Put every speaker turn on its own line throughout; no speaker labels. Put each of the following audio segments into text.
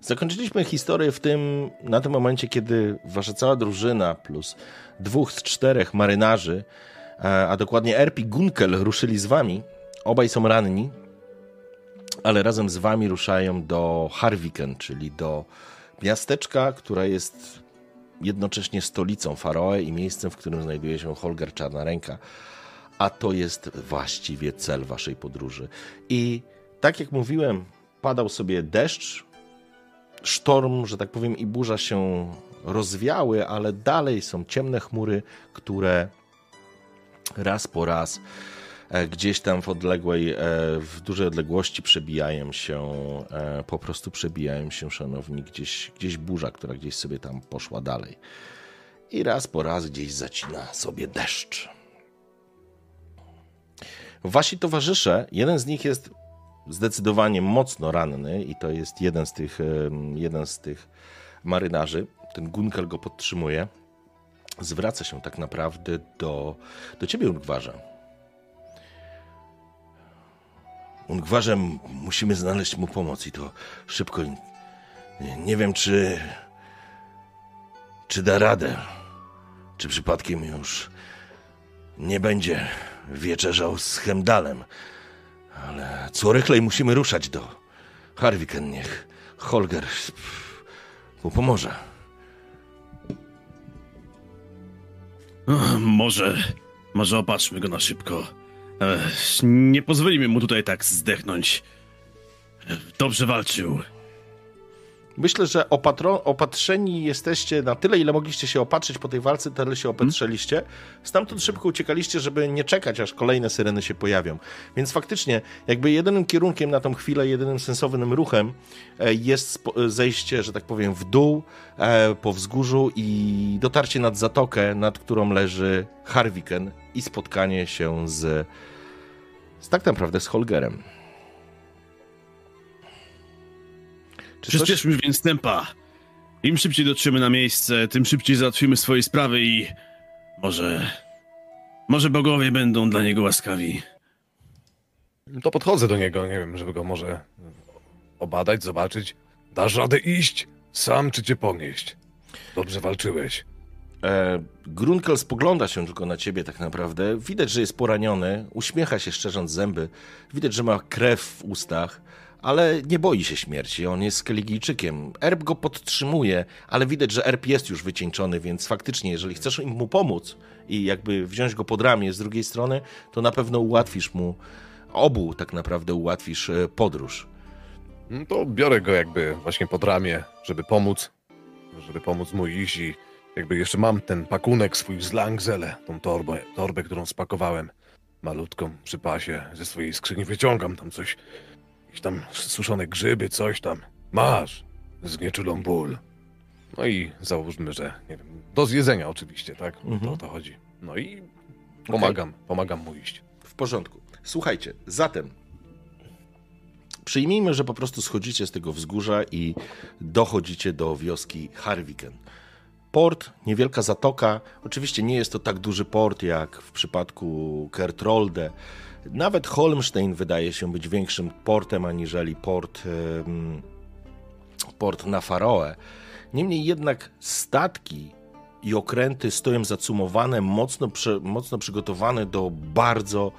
Zakończyliśmy historię w tym, na tym momencie, kiedy wasza cała drużyna plus dwóch z czterech marynarzy, a dokładnie Erpi Gunkel ruszyli z wami. Obaj są ranni, ale razem z wami ruszają do Harviken, czyli do miasteczka, które jest jednocześnie stolicą Faroe i miejscem, w którym znajduje się Holger Czarna Ręka. A to jest właściwie cel waszej podróży. I tak jak mówiłem, padał sobie deszcz, sztorm, że tak powiem, i burza się rozwiały, ale dalej są ciemne chmury, które raz po raz e, gdzieś tam w odległej, e, w dużej odległości przebijają się, e, po prostu przebijają się, szanowni, gdzieś, gdzieś burza, która gdzieś sobie tam poszła dalej. I raz po raz gdzieś zacina sobie deszcz. Wasi towarzysze, jeden z nich jest zdecydowanie mocno ranny i to jest jeden z tych, jeden z tych marynarzy. Ten Gunkel go podtrzymuje. Zwraca się tak naprawdę do, do ciebie, Ungwarze. Ungwarze, musimy znaleźć mu pomoc i to szybko. Nie, nie wiem, czy. czy da radę. Czy przypadkiem już nie będzie wieczerzał z Hemdalem. Ale co rychlej musimy ruszać do Harwiken. Niech Holger mu pomoże.
Może, może opatrzmy go na szybko. nie pozwolimy mu tutaj tak zdechnąć. Dobrze walczył.
Myślę, że opatro, opatrzeni jesteście na tyle, ile mogliście się opatrzyć po tej walce, tyle się opatrzyliście. Stamtąd szybko uciekaliście, żeby nie czekać, aż kolejne syreny się pojawią. Więc faktycznie, jakby jedynym kierunkiem na tą chwilę, jedynym sensownym ruchem e, jest zejście, że tak powiem, w dół e, po wzgórzu i dotarcie nad zatokę, nad którą leży Harwiken i spotkanie się z, z tak naprawdę z Holgerem.
Przyspieszmy coś... więc tempa. Im szybciej dotrzemy na miejsce, tym szybciej załatwimy swoje sprawy i może... Może bogowie będą dla niego łaskawi.
To podchodzę do niego, nie wiem, żeby go może obadać, zobaczyć. Dasz radę iść? Sam czy cię ponieść? Dobrze walczyłeś.
E, Grunkel spogląda się tylko na ciebie tak naprawdę. Widać, że jest poraniony, uśmiecha się szczerząc zęby. Widać, że ma krew w ustach ale nie boi się śmierci. On jest Skeligijczykiem. Erb go podtrzymuje, ale widać, że Erb jest już wycieńczony, więc faktycznie, jeżeli chcesz mu pomóc i jakby wziąć go pod ramię z drugiej strony, to na pewno ułatwisz mu, obu tak naprawdę ułatwisz e, podróż.
No to biorę go jakby właśnie pod ramię, żeby pomóc, żeby pomóc mu iść i jakby jeszcze mam ten pakunek swój z Langzele, tą torbę, torbę, którą spakowałem malutką przy pasie ze swojej skrzyni. Wyciągam tam coś Jakieś tam suszone grzyby, coś tam. Masz. Znieczulą ból. No i załóżmy, że nie wiem, do zjedzenia oczywiście, tak? Mhm. To o to chodzi. No i pomagam, okay. pomagam mu iść.
W porządku. Słuchajcie, zatem przyjmijmy, że po prostu schodzicie z tego wzgórza i dochodzicie do wioski Harviken. Port, niewielka zatoka. Oczywiście nie jest to tak duży port jak w przypadku Kertrolde, nawet Holmstein wydaje się być większym portem aniżeli port, port na Faroe. Niemniej jednak statki i okręty stoją zacumowane, mocno, mocno przygotowane do bardzo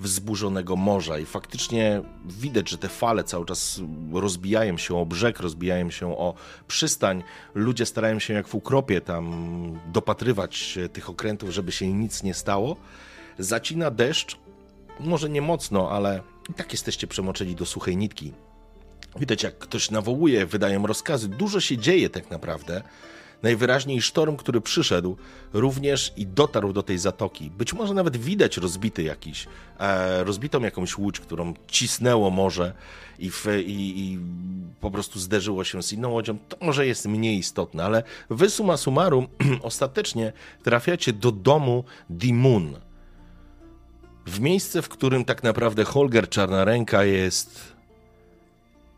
wzburzonego morza i faktycznie widać, że te fale cały czas rozbijają się o brzeg, rozbijają się o przystań. Ludzie starają się jak w ukropie tam dopatrywać tych okrętów, żeby się nic nie stało. Zacina deszcz, może nie mocno, ale i tak jesteście przemoczeni do suchej nitki. Widać, jak ktoś nawołuje, wydają rozkazy. Dużo się dzieje tak naprawdę. Najwyraźniej sztorm, który przyszedł, również i dotarł do tej zatoki. Być może nawet widać rozbity jakiś, e, rozbitą jakąś łódź, którą cisnęło morze i, w, i, i, po prostu zderzyło się z inną łodzią. To może jest mniej istotne, ale wy summa summarum ostatecznie trafiacie do domu Dimun. W miejsce, w którym tak naprawdę Holger Czarna jest,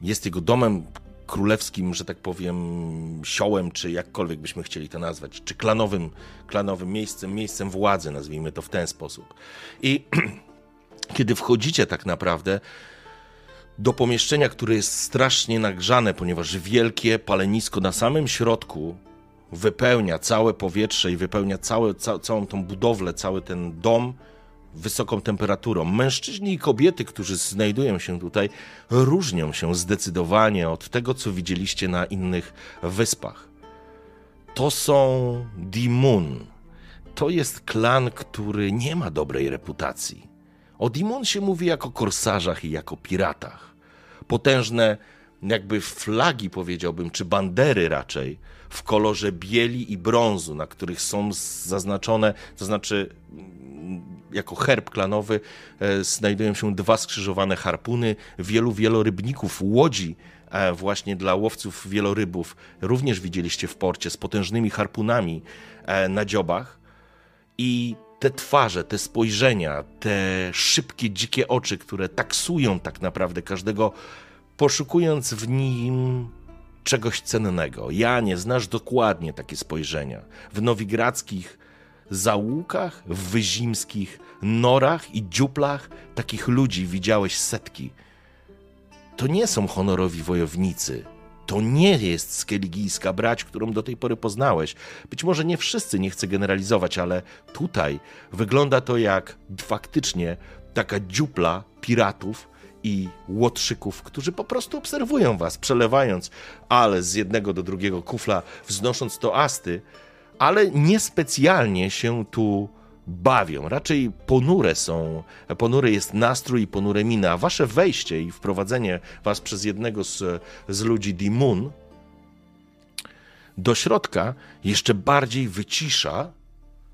jest jego domem, królewskim, że tak powiem, siołem, czy jakkolwiek byśmy chcieli to nazwać, czy klanowym, klanowym miejscem, miejscem władzy, nazwijmy to w ten sposób. I kiedy wchodzicie tak naprawdę do pomieszczenia, które jest strasznie nagrzane, ponieważ wielkie palenisko na samym środku wypełnia całe powietrze i wypełnia całe, ca całą tą budowlę, cały ten dom, wysoką temperaturą. Mężczyźni i kobiety, którzy znajdują się tutaj, różnią się zdecydowanie od tego, co widzieliście na innych wyspach. To są Dimun. To jest klan, który nie ma dobrej reputacji. O Dimun się mówi jako korsarzach i jako piratach. Potężne, jakby flagi, powiedziałbym, czy bandery raczej, w kolorze bieli i brązu, na których są zaznaczone, to znaczy jako herb klanowy e, znajdują się dwa skrzyżowane harpuny, wielu wielorybników, łodzi e, właśnie dla łowców wielorybów. Również widzieliście w porcie z potężnymi harpunami e, na dziobach. I te twarze, te spojrzenia, te szybkie, dzikie oczy, które taksują tak naprawdę każdego, poszukując w nim czegoś cennego. Ja nie znasz dokładnie takie spojrzenia. W nowigradzkich zaułkach, w wyzimskich norach i dziuplach takich ludzi widziałeś setki. To nie są honorowi wojownicy. To nie jest skeligijska brać, którą do tej pory poznałeś. Być może nie wszyscy, nie chcę generalizować, ale tutaj wygląda to jak faktycznie taka dziupla piratów i łotrzyków, którzy po prostu obserwują was, przelewając, ale z jednego do drugiego kufla, wznosząc toasty, ale niespecjalnie się tu bawią. Raczej ponure są, ponury jest nastrój i ponure mina. Wasze wejście i wprowadzenie was przez jednego z, z ludzi Dimun do środka jeszcze bardziej wycisza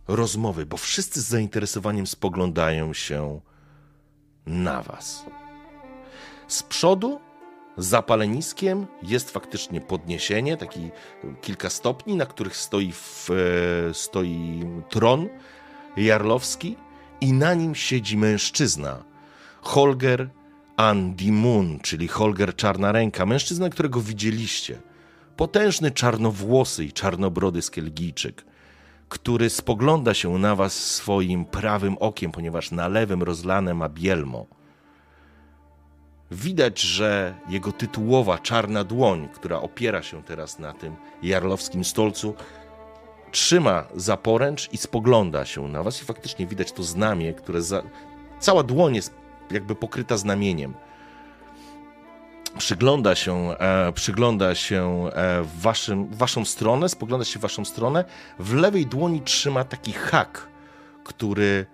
rozmowy, bo wszyscy z zainteresowaniem spoglądają się na was. Z przodu za paleniskiem jest faktycznie podniesienie, taki kilka stopni, na których stoi, w, e, stoi tron jarlowski i na nim siedzi mężczyzna. Holger Andimun, czyli Holger Czarna Ręka, mężczyzna, którego widzieliście. Potężny czarnowłosy i czarnobrody który spogląda się na was swoim prawym okiem, ponieważ na lewym rozlane ma bielmo. Widać, że jego tytułowa czarna dłoń, która opiera się teraz na tym jarlowskim stolcu, trzyma za poręcz i spogląda się na was i faktycznie widać to znamie, które za... cała dłoń jest jakby pokryta znamieniem. Przygląda się, e, przygląda się e, waszym, waszą stronę, spogląda się w waszą stronę. W lewej dłoni trzyma taki hak, który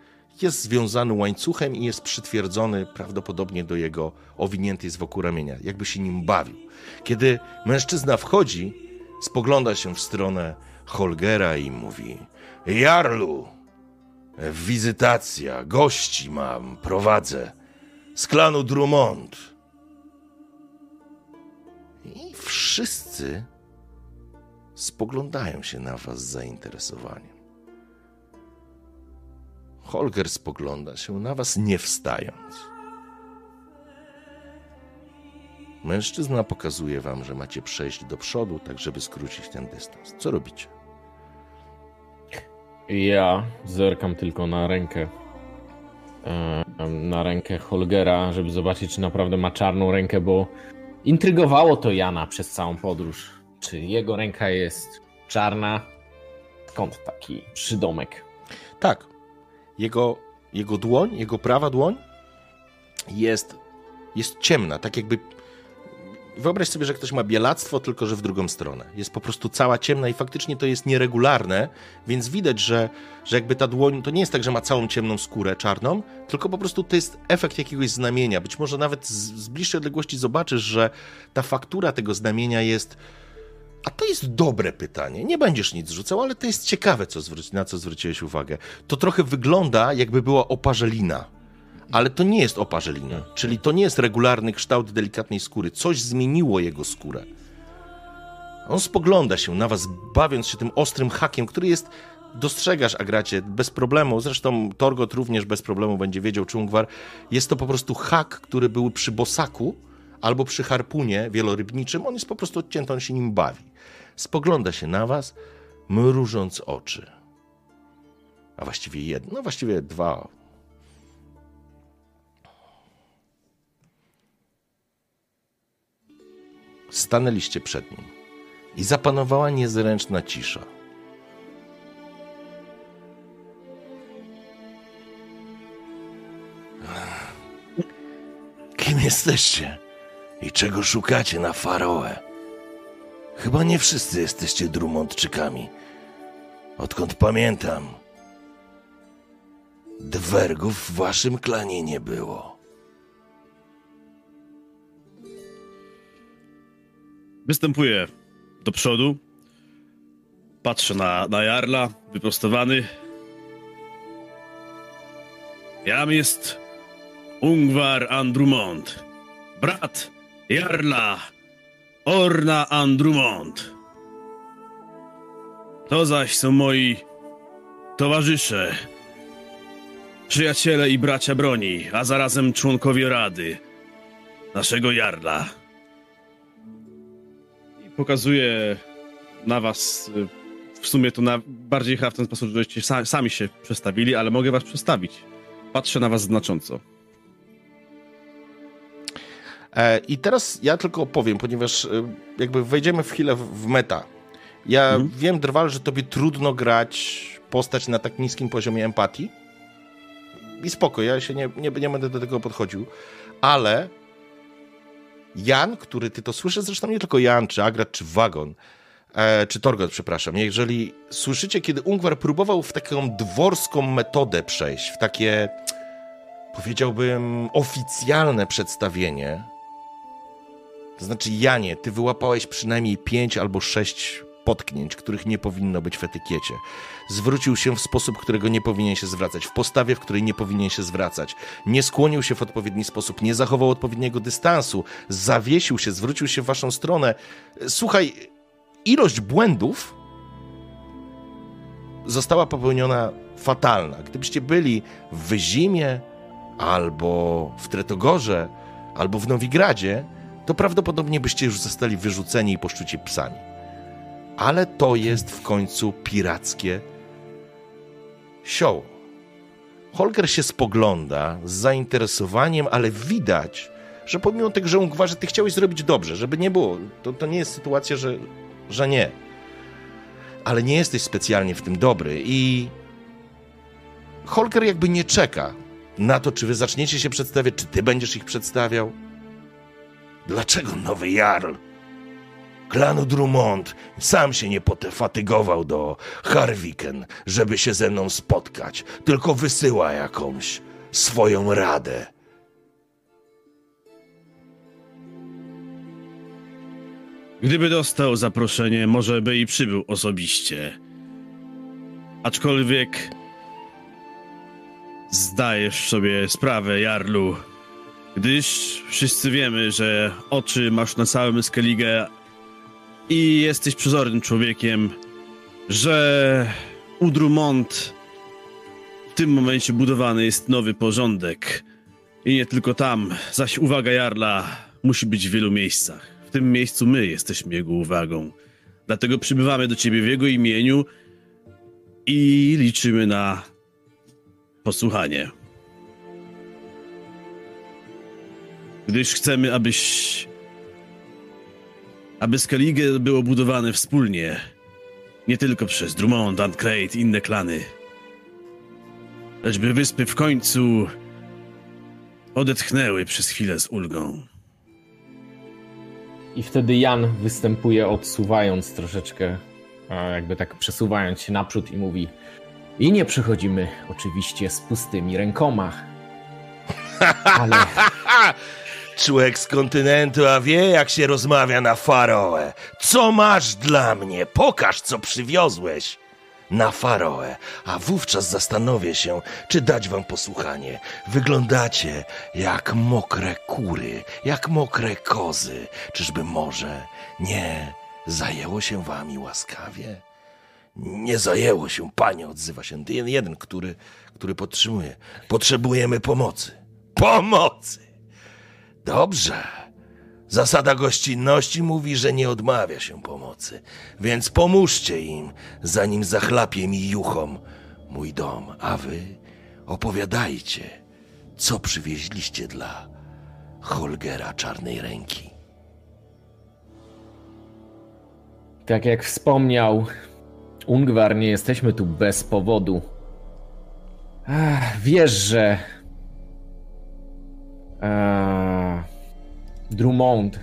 jest związany łańcuchem i jest przytwierdzony prawdopodobnie do jego owiniętej z wokół ramienia, jakby się nim bawił. Kiedy mężczyzna wchodzi, spogląda się w stronę Holgera i mówi: Jarlu, wizytacja, gości mam, prowadzę z klanu Drummond. I wszyscy spoglądają się na was z zainteresowaniem. Holger spogląda się na was, nie wstając. Mężczyzna pokazuje wam, że macie przejść do przodu, tak żeby skrócić ten dystans. Co robicie?
Ja zerkam tylko na rękę. Na rękę Holgera, żeby zobaczyć, czy naprawdę ma czarną rękę, bo intrygowało to Jana przez całą podróż. Czy jego ręka jest czarna? Skąd taki przydomek?
Tak. Jego, jego dłoń, jego prawa dłoń jest, jest ciemna, tak jakby wyobraź sobie, że ktoś ma bielactwo, tylko że w drugą stronę. Jest po prostu cała ciemna i faktycznie to jest nieregularne, więc widać, że, że jakby ta dłoń, to nie jest tak, że ma całą ciemną skórę czarną, tylko po prostu to jest efekt jakiegoś znamienia. Być może nawet z, z bliższej odległości zobaczysz, że ta faktura tego znamienia jest A to jest dobre pytanie. Nie będziesz nic rzucał, ale to jest ciekawe, co zwróci, na co zwróciłeś uwagę. To trochę wygląda, jakby była oparzelina. Ale to nie jest oparzelina, czyli to nie jest regularny kształt delikatnej skóry. Coś zmieniło jego skórę. On spogląda się na was, bawiąc się tym ostrym hakiem, który jest. Dostrzegasz, Agracie, bez problemu. Zresztą Torgot również bez problemu będzie wiedział, czy Ungwar. Jest to po prostu hak, który był przy bosaku albo przy harpunie wielorybniczym. On jest po prostu odcięty, on się nim bawi. Spogląda się na was, mrużąc oczy. A właściwie jedno, no właściwie dwa. Stanęliście przed nim i zapanowała niezręczna cisza. Kim jesteście? I czego szukacie na Faroe? Chyba nie wszyscy jesteście Drummondczykami. Odkąd pamiętam, dwergów w waszym klanie nie było.
Występuję do przodu. Patrzę na, na Jarla, wyprostowany. Jam jest Ungvar Andrumont, brat Jarla Orna Andrumont. To zaś są moi towarzysze, przyjaciele i bracia broni, a zarazem członkowie rady naszego Jarla. I pokazuję na was, w sumie to na, bardziej chyba w ten sposób, żeście sa, sami się przestawili, ale mogę was przestawić. Patrzę na was znacząco.
E, I teraz ja tylko opowiem, ponieważ e, jakby wejdziemy w chwilę w, w meta. Ja
Mhm.
wiem, Drwal, że tobie trudno grać postać na tak niskim poziomie empatii. I spoko, ja się nie, nie, nie będę do tego podchodził. Ale Jan, który ty to słyszysz, zresztą nie tylko Jan, czy Agrat, czy Wagon, e, czy Torgot, przepraszam, jeżeli słyszycie, kiedy Ungwar próbował w taką dworską metodę przejść, w takie, powiedziałbym, oficjalne przedstawienie, to znaczy, Janie, ty wyłapałeś przynajmniej pięć albo sześć potknięć, których nie powinno być w etykiecie. Zwrócił się w sposób, którego nie powinien się zwracać, w postawie, w której nie powinien się zwracać. Nie skłonił się w odpowiedni sposób, nie zachował odpowiedniego dystansu, zawiesił się, zwrócił się w waszą stronę. Słuchaj, ilość błędów została popełniona fatalna. Gdybyście byli w Wyzimie, albo w Tretogorze, albo w Nowigradzie, to prawdopodobnie byście już zostali wyrzuceni i poszczuci psami. Ale to jest w końcu pirackie sioło. Holger się spogląda z zainteresowaniem, ale widać, że pomimo tego, że gwarzy, ty chciałeś zrobić dobrze, żeby nie było. To, to nie jest sytuacja, że, że nie. Ale nie jesteś specjalnie w tym dobry i Holger jakby nie czeka na to, czy wy zaczniecie się przedstawiać, czy ty będziesz ich przedstawiał. Dlaczego nowy Jarl? Klanu Drummond sam się nie pofatygował do Harwiken, żeby się ze mną spotkać, tylko wysyła jakąś swoją radę.
Gdyby dostał zaproszenie, może by i przybył osobiście. Aczkolwiek zdajesz sobie sprawę, Jarlu, gdyż wszyscy wiemy, że oczy masz na całym Skellige i jesteś przezornym człowiekiem, że u Drummond w tym momencie budowany jest nowy porządek. I nie tylko tam, zaś uwaga Jarla musi być w wielu miejscach. W tym miejscu my jesteśmy jego uwagą. Dlatego przybywamy do ciebie w jego imieniu i liczymy na posłuchanie. Gdyż chcemy, abyś. aby Skellige było budowane wspólnie. Nie tylko przez Drummond, Ancrate i inne klany. Lecz by wyspy w końcu odetchnęły przez chwilę z ulgą.
I wtedy Jan występuje, odsuwając troszeczkę, jakby tak przesuwając się naprzód i mówi: I nie przychodzimy oczywiście z pustymi rękoma. Ale
człowiek z kontynentu, a wie jak się rozmawia na Faroe. Co masz dla mnie? Pokaż, co przywiozłeś na Faroe, a wówczas zastanowię się, czy dać wam posłuchanie. Wyglądacie jak mokre kury, jak mokre kozy. Czyżby może nie zajęło się wami łaskawie? Nie zajęło się, panie, odzywa się jeden, który, który podtrzymuje. Potrzebujemy pomocy. Pomocy! Dobrze. Zasada gościnności mówi, że nie odmawia się pomocy, więc pomóżcie im, zanim zachlapie mi juchom mój dom, a wy opowiadajcie, co przywieźliście dla Holgera Czarnej Ręki.
Tak jak wspomniał Ungwar, nie jesteśmy tu bez powodu. Ach, wiesz, że eee, Drummond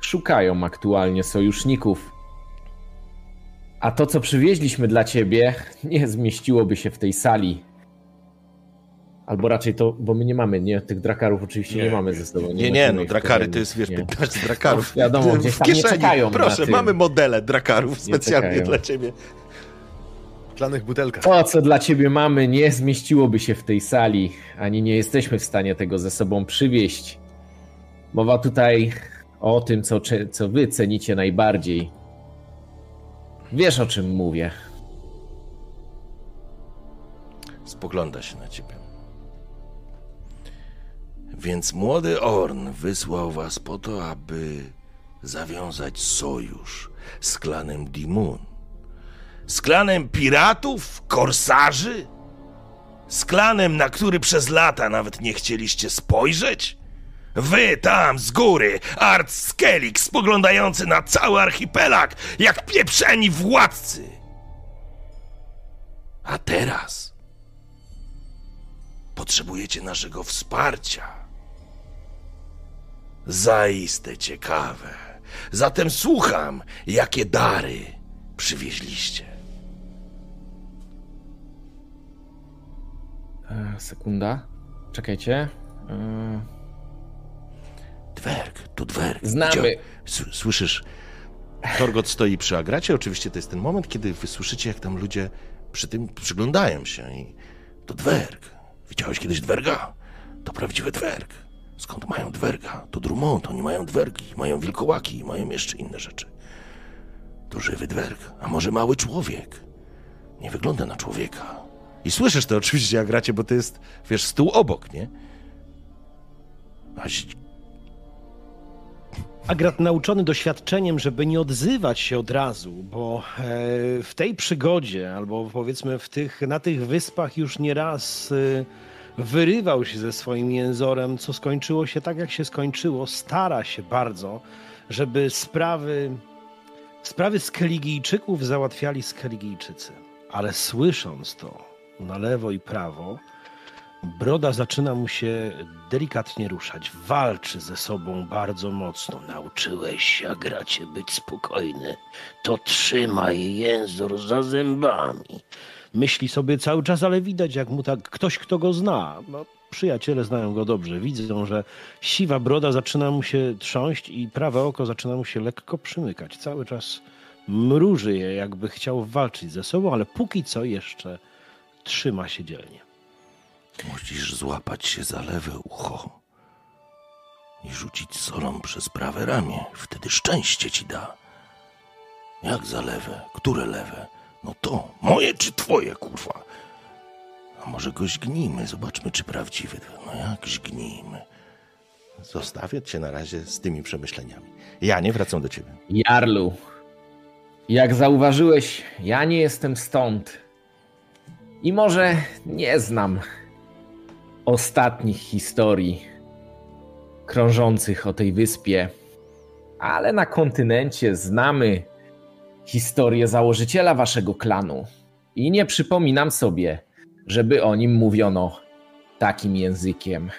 szukają aktualnie sojuszników. A to, co przywieźliśmy dla ciebie, nie zmieściłoby się w tej sali. Albo raczej to, bo my nie mamy, nie, tych drakarów oczywiście nie,
Nie,
mamy ze sobą.
Nie, nie,
nosimy
no drakary to jest, wiesz,
Nie.
15 drakarów.
No, wiadomo, gdzieś
w
tam nie
kieszeni.
czekają
Proszę, mamy modele drakarów
Nie
specjalnie dla ciebie.
Szklanych butelkach.
To, co dla ciebie mamy, nie zmieściłoby się w tej sali, ani nie jesteśmy w stanie tego ze sobą przywieźć. Mowa tutaj o tym, co, co wy cenicie najbardziej. Wiesz, o czym mówię.
Spogląda się na ciebie. Więc młody Orn wysłał was po to, aby zawiązać sojusz z klanem Dimun. Z klanem piratów, korsarzy? Z klanem, na który przez lata nawet nie chcieliście spojrzeć? Wy tam z góry, Art Skellig spoglądający na cały archipelag, jak pieprzeni władcy. A teraz potrzebujecie naszego wsparcia. Zaiste ciekawe. Zatem słucham, jakie dary przywieźliście.
Sekunda. Czekajcie. E,
Dwerg, tu dwerg.
Znamy.
Słyszysz, Torgot stoi przy Agracie. Oczywiście to jest ten moment, kiedy wy słyszycie, jak tam ludzie przy tym przyglądają się. I to dwerg. Widziałeś kiedyś dwerga? To prawdziwy dwerg. Skąd mają dwerga? To Drummond, oni mają dwergi, mają wilkołaki, mają jeszcze inne rzeczy. To żywy dwerg, a może mały człowiek. Nie wygląda na człowieka. I słyszysz to oczywiście, Agracie, bo to jest, wiesz, stół obok, nie? A ź-
Agrat nauczony doświadczeniem, żeby nie odzywać się od razu, bo e, w tej przygodzie, albo powiedzmy w tych, na tych wyspach już nieraz e, wyrywał się ze swoim jęzorem, co skończyło się tak, jak się skończyło. Stara się bardzo, żeby sprawy, sprawy Skeligijczyków załatwiali Skeligijczycy. Ale słysząc to na lewo i prawo, Broda zaczyna mu się delikatnie ruszać. Walczy ze sobą bardzo mocno. Nauczyłeś się, Agracie, być spokojny. To trzymaj język za zębami. Myśli sobie cały czas, ale widać, jak mu tak ktoś, kto go zna. No, przyjaciele znają go dobrze. Widzą, że siwa broda zaczyna mu się trząść i prawe oko zaczyna mu się lekko przymykać. Cały czas mruży je, jakby chciał walczyć ze sobą, ale póki co jeszcze trzyma się dzielnie.
Musisz złapać się za lewe ucho i rzucić solą przez prawe ramię. Wtedy szczęście ci da. Jak za lewe? Które lewe? No to, moje czy twoje, kurwa? A może go źgnijmy, zobaczmy, czy prawdziwy. No jak źgnijmy? Zostawię cię na razie z tymi przemyśleniami. Ja nie wracam do ciebie.
Jarlu, jak zauważyłeś, ja nie jestem stąd. I może nie znam ostatnich historii krążących o tej wyspie, ale na kontynencie znamy historię założyciela waszego klanu. I nie przypominam sobie, żeby o nim mówiono takim językiem.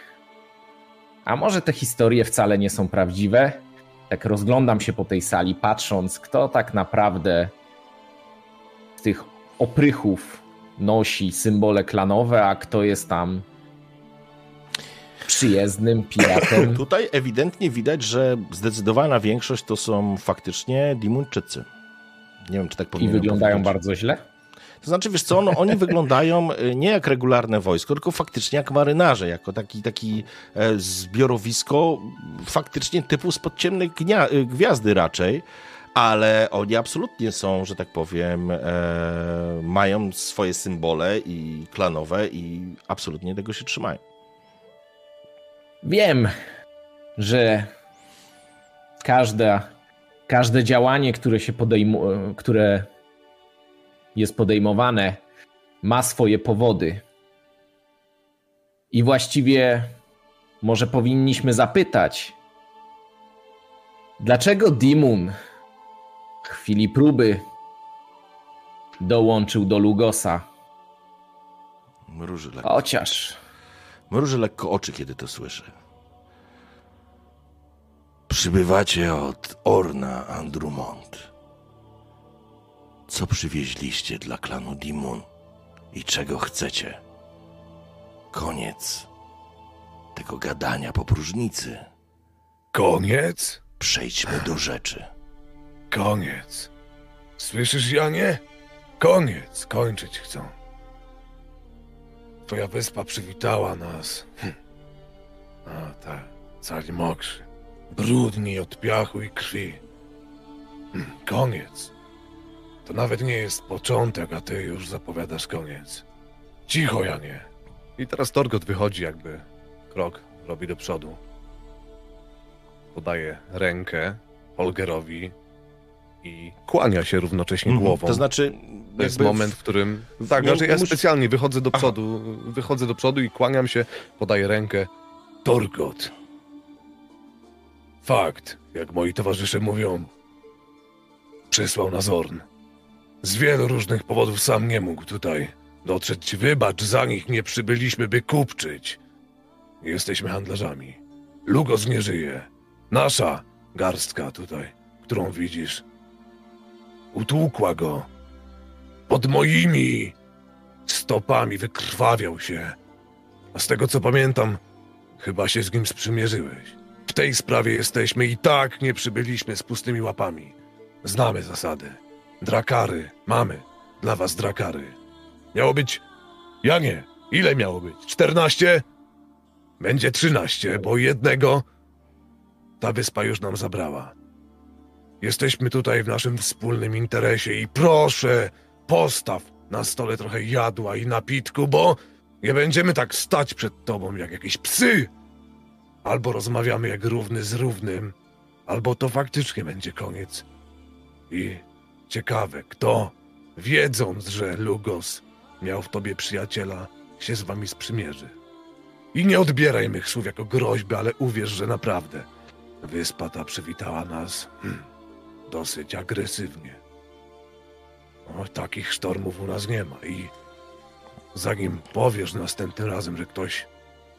A może te historie wcale nie są prawdziwe? Tak rozglądam się po tej sali, patrząc, kto tak naprawdę z tych oprychów nosi symbole klanowe, a kto jest tam przyjezdnym piratem.
Tutaj ewidentnie widać, że zdecydowana większość to są faktycznie Dimunczycy. Nie wiem, czy tak
I
powinienem
wyglądają
powiedzieć.
bardzo źle.
To znaczy, wiesz co, no, oni wyglądają y, nie jak regularne wojsko, tylko faktycznie jak marynarze, jako taki, taki e, zbiorowisko faktycznie typu spod ciemnej gnia- y, gwiazdy raczej, ale oni absolutnie są, że tak powiem, e, mają swoje symbole i klanowe i absolutnie tego się trzymają.
Wiem, że każde, każde działanie, które się podejmu, które jest podejmowane, ma swoje powody. I właściwie może powinniśmy zapytać, dlaczego Dimun w chwili próby dołączył do Lugosa?
Mruży lekko,
Chociaż
mruży lekko oczy, kiedy to słyszę. Przybywacie od Orna Andrumont. Co przywieźliście dla klanu Dimun i czego chcecie? Koniec tego gadania po próżnicy.
Koniec?
Przejdźmy do rzeczy.
Koniec. Słyszysz, Janie? Koniec. Kończyć chcą. Twoja wyspa przywitała nas. Hm. A tak, cali mokrzy. Brudni od piachu i krwi. Hm, Koniec. To nawet nie jest początek, a ty już zapowiadasz koniec. Cicho, Janie. I teraz Torgot wychodzi jakby krok robi do przodu. Podaje rękę Holgerowi i kłania się równocześnie
Mhm.
głową.
To znaczy,
To jest moment, w którym. Tak, znaczy ja specjalnie wychodzę do
Aha.
przodu, wychodzę do przodu i kłaniam się, podaję rękę. Torgot. Fakt, jak moi towarzysze mówią, przysłał nas Orn. Z wielu różnych powodów sam nie mógł tutaj dotrzeć. Wybacz, za nich nie przybyliśmy, by kupczyć. Jesteśmy handlarzami. Lugos nie żyje. Nasza garstka tutaj, którą widzisz, utłukła go. Pod moimi stopami wykrwawiał się. A z tego co pamiętam, chyba się z nim sprzymierzyłeś. W tej sprawie jesteśmy i tak nie przybyliśmy z pustymi łapami. Znamy zasady. Drakary, mamy dla was drakary. Miało być. Ja nie. Ile miało być? Czternaście? Będzie trzynaście, bo jednego ta wyspa już nam zabrała. Jesteśmy tutaj w naszym wspólnym interesie i proszę, postaw na stole trochę jadła i napitku, bo nie będziemy tak stać przed tobą jak jakieś psy. Albo rozmawiamy jak równy z równym, albo to faktycznie będzie koniec. I ciekawe, kto, wiedząc, że Lugos miał w tobie przyjaciela, się z wami sprzymierzy. I nie odbieraj mych słów jako groźby, ale uwierz, że naprawdę wyspa ta przywitała nas hmm, dosyć agresywnie. O, takich sztormów u nas nie ma i zanim powiesz następnym razem, że ktoś,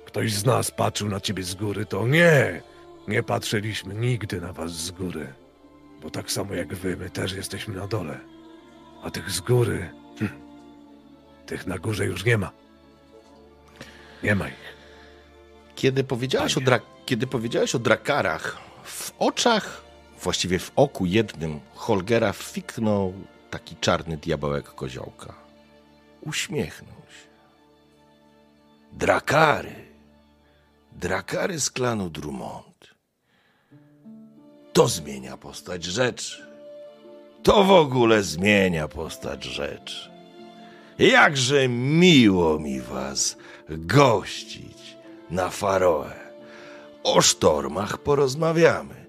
ktoś z nas patrzył na ciebie z góry, to nie, nie patrzyliśmy nigdy na was z góry. Bo tak samo jak wy, my też jesteśmy na dole. A tych z góry, hm, tych na górze już nie ma. Nie ma ich.
Kiedy powiedziałeś, o dra- kiedy powiedziałeś o drakarach, w oczach, właściwie w oku jednym Holgera fiknął taki czarny diabełek koziołka. Uśmiechnął się. Drakary. Drakary z klanu Drummond. To zmienia postać rzeczy. To w ogóle zmienia postać rzeczy. Jakże miło mi was gościć na Faroe. O sztormach porozmawiamy.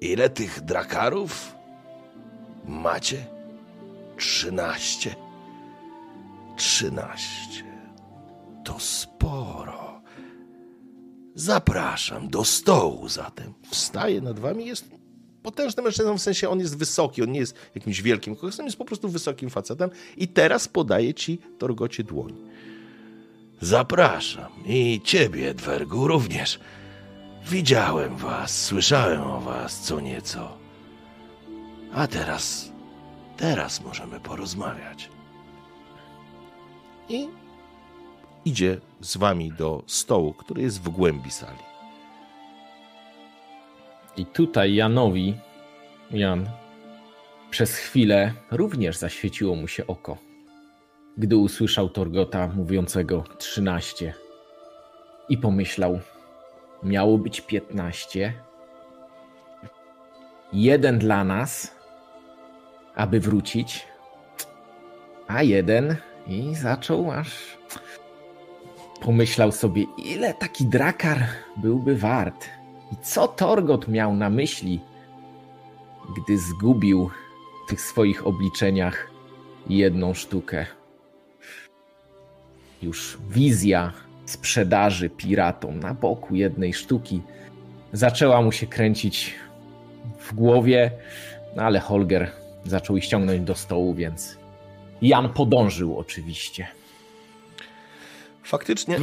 Ile tych drakarów macie? Trzynaście. Trzynaście. To sporo. Zapraszam do stołu zatem. Wstaje nad wami, jest potężnym mężczyzną, w sensie on jest wysoki, on nie jest jakimś wielkim koksem, jest po prostu wysokim facetem i teraz podaje ci Torgocie dłoń. Zapraszam i ciebie, Dwergu, również. Widziałem was, słyszałem o was co nieco. A teraz, teraz możemy porozmawiać. I idzie z wami do stołu, który jest w głębi sali.
I tutaj Janowi, Jan, przez chwilę również zaświeciło mu się oko, gdy usłyszał Torgota mówiącego 13 i pomyślał, miało być 15, jeden dla nas, aby wrócić, a jeden i zaczął aż pomyślał sobie, ile taki drakar byłby wart. I co Torgot miał na myśli, gdy zgubił w tych swoich obliczeniach jedną sztukę? Już wizja sprzedaży piratom na boku jednej sztuki zaczęła mu się kręcić w głowie, no ale Holger zaczął ich ściągnąć do stołu, więc Jan podążył oczywiście.
Faktycznie,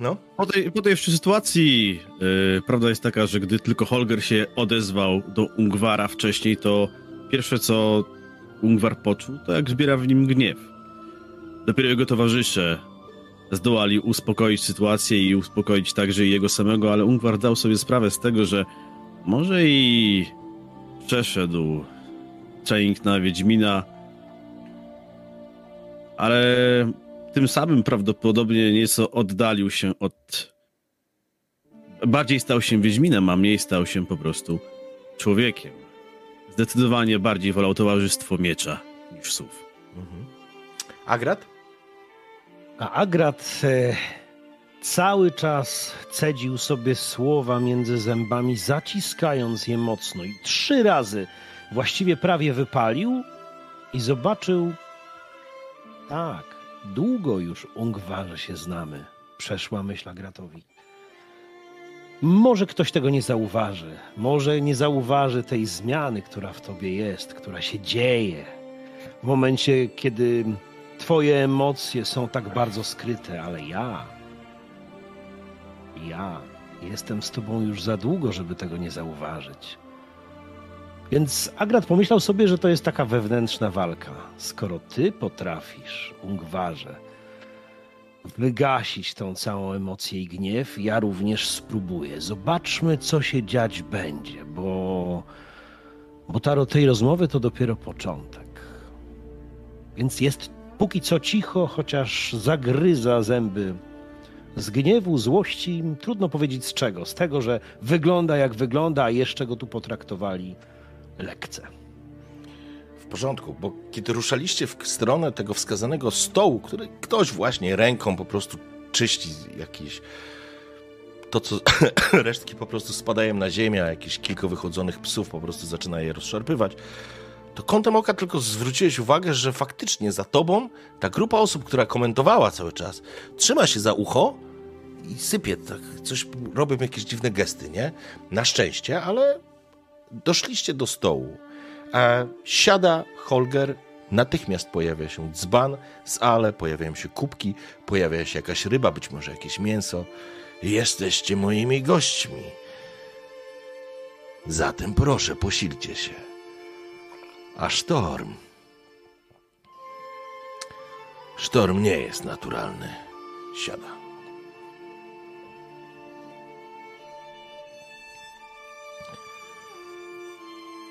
no,
Po tej, po tej jeszcze sytuacji yy, prawda jest taka, że gdy tylko Holger się odezwał do Ungwara wcześniej, to pierwsze co Ungwar poczuł, to jak zbiera w nim gniew. Dopiero jego towarzysze zdołali uspokoić sytuację i uspokoić także jego samego, ale Ungwar dał sobie sprawę z tego, że może i przeszedł Chaink na Wiedźmina, ale tym samym prawdopodobnie nieco oddalił się od. Bardziej stał się Wiedźminem, a mniej stał się po prostu człowiekiem. Zdecydowanie bardziej wolał towarzystwo miecza niż słów.
Agrat?
A Agrat e, cały czas cedził sobie słowa między zębami, zaciskając je mocno i trzy razy właściwie prawie wypalił i zobaczył. Tak, długo już Ungwarze się znamy, przeszła myśl Agratowi. Może ktoś tego nie zauważy, może nie zauważy tej zmiany, która w tobie jest, która się dzieje. W momencie, kiedy Twoje emocje są tak bardzo skryte, ale ja, ja jestem z Tobą już za długo, żeby tego nie zauważyć. Więc Agrat pomyślał sobie, że to jest taka wewnętrzna walka. Skoro Ty potrafisz, Ungwarze, wygasić tą całą emocję i gniew, ja również spróbuję. Zobaczmy, co się dziać będzie, bo, bo ta, tej rozmowy to dopiero początek. Więc jest póki co cicho, chociaż zagryza zęby z gniewu, złości, trudno powiedzieć z czego. Z tego, że wygląda jak wygląda, a jeszcze go tu potraktowali lekce.
W porządku, bo kiedy ruszaliście w stronę tego wskazanego stołu, który ktoś właśnie ręką po prostu czyści jakieś. To, co resztki po prostu spadają na ziemię, a jakieś kilka wychodzonych psów po prostu zaczyna je rozszarpywać, to kątem oka tylko zwróciłeś uwagę, że faktycznie za tobą ta grupa osób, która komentowała cały czas, trzyma się za ucho i sypie, tak, coś robią jakieś dziwne gesty, nie? Na szczęście, ale doszliście do stołu. E, siada Holger, natychmiast pojawia się dzban z ale, pojawiają się kubki, pojawia się jakaś ryba, być może jakieś mięso. Jesteście moimi gośćmi. Zatem proszę, posilcie się. A sztorm. Sztorm nie jest naturalny. Siada.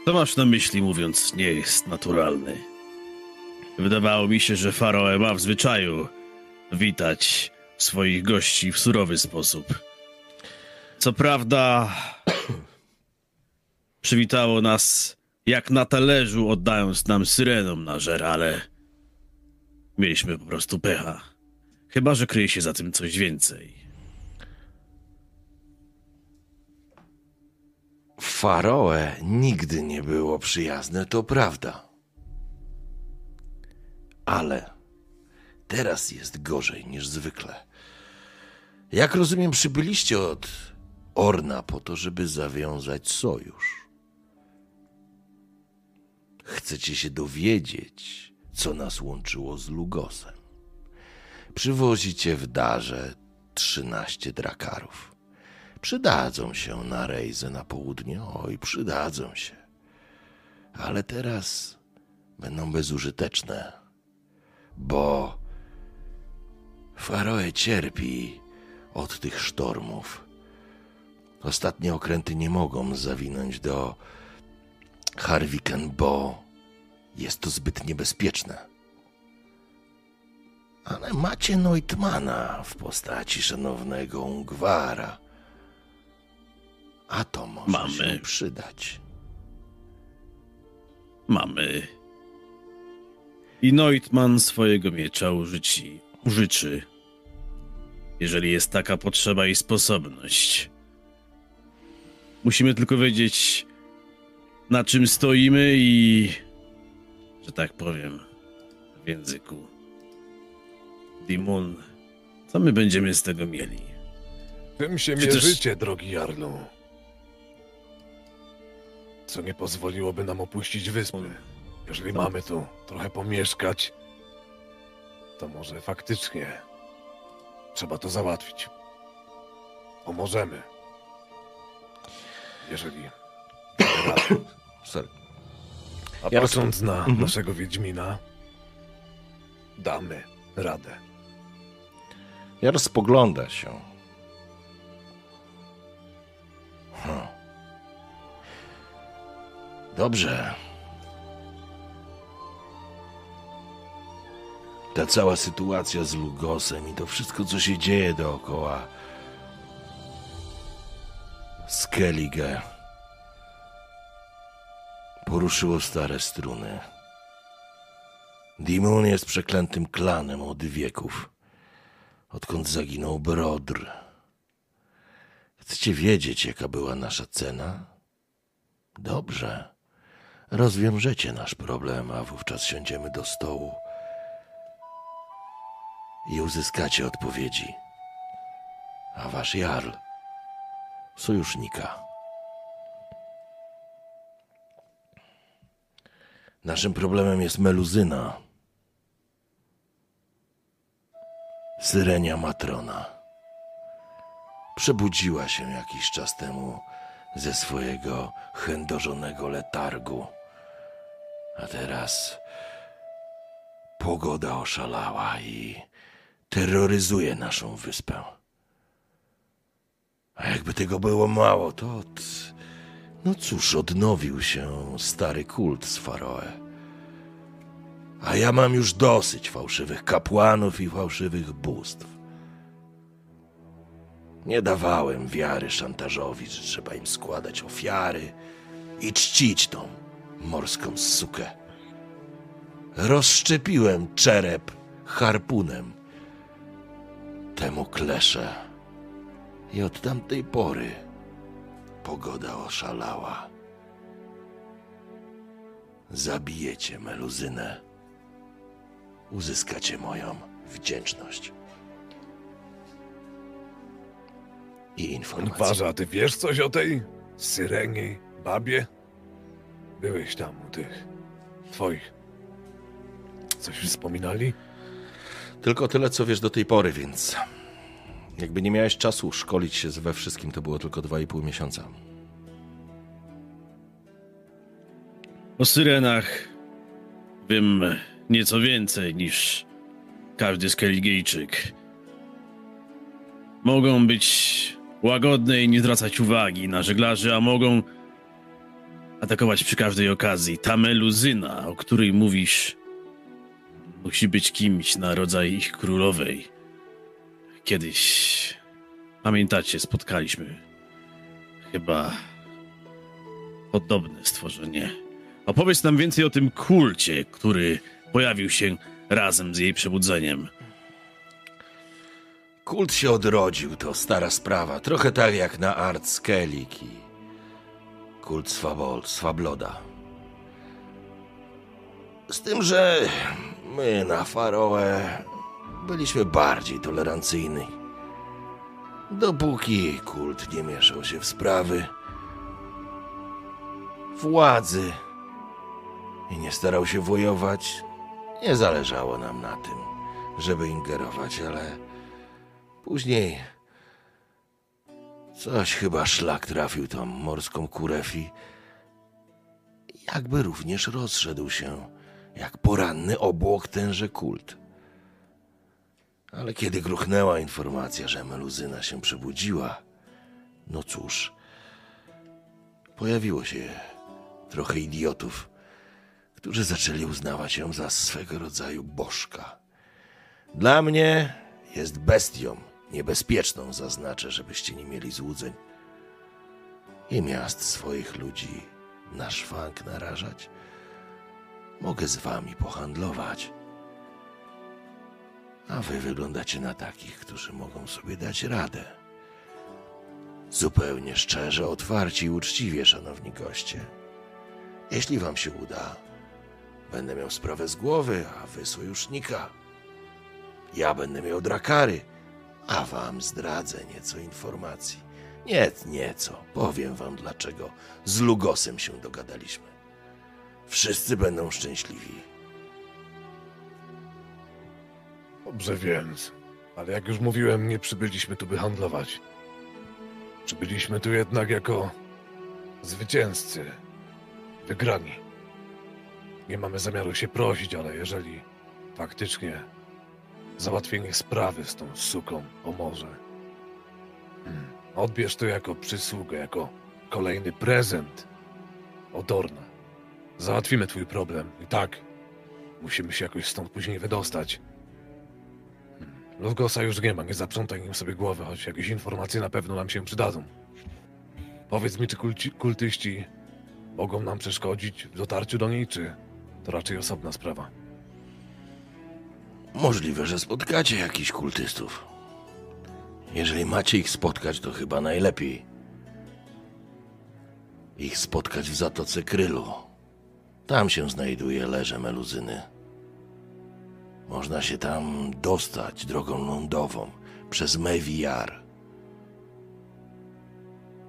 Co masz na myśli, mówiąc, nie jest naturalny? Wydawało mi się, że Faroe ma w zwyczaju witać swoich gości w surowy sposób. Co prawda, przywitało nas jak na talerzu, oddając nam syrenom na żer, ale mieliśmy po prostu pecha. Chyba, że kryje się za tym coś więcej.
Faroe nigdy nie było przyjazne, to prawda. Ale teraz jest gorzej niż zwykle. Jak rozumiem, przybyliście od Orna po to, żeby zawiązać sojusz. Chcecie się dowiedzieć, co nas łączyło z Lugosem. Przywozicie w darze trzynaście drakarów. Przydadzą się na rejzę na południe, oj, przydadzą się. Ale teraz będą bezużyteczne, bo Faroe cierpi od tych sztormów. Ostatnie okręty nie mogą zawinąć do Harviken, bo jest to zbyt niebezpieczne. Ale macie Neutmana w postaci szanownego Ungwara. A to może
Mamy.
się przydać.
Mamy. I Neutman swojego miecza użyci, użyczy, jeżeli jest taka potrzeba i sposobność. Musimy tylko wiedzieć, na czym stoimy i, że tak powiem, w języku. Dimun, co my będziemy z tego mieli?
Czym się
Czy też-
mierzycie, drogi Jarlu? Co nie pozwoliłoby nam opuścić wyspy? Jeżeli
No.
mamy tu trochę pomieszkać, to może faktycznie trzeba to załatwić. Pomożemy. Jeżeli.
Sorry.
A
Ja
patrząc na
Mhm.
naszego Wiedźmina, damy radę.
Jar spogląda się. Hm. Dobrze. Ta cała sytuacja z Lugosem i to wszystko, co się dzieje dookoła Skellige poruszyło stare struny. Dimun jest przeklętym klanem od wieków odkąd zaginął Brodr. Chcecie wiedzieć, jaka była nasza cena? Dobrze. Rozwiążecie nasz problem, a wówczas siądziemy do stołu i uzyskacie odpowiedzi. A wasz jarl sojusznika. Naszym problemem jest meluzyna. Syrenia Matrona. Przebudziła się jakiś czas temu ze swojego chędożonego letargu. A teraz pogoda oszalała i terroryzuje naszą wyspę. A jakby tego było mało, to. Od... No cóż, odnowił się stary kult z Faroe. A ja mam już dosyć fałszywych kapłanów i fałszywych bóstw. Nie dawałem wiary szantażowi, że trzeba im składać ofiary i czcić tą morską sukę. Rozszczepiłem czerep harpunem temu klesze. I od tamtej pory pogoda oszalała. Zabijecie meluzynę uzyskacie moją wdzięczność. I informacje.
Gwarza, a ty wiesz coś o tej syrenie, babie? Byłeś tam u tych twoich. Coś wspominali?
Tylko tyle, co wiesz do tej pory, więc jakby nie miałeś czasu szkolić się we wszystkim, to było tylko 2,5 miesiąca.
O syrenach wiem nieco więcej niż każdy Skelligejczyk. Mogą być łagodne i nie zwracać uwagi na żeglarzy, a mogą atakować przy każdej okazji. Ta meluzyna, o której mówisz, musi być kimś na rodzaj ich królowej. Kiedyś, pamiętacie, spotkaliśmy chyba podobne stworzenie. Opowiedz nam więcej o tym kulcie, który pojawił się razem z jej przebudzeniem.
Kult się odrodził, to stara sprawa. Trochę tak jak na Art Skellig kult Swabol, Swabloda. Z tym, że my na Faroe byliśmy bardziej tolerancyjni. Dopóki kult nie mieszał się w sprawy władzy i nie starał się wojować, nie zależało nam na tym, żeby ingerować, ale później coś chyba szlak trafił tą morską kurew i jakby również rozszedł się jak poranny obłok tenże kult. Ale kiedy gruchnęła informacja, że meluzyna się przebudziła, no cóż, pojawiło się trochę idiotów, którzy zaczęli uznawać ją za swego rodzaju bożka. Dla mnie jest bestią niebezpieczną, zaznaczę, żebyście nie mieli złudzeń. I miast swoich ludzi na szwank narażać. Mogę z wami pohandlować. A wy wyglądacie na takich, którzy mogą sobie dać radę. Zupełnie szczerze, otwarcie i uczciwie, szanowni goście. Jeśli wam się uda, będę miał sprawę z głowy, a wy sojusznika. Ja będę miał drakary, a wam zdradzę nieco informacji. Nie, nieco. Powiem wam dlaczego z Lugosem się dogadaliśmy. Wszyscy będą szczęśliwi.
Dobrze więc, ale jak już mówiłem, nie przybyliśmy tu, by handlować. Przybyliśmy tu jednak jako zwycięzcy, wygrani. Nie mamy zamiaru się prosić, ale jeżeli faktycznie załatwienie sprawy z tą suką pomoże, hmm, odbierz to jako przysługę, jako kolejny prezent od Orna. Załatwimy twój problem i tak musimy się jakoś stąd później wydostać. Lutgosa już nie ma, nie zaprzątaj nim sobie głowy, choć jakieś informacje na pewno nam się przydadzą. Powiedz mi, czy kulci, kultyści mogą nam przeszkodzić w dotarciu do niej, czy to raczej osobna sprawa?
Możliwe, że spotkacie jakichś kultystów. Jeżeli macie ich spotkać, to chyba najlepiej ich spotkać w Zatoce Krylu. Tam się znajduje leże meluzyny. Można się tam dostać drogą lądową przez Mewiar.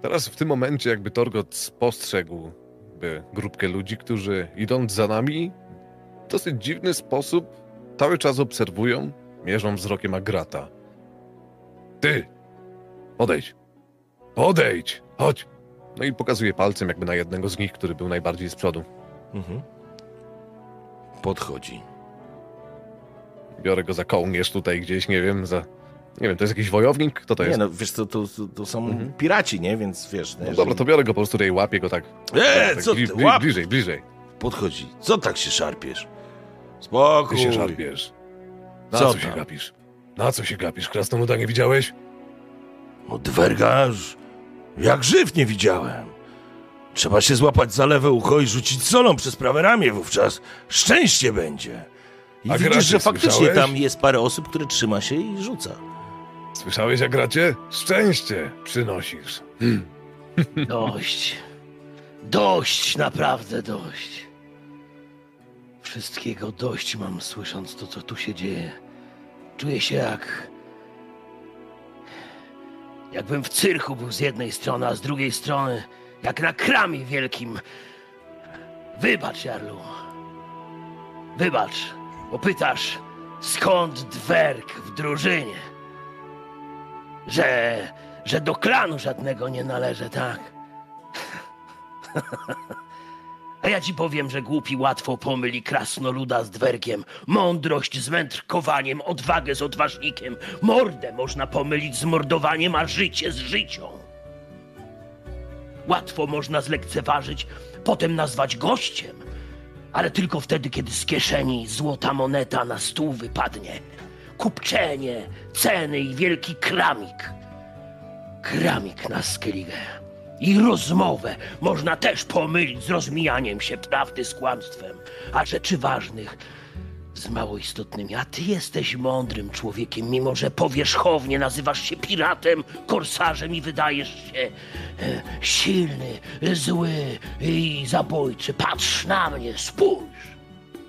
Teraz w tym momencie jakby Torgot spostrzegł by grupkę ludzi, którzy idąc za nami w dosyć dziwny sposób cały czas obserwują, mierzą wzrokiem Agrata. Ty! Podejdź! Podejdź! Chodź! No i pokazuje palcem jakby na jednego z nich, który był najbardziej z przodu.
Mhm. Podchodzi.
Biorę go za kołnierz tutaj gdzieś, nie wiem, za... Nie wiem, to jest jakiś wojownik? Kto to
Nie
jest?
no, wiesz, to, to, to, są
Mhm.
piraci, nie? Więc wiesz...
No dobra, to biorę go po prostu tutaj, łapię go tak.
Eee,
tak
co
bli-
ty,
bli-! Bliżej, bliżej.
Podchodzi. Co tak się szarpiesz?
Ty
Spokój.
się szarpiesz. Na
Co
co, się gapisz? Na co się gapisz? Krasnoluda nie widziałeś?
No dwergarz, jak żyw nie widziałem. Trzeba się złapać za lewe ucho i rzucić solą przez prawe ramię, wówczas szczęście będzie. I
A
widzisz,
gracie,
że faktycznie
słyszałeś?
tam jest parę osób, które trzyma się i rzuca.
Słyszałeś, jak gracie? Szczęście przynosisz.
Dość. Dość, naprawdę dość. Wszystkiego dość mam, słysząc to, co tu się dzieje. Czuję się jak. Jakbym w cyrku był z jednej strony, a z drugiej strony jak na kramie wielkim. Wybacz, Jarlu. Wybacz, bo pytasz, skąd dwerg w drużynie? Że. że do klanu żadnego nie należę, tak? A ja ci powiem, że głupi łatwo pomyli krasnoluda z dwergiem, mądrość z wędrkowaniem, odwagę z odważnikiem, mordę można pomylić z mordowaniem, a życie z życią. Łatwo można zlekceważyć, potem nazwać gościem, ale tylko wtedy, kiedy z kieszeni złota moneta na stół wypadnie. Kupczenie, ceny i wielki kramik. Kramik na Skellige. I rozmowę można też pomylić z rozmijaniem się prawdy z kłamstwem, a rzeczy ważnych z mało istotnymi. A ty jesteś mądrym człowiekiem, mimo że powierzchownie nazywasz się piratem, korsarzem i wydajesz się e, silny, zły i zabójczy. Patrz na mnie, spójrz.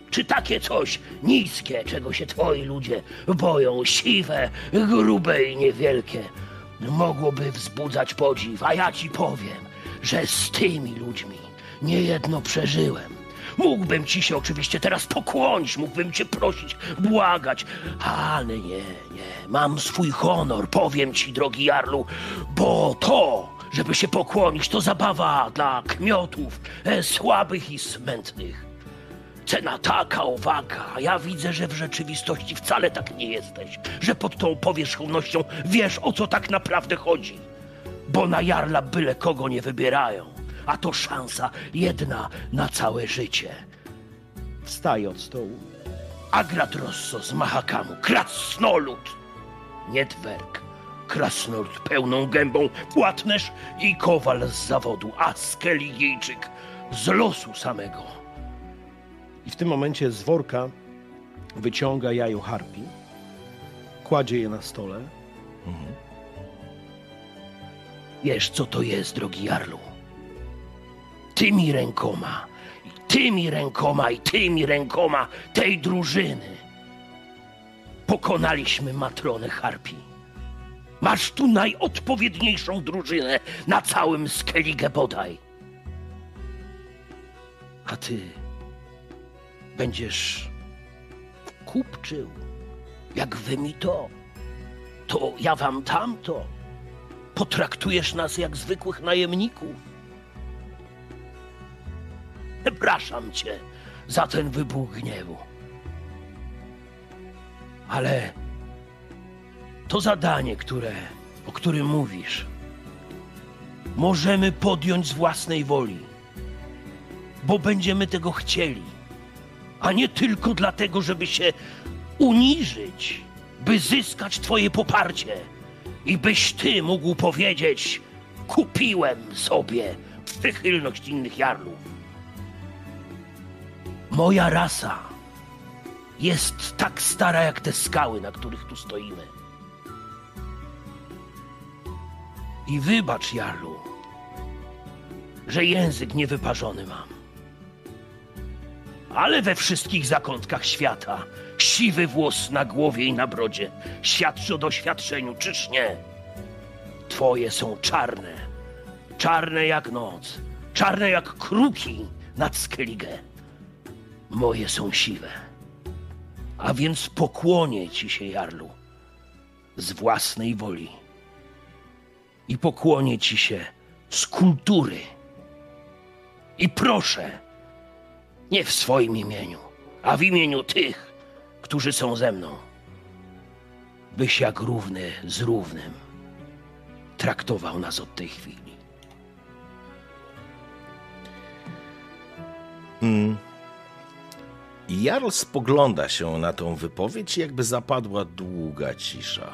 Czy takie coś niskie, czego się twoi ludzie boją, siwe, grube i niewielkie, mogłoby wzbudzać podziw? A ja ci powiem, że z tymi ludźmi niejedno przeżyłem. Mógłbym ci się oczywiście teraz pokłonić, mógłbym cię prosić, błagać, ale nie, nie. Mam swój honor, powiem ci, drogi Jarlu, bo to, żeby się pokłonić, to zabawa dla kmiotów, e, słabych i smętnych. Cena taka, owaka, a ja widzę, że w rzeczywistości wcale tak nie jesteś, że pod tą powierzchownością wiesz, o co tak naprawdę chodzi. Bo na jarla byle kogo nie wybierają, a to szansa jedna na całe życie.
Wstaje od stołu.
Agrat Rosso z Mahakamu, krasnolud, nie twerk. Krasnolud pełną gębą, płatnerz i kowal z zawodu, a skeligijczyk z losu samego.
I w tym momencie z worka wyciąga jajo harpi, kładzie je na stole.
Wiesz, co to jest, drogi Jarlu? Tymi rękoma, i tymi rękoma, i tymi rękoma tej drużyny pokonaliśmy matronę Harpi. Masz tu najodpowiedniejszą drużynę na całym Skellige bodaj. A ty będziesz kupczył, jak wy mi to, to ja wam tamto. Potraktujesz nas jak zwykłych najemników. Przepraszam cię za ten wybuch gniewu. Ale to zadanie, które, o którym mówisz, możemy podjąć z własnej woli, bo będziemy tego chcieli, a nie tylko dlatego, żeby się uniżyć, by zyskać Twoje poparcie i byś Ty mógł powiedzieć: Kupiłem sobie przychylność innych jarlów. Moja rasa jest tak stara jak te skały, na których tu stoimy. I wybacz, Jarlu, że język niewyparzony mam. Ale we wszystkich zakątkach świata siwy włos na głowie i na brodzie świadczy o doświadczeniu, czyż nie? Twoje są czarne, czarne jak noc, czarne jak kruki nad Skellige. Moje są siwe. A więc pokłonię ci się, Jarlu, z własnej woli. I pokłonię ci się z kultury. I proszę, nie w swoim imieniu, a w imieniu tych, którzy są ze mną, byś jak równy z równym traktował nas od tej chwili.
Mm. Jarl spogląda się na tą wypowiedź, jakby zapadła długa cisza.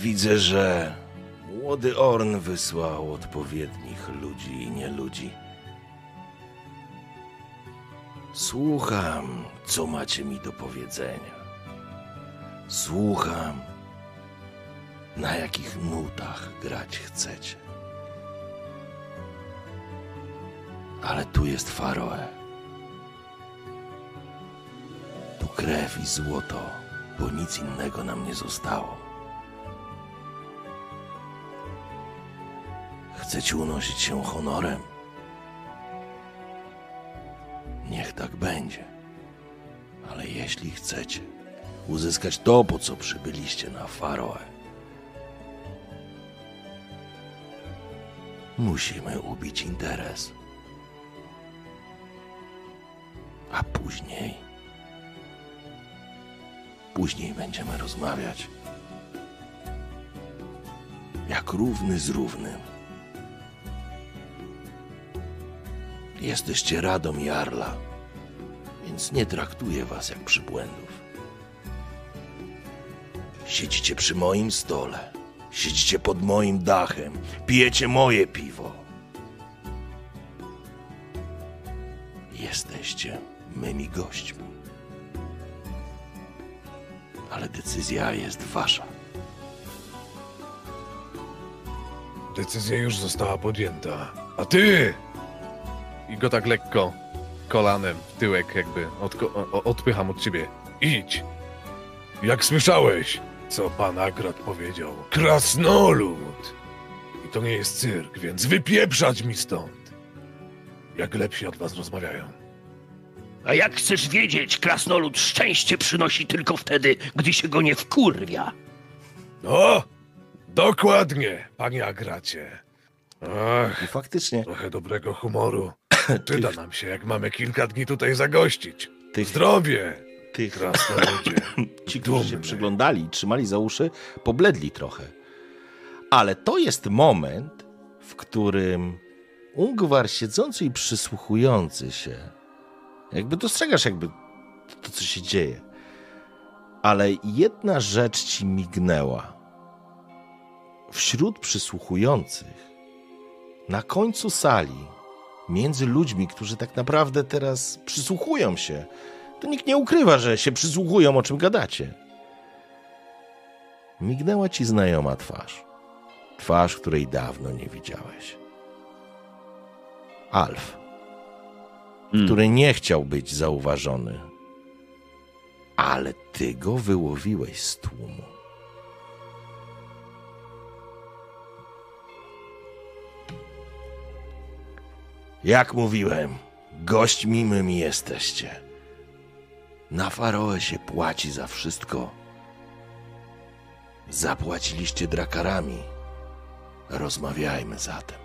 Widzę, że młody Orn wysłał odpowiednich ludzi i nie ludzi. Słucham, co macie mi do powiedzenia. Słucham, na jakich nutach grać chcecie. Ale tu jest Faroe. Tu krew i złoto, bo nic innego nam nie zostało. Chcecie unosić się honorem? Niech tak będzie. Ale jeśli chcecie uzyskać to, po co przybyliście na Faroe, musimy ubić interes. A później. Później będziemy rozmawiać. Jak równy z równym. Jesteście radą Jarla, więc nie traktuję was jak przybłędów. Siedzicie przy moim stole, siedzicie pod moim dachem, pijecie moje piwo. Jesteście mymi gośćmi. Ale decyzja jest wasza.
Decyzja już została podjęta. A ty! I go tak lekko kolanem w tyłek jakby odko- odpycham od ciebie. Idź! Jak słyszałeś, co pan Agrat powiedział? Krasnolud! I to nie jest cyrk, więc wypieprzać mi stąd! Jak lepsi od was rozmawiają.
A jak chcesz wiedzieć, krasnolud szczęście przynosi tylko wtedy, gdy się go nie wkurwia.
No, dokładnie, panie Agracie. Ach,
I faktycznie
trochę dobrego humoru. Przyda
tych,
nam się, jak mamy kilka dni tutaj zagościć.
tych,
Zdrowie,
tych
krasnoludzie.
ci, którzy się
Dumny.
przyglądali, trzymali za uszy, pobledli trochę. Ale to jest moment, w którym Ungwar siedzący i przysłuchujący się, jakby dostrzegasz jakby to, co się dzieje. Ale jedna rzecz ci mignęła. Wśród przysłuchujących, na końcu sali, między ludźmi, którzy tak naprawdę teraz przysłuchują się, to nikt nie ukrywa, że się przysłuchują, o czym gadacie. Mignęła ci znajoma twarz. Twarz, której dawno nie widziałeś. Alf,
Mm.
który nie chciał być zauważony, ale ty go wyłowiłeś z tłumu. Jak mówiłem, gośćmi mymi jesteście. Na Faroe się płaci za wszystko. Zapłaciliście drakarami. Rozmawiajmy zatem.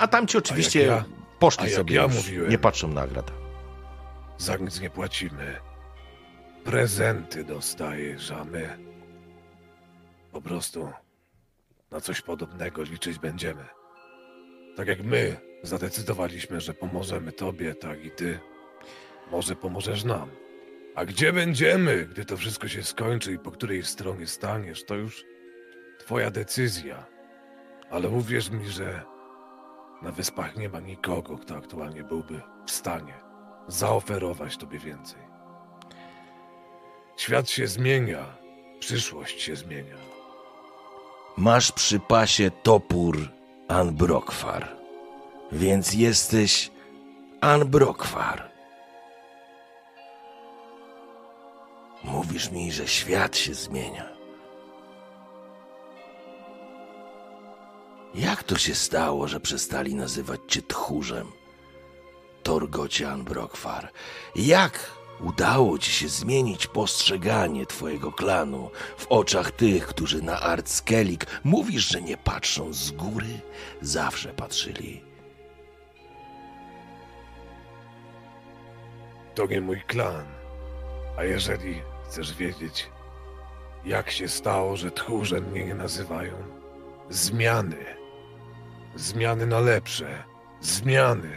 A tamci oczywiście
ja-
poszli sobie
ja mówiłem.
nie patrzą na grat.
Za nic nie płacimy. Prezenty dostajesz, a my po prostu na coś podobnego liczyć będziemy. Tak jak my zadecydowaliśmy, że pomożemy tobie, tak i ty. Może pomożesz nam. A gdzie będziemy, gdy to wszystko się skończy i po której stronie staniesz, to już twoja decyzja. Ale uwierz mi, że na wyspach nie ma nikogo, kto aktualnie byłby w stanie zaoferować tobie więcej. Świat się zmienia, przyszłość się zmienia.
Masz przy pasie topór Anbrokwar, więc jesteś Anbrokwar. Mówisz mi, że świat się zmienia. Jak to się stało, że przestali nazywać cię tchórzem? Torgocie Anbrokwar, jak udało ci się zmienić postrzeganie twojego klanu w oczach tych, którzy na Artskelik mówisz, że nie patrzą z góry, zawsze patrzyli.
To nie mój klan. A jeżeli chcesz wiedzieć, jak się stało, że tchórze mnie nie nazywają, zmiany. Zmiany na lepsze. Zmiany.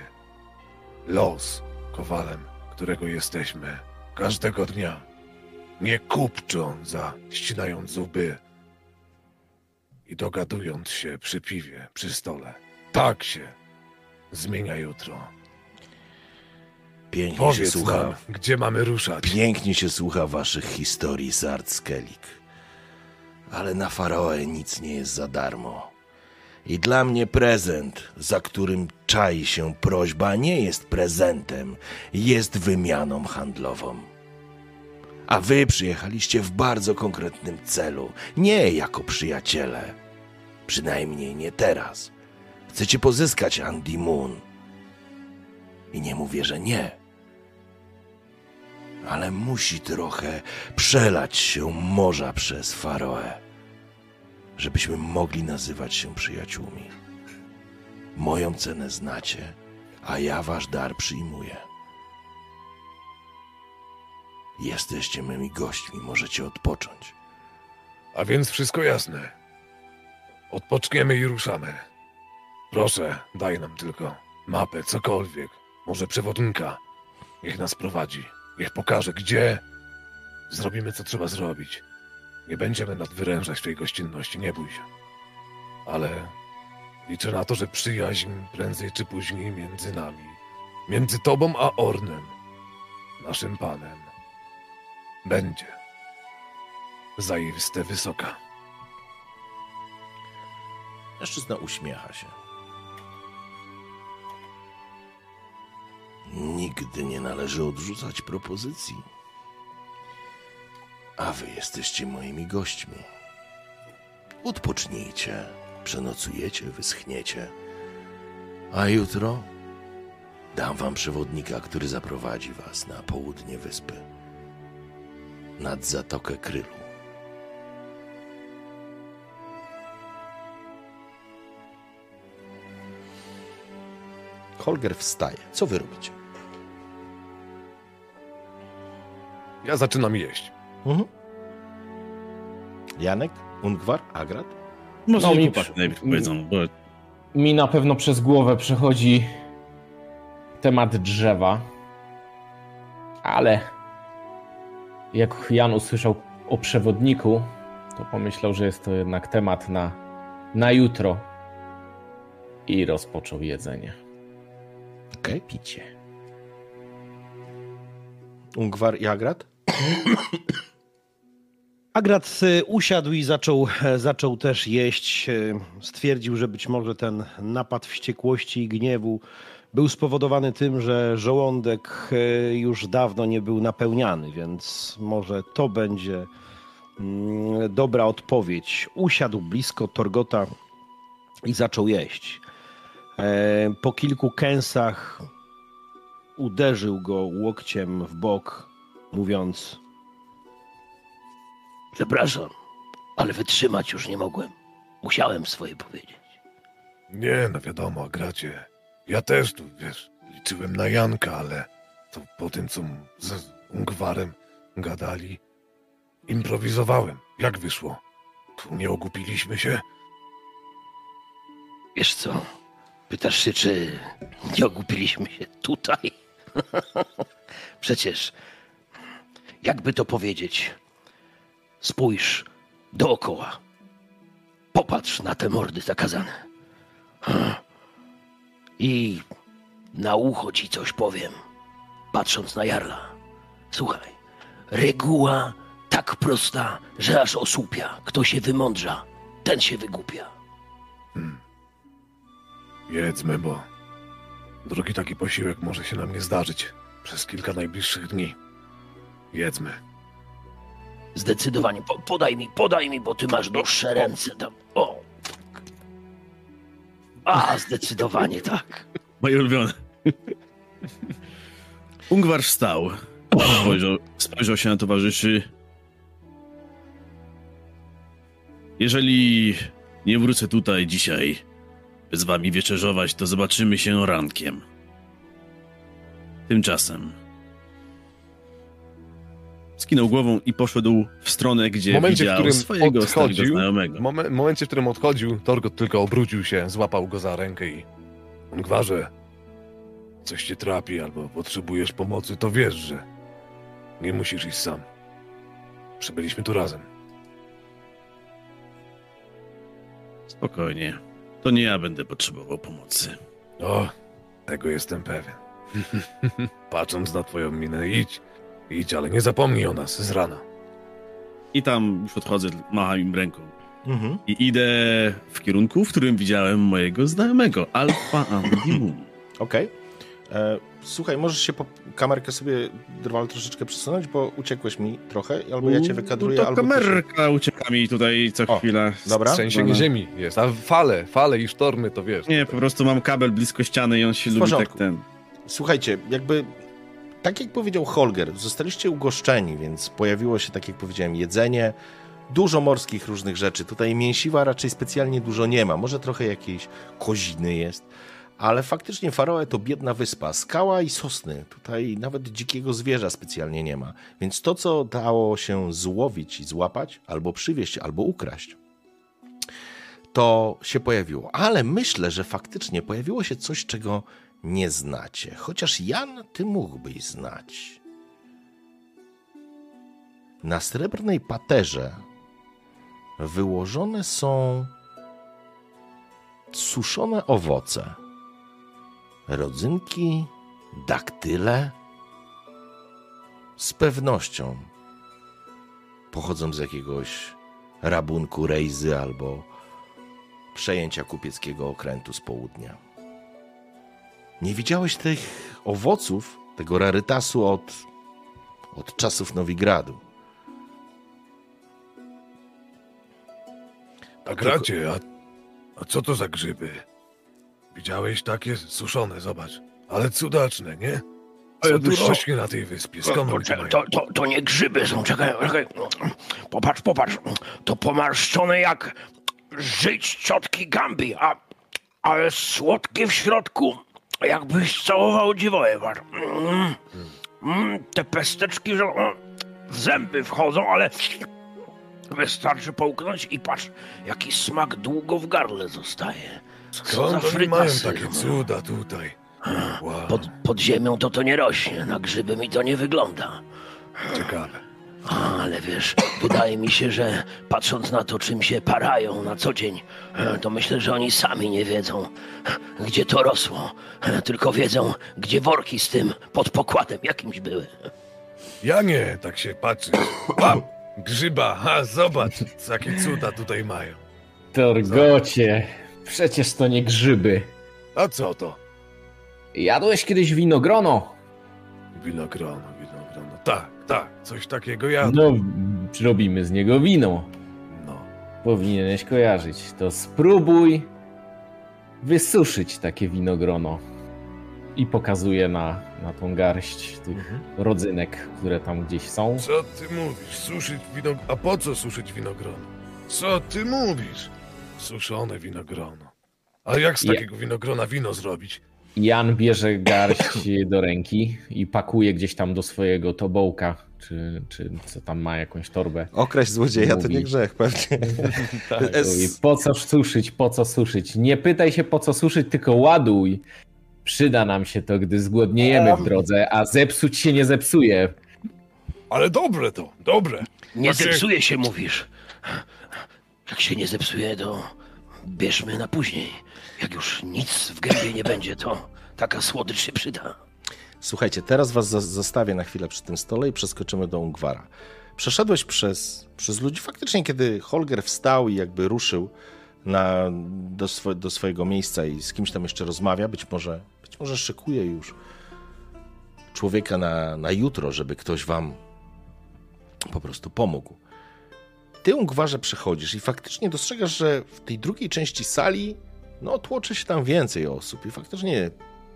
Los, kowalem, którego jesteśmy, każdego dnia. Nie kupczą za ścinając zuby i dogadując się przy piwie, przy stole. Tak się zmienia jutro.
Pięknie się
Powiedz
słucha.
nam, gdzie mamy ruszać.
Pięknie się słucha waszych historii z Artskelik. Ale na Faroe nic nie jest za darmo. I dla mnie prezent, za którym czai się prośba, nie jest prezentem, jest wymianą handlową. A wy przyjechaliście w bardzo konkretnym celu, nie jako przyjaciele. Przynajmniej nie teraz. Chcecie pozyskać Andy Moon. I nie mówię, że nie ale musi trochę przelać się morza przez Faroe, żebyśmy mogli nazywać się przyjaciółmi. Moją cenę znacie, a ja wasz dar przyjmuję. Jesteście mymi gośćmi, możecie odpocząć.
A więc wszystko jasne. Odpoczniemy i ruszamy. Proszę, daj nam tylko mapę, cokolwiek. Może przewodnika. Niech nas prowadzi. Niech pokaże, gdzie. Zrobimy, co trzeba zrobić. Nie będziemy nadwyrężać tej gościnności, nie bój się. Ale liczę na to, że przyjaźń prędzej czy później między nami, między tobą a Ornem, naszym panem, będzie zaiste wysoka.
Mężczyzna uśmiecha się. Nigdy nie należy odrzucać propozycji a wy jesteście moimi gośćmi. Odpocznijcie, przenocujecie, wyschniecie, a jutro dam wam przewodnika, który zaprowadzi was na południe wyspy, nad Zatokę Krylu. Holger wstaje. Co wy robicie?
Ja zaczynam jeść.
Mhm. Janek, Ungwar, Agrat?
Może
No, mi przy-
najpierw powiedzą, bo
Mi na pewno przez głowę przechodzi temat drzewa, ale jak Jan usłyszał o przewodniku, to pomyślał, że jest to jednak temat na, na jutro i rozpoczął jedzenie.
Okej.
Picie.
Ungwar i Agrat?
Agrat y, usiadł i zaczął, e, zaczął też jeść. E, Stwierdził, że być może ten napad wściekłości i gniewu był spowodowany tym, że żołądek e, już dawno nie był napełniany, więc może to będzie mm, dobra odpowiedź. Usiadł blisko Torgota i zaczął jeść. Po kilku kęsach uderzył go łokciem w bok, mówiąc:
Przepraszam, ale wytrzymać już nie mogłem. Musiałem swoje powiedzieć.
Nie, no wiadomo, gracie. Ja też tu, wiesz, liczyłem na Janka, ale to po tym, co z Ungwarem gadali, improwizowałem. Jak wyszło? Tu nie ogupiliśmy się?
Wiesz co? Pytasz się, czy nie ogupiliśmy się tutaj? Przecież, jakby to powiedzieć, spójrz dookoła. Popatrz na te mordy zakazane. I na ucho ci coś powiem, patrząc na Jarla. Słuchaj, reguła tak prosta, że aż osłupia. Kto się wymądrza, ten się wygłupia.
Jedzmy, bo drugi taki posiłek może się nam nie zdarzyć przez kilka najbliższych dni. Jedzmy.
Zdecydowanie. Po, podaj mi, podaj mi, bo ty masz dłuższe ręce. Tam. O. A, zdecydowanie tak.
moje ulubione. Ungwar wstał, spojrzał, spojrzał się na towarzyszy. Jeżeli nie wrócę tutaj dzisiaj, by z wami wieczerzować, to zobaczymy się rankiem. Tymczasem skinął głową i poszedł w stronę, gdzie
momencie, w
widział swojego
odchodził,
znajomego.
w momen- momencie, w którym odchodził, Torgot tylko obrócił się, złapał go za rękę i... Ungwarze, coś cię trapi albo potrzebujesz pomocy, to wiesz, że nie musisz iść sam. Przybyliśmy tu razem.
Spokojnie. To nie ja będę potrzebował pomocy.
O, tego jestem pewien. Patrząc na twoją minę, idź, idź, ale nie zapomnij o nas z rana.
I tam już odchodzę, macham im ręką.
Mhm.
I idę w kierunku, w którym widziałem mojego znajomego, Alfa Andium.
Okej. E, Słuchaj, możesz się po kamerkę sobie drwal troszeczkę przesunąć, bo uciekłeś mi trochę, albo ja cię wykadruję,
to
albo
kamerka ucieka mi tutaj co
O,
chwila.
Dobra.
Trzęsienie
Dobra.
ziemi jest, a fale, fale i sztormy to wiesz.
Nie, po prostu mam kabel blisko ściany i on się
W
lubi
porządku.
tak ten...
Słuchajcie, jakby tak jak powiedział Holger, zostaliście ugoszczeni, więc pojawiło się, tak jak powiedziałem, jedzenie, dużo morskich różnych rzeczy. Tutaj mięsiwa raczej specjalnie dużo nie ma, może trochę jakiejś koziny jest, ale faktycznie Faroe to biedna wyspa, skała i sosny. Tutaj nawet dzikiego zwierza specjalnie nie ma. Więc to, co dało się złowić i złapać, albo przywieźć, albo ukraść, to się pojawiło. Ale myślę, że faktycznie pojawiło się coś, czego nie znacie. Chociaż Jan, ty mógłbyś znać. Na srebrnej paterze wyłożone są suszone owoce, rodzynki, daktyle. Z pewnością pochodzą z jakiegoś rabunku rejzy albo przejęcia kupieckiego okrętu z południa. Nie widziałeś tych owoców, tego rarytasu od, od czasów Nowigradu.
A gracie, a, a co to za grzyby? Widziałeś takie suszone, zobacz. Ale cudaczne, nie? Co
Ale
tu rośnie na tej wyspie? Skąd
To, to, to, to nie grzyby są, czekaj, czekaj. Popatrz, popatrz. To pomarszczone jak żyć ciotki Gambi, a, ale słodkie w środku. Jakbyś całował dziwołewar. Mm, mm, te pesteczki, że w zęby wchodzą, ale wystarczy połknąć i patrz, jaki smak długo w gardle zostaje.
Skąd oni mają takie cuda tutaj? Wow,
Pod, pod ziemią to to nie rośnie, na grzyby mi to nie wygląda.
ciekawe.
Ale wiesz, wydaje mi się, że patrząc na to, czym się parają na co dzień, to myślę, że oni sami nie wiedzą, gdzie to rosło. Tylko wiedzą, gdzie worki z tym pod pokładem jakimś były.
Ja nie, tak się patrzy. Grzyba, ha, zobacz, jakie cuda tutaj mają.
Torgocie, przecież to nie grzyby.
A co to?
Jadłeś kiedyś winogrono?
Winogrono, winogrono. Tak, tak, coś takiego ja.
No, robimy z niego wino.
No.
Powinieneś kojarzyć. To spróbuj wysuszyć takie winogrono. I pokazuje na, na tą garść tych rodzynek, które tam gdzieś są.
Co ty mówisz? Suszyć wino... A po co suszyć winogrono? Co ty mówisz? Suszone winogrono. A jak z takiego winogrona wino zrobić?
Jan bierze garść do ręki i pakuje gdzieś tam do swojego tobołka, czy, czy co tam ma, jakąś torbę.
Okraść złodzieja to nie grzech, pewnie. Es-
Mówi, po co suszyć, po co suszyć? Nie pytaj się po co suszyć, tylko ładuj. Przyda nam się to, gdy zgłodniejemy w drodze, a zepsuć się nie zepsuje.
Ale dobre to, dobre.
Nie
Właśnie-
zepsuje się, mówisz. Jak się nie zepsuje, to bierzmy na później. Jak już nic w gębie nie będzie, to taka słodycz się przyda.
Słuchajcie, teraz was zostawię na chwilę przy tym stole i przeskoczymy do Ungwara. Przeszedłeś przez, przez ludzi. Faktycznie, kiedy Holger wstał i jakby ruszył na, do, swo, do swojego miejsca i z kimś tam jeszcze rozmawia, być może, być może szykuje już człowieka na, na jutro, żeby ktoś wam po prostu pomógł. Ty, Ungwarze, przechodzisz i faktycznie dostrzegasz, że w tej drugiej części sali no, tłoczy się tam więcej osób i faktycznie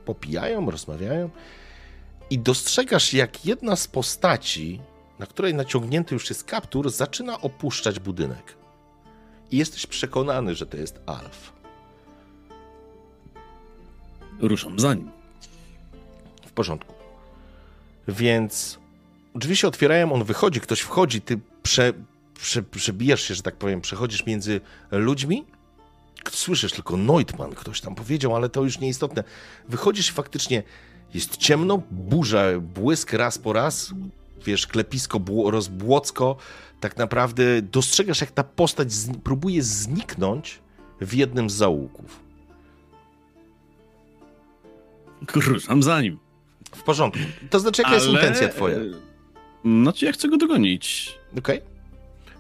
popijają, rozmawiają i dostrzegasz, jak jedna z postaci, na której naciągnięty już jest kaptur, zaczyna opuszczać budynek. I jesteś przekonany, że to jest Alf.
Ruszam za nim.
W porządku. Więc drzwi się otwierają, on wychodzi, ktoś wchodzi, ty prze, prze, przebijasz się, że tak powiem, przechodzisz między ludźmi. Słyszysz tylko Neutmann, ktoś tam powiedział, ale to już nieistotne. Wychodzisz i faktycznie jest ciemno, burza, błysk raz po raz, wiesz, klepisko bło, rozbłocko. Tak naprawdę dostrzegasz, jak ta postać z, próbuje zniknąć w jednym z zaułków.
Ruszam za nim.
W porządku. To znaczy, jaka jest
Ale,
intencja twoja?
Znaczy, ja chcę go dogonić.
Okej?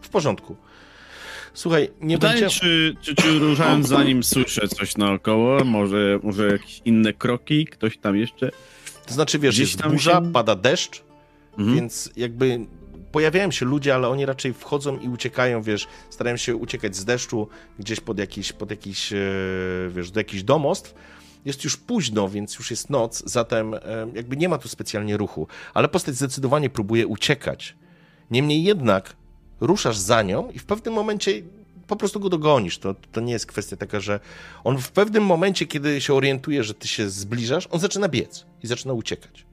W porządku. Słuchaj, nie
Pytanie,
będzie...
czy, czy, czy ruszając za nim słyszę coś naokoło? Może, może jakieś inne kroki? Ktoś tam jeszcze?
To znaczy, wiesz,
gdzieś
jest
tam
burza,
się-
pada deszcz,
Mhm.
więc jakby pojawiają się ludzie, ale oni raczej wchodzą i uciekają, wiesz, starają się uciekać z deszczu gdzieś pod jakiś, pod jakiś e, wiesz, do jakichś domostw. Jest już późno, więc już jest noc, zatem e, jakby nie ma tu specjalnie ruchu, ale postać zdecydowanie próbuje uciekać. Niemniej jednak ruszasz za nią i w pewnym momencie po prostu go dogonisz. To, to nie jest kwestia taka, że on w pewnym momencie, kiedy się orientuje, że ty się zbliżasz, on zaczyna biec i zaczyna uciekać.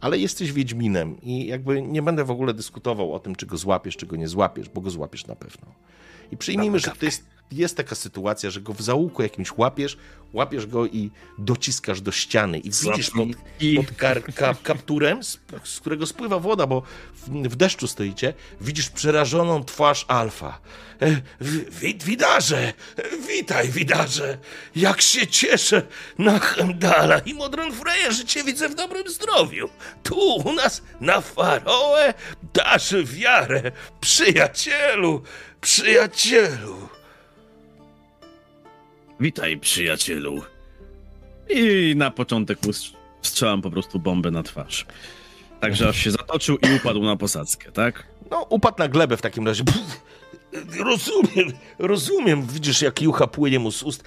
Ale jesteś Wiedźminem i jakby nie będę w ogóle dyskutował o tym, czy go złapiesz, czy go nie złapiesz, bo go złapiesz na pewno. I przyjmijmy, że to jest, jest taka sytuacja, że go w zaułku jakimś łapiesz, łapiesz go i dociskasz do ściany i widzisz pod, pod kar, ka, kapturem, z, z którego spływa woda, bo w, w deszczu stoicie, widzisz przerażoną twarz Alfa. E, wi- Wit, widarze! Witaj, widarze! Jak się cieszę na Hemdala i Modron Freya, że cię widzę w dobrym zdrowiu. Tu u nas na Faroe dasz wiarę. Przyjacielu, przyjacielu.
Witaj, przyjacielu. I na początek strzelam po prostu bombę na twarz. Także aż się zatoczył i upadł na posadzkę, tak?
No, upadł na glebę w takim razie. Pff, rozumiem, rozumiem. Widzisz, jak jucha płynie mu z ust.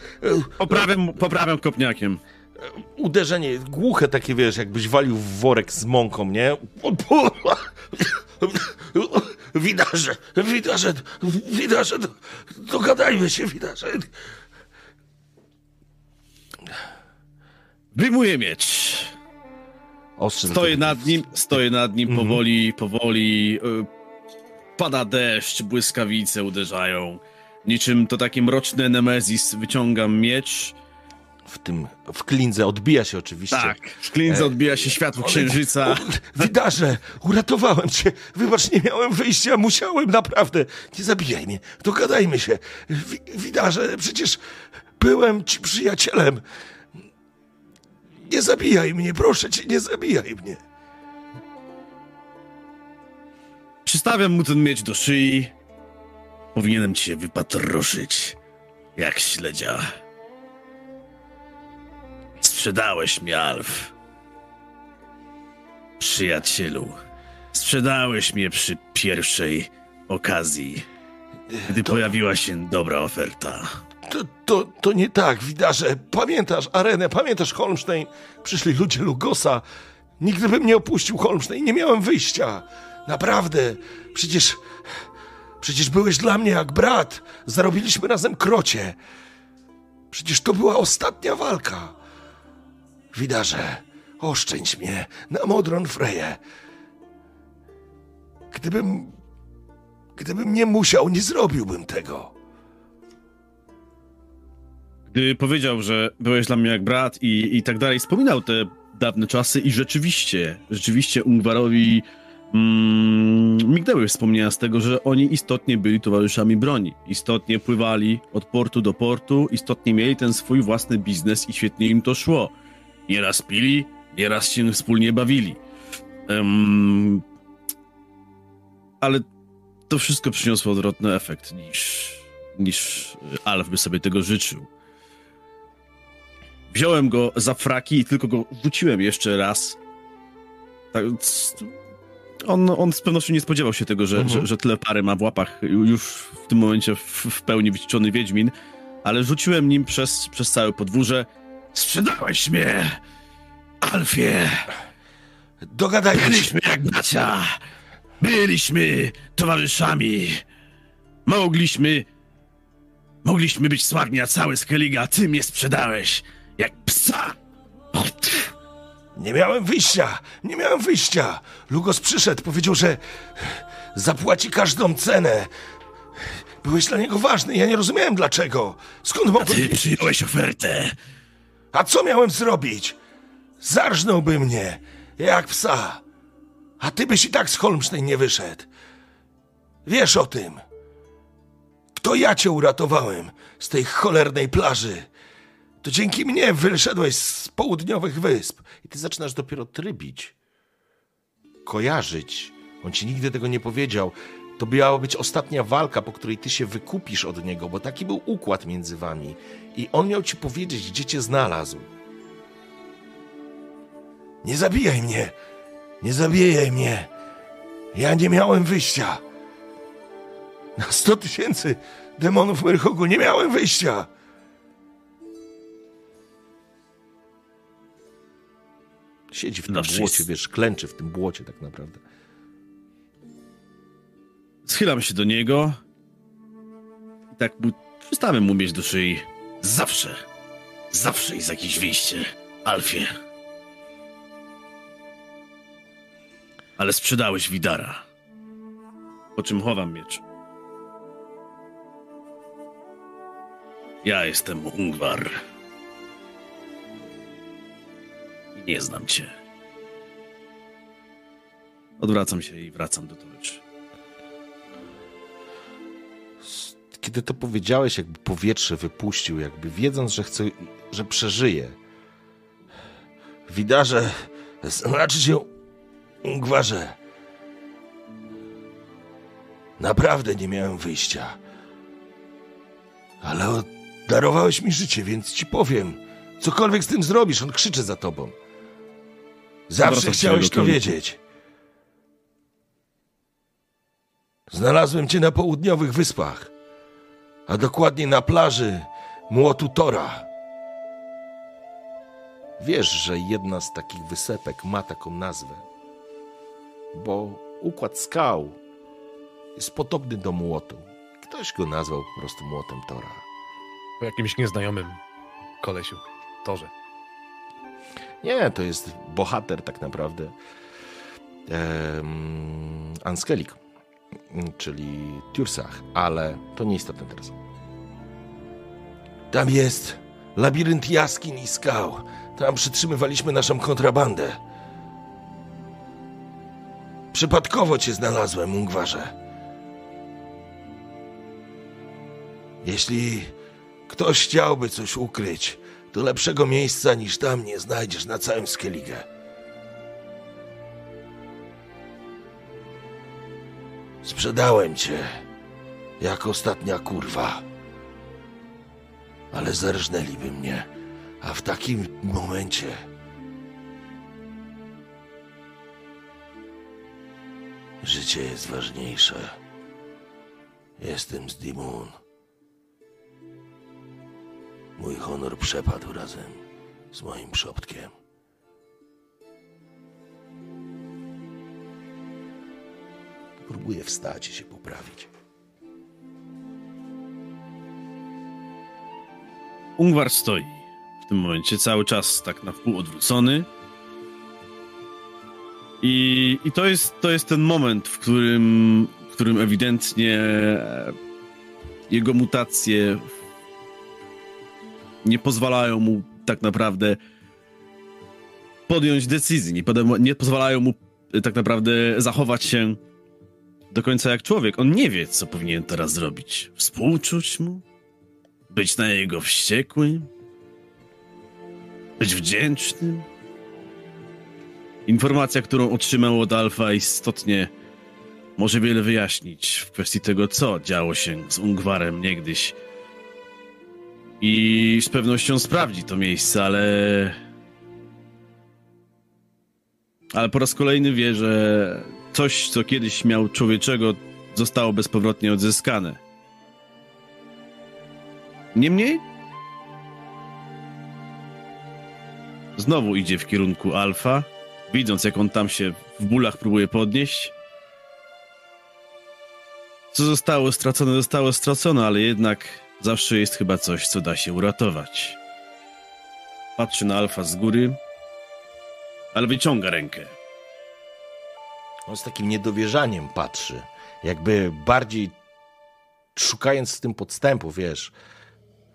Poprawiam, poprawiam kopniakiem.
Uderzenie głuche takie, wiesz, jakbyś walił w worek z mąką, nie? Widarze, widarze, widarze, do- dogadajmy się, widarze.
Wyjmuję miecz. Stoję nad nim, stoję nad nim
Mhm.
powoli, powoli. y, Pada deszcz, błyskawice uderzają. Niczym to taki mroczny Nemezis wyciągam miecz.
W tym, w klindze odbija się oczywiście.
Tak, w klindze
E,
odbija się światło księżyca.
Widarze, uratowałem cię. Wybacz, nie miałem wyjścia, musiałem, naprawdę. Nie zabijaj mnie, dogadajmy się. Wi widarze, przecież byłem ci przyjacielem. Nie zabijaj mnie, proszę cię, nie zabijaj mnie.
Przystawiam mu ten miecz do szyi. Powinienem cię wypatroszyć, jak śledzia. Sprzedałeś mnie, Alf. Przyjacielu, sprzedałeś mnie przy pierwszej okazji, gdy pojawiła się dobra oferta.
To, to, to nie tak, widarze. Pamiętasz arenę, pamiętasz Holmstein? Przyszli ludzie Lugosa. Nigdy bym nie opuścił Holmstein, nie miałem wyjścia. Naprawdę. Przecież. Przecież byłeś dla mnie jak brat. Zarobiliśmy razem krocie. Przecież to była ostatnia walka. Widarze, oszczędź mnie na Modron Freję. Gdybym. Gdybym nie musiał, nie zrobiłbym tego.
Gdy powiedział, że byłeś dla mnie jak brat i, i tak dalej, wspominał te dawne czasy i rzeczywiście, rzeczywiście Ungwarowi mm, mignęły wspomnienia z tego, że oni istotnie byli towarzyszami broni. Istotnie pływali od portu do portu, istotnie mieli ten swój własny biznes i świetnie im to szło. Nieraz pili, nieraz się wspólnie bawili. Em, ale to wszystko przyniosło odwrotny efekt niż, niż Alf by sobie tego życzył. Wziąłem go za fraki i tylko go rzuciłem jeszcze raz. Tak, on, on z pewnością nie spodziewał się tego, że,
Mhm.
że, że tyle pary ma w łapach już w tym momencie w, w pełni wyćwiczony Wiedźmin, ale rzuciłem nim przez, przez całe podwórze. Sprzedałeś mnie, Alfie!
Dogadajmy się.
Byliśmy jak bracia! Byliśmy towarzyszami! Mogliśmy... Mogliśmy być sławni na całe Skellige, a ty mnie sprzedałeś! Jak psa!
Nie miałem wyjścia! Nie miałem wyjścia! Lugos przyszedł, powiedział, że zapłaci każdą cenę. Byłeś dla niego ważny, ja nie rozumiałem dlaczego. Skąd mogłem
Ty
wiedzieć?
przyjąłeś ofertę!
A co miałem zrobić? Zarżnąłby mnie, jak psa. A ty byś i tak z Holmstein nie wyszedł. Wiesz o tym. To ja cię uratowałem z tej cholernej plaży. To dzięki mnie wyszedłeś z południowych wysp. I ty zaczynasz dopiero trybić. Kojarzyć. On ci nigdy tego nie powiedział. To miała być ostatnia walka, po której ty się wykupisz od niego, bo taki był układ między wami. I on miał ci powiedzieć, gdzie cię znalazł. Nie zabijaj mnie! Nie zabijaj mnie! Ja nie miałem wyjścia. Na sto tysięcy demonów Myrhogu nie miałem wyjścia. Siedzi w tym
Zawsze
błocie,
jest-
wiesz, klęczy w tym błocie tak naprawdę.
Schylam się do niego i tak mu przystawiam mu mieć do szyi. Zawsze, zawsze jest jakieś wyjście, Alfie. Ale sprzedałeś Widara. Po czym chowam miecz. Ja jestem Ungwar. Nie znam cię. Odwracam się i wracam do toczy.
Kiedy to powiedziałeś, jakby powietrze wypuścił, jakby wiedząc, że chce, że przeżyje. Widarze, znaczy się Ungwarze. Naprawdę nie miałem wyjścia. Ale darowałeś mi życie, więc ci powiem. Cokolwiek z tym zrobisz, on krzyczy za tobą. Zawsze chciałeś to wiedzieć. Znalazłem cię na południowych wyspach, a dokładnie na plaży Młotu Tora. Wiesz, że jedna z takich wysepek ma taką nazwę, bo układ skał jest podobny do młotu. Ktoś go nazwał po prostu Młotem Tora.
Po jakimś nieznajomym kolesiu, torze.
Nie, to jest bohater tak naprawdę. Um, Anskelik, czyli Tursach, ale to nieistotne teraz. Tam jest labirynt jaskiń i skał. Tam przytrzymywaliśmy naszą kontrabandę. Przypadkowo cię znalazłem, Ungwarze. Jeśli ktoś chciałby coś ukryć, to lepszego miejsca niż tam nie znajdziesz na całym Skellige. Sprzedałem cię jak ostatnia kurwa. Ale zerżnęliby mnie, a w takim momencie życie jest ważniejsze. Jestem z Dimun. Mój honor przepadł razem z moim przodkiem. Próbuję wstać i się poprawić.
Ungwar stoi w tym momencie cały czas tak na wpół odwrócony. I, i to, jest, to jest ten moment, w którym, w którym ewidentnie jego mutacje nie pozwalają mu tak naprawdę podjąć decyzji, nie, podejm- nie pozwalają mu e, tak naprawdę zachować się do końca jak człowiek. On nie wie, co powinien teraz zrobić. Współczuć mu? Być na jego wściekłym? Być wdzięcznym? Informacja, którą otrzymał od Alfa istotnie może wiele wyjaśnić w kwestii tego, co działo się z Ungwarem niegdyś. I z pewnością sprawdzi to miejsce, ale... Ale po raz kolejny wie, że coś, co kiedyś miał człowieczego, zostało bezpowrotnie odzyskane. Niemniej znowu idzie w kierunku Alfa, widząc jak on tam się w bólach próbuje podnieść. Co zostało stracone, zostało stracone, ale jednak zawsze jest chyba coś, co da się uratować. Patrzy na Alfa z góry, ale wyciąga rękę.
On z takim niedowierzaniem patrzy, jakby bardziej szukając z tym podstępu, wiesz.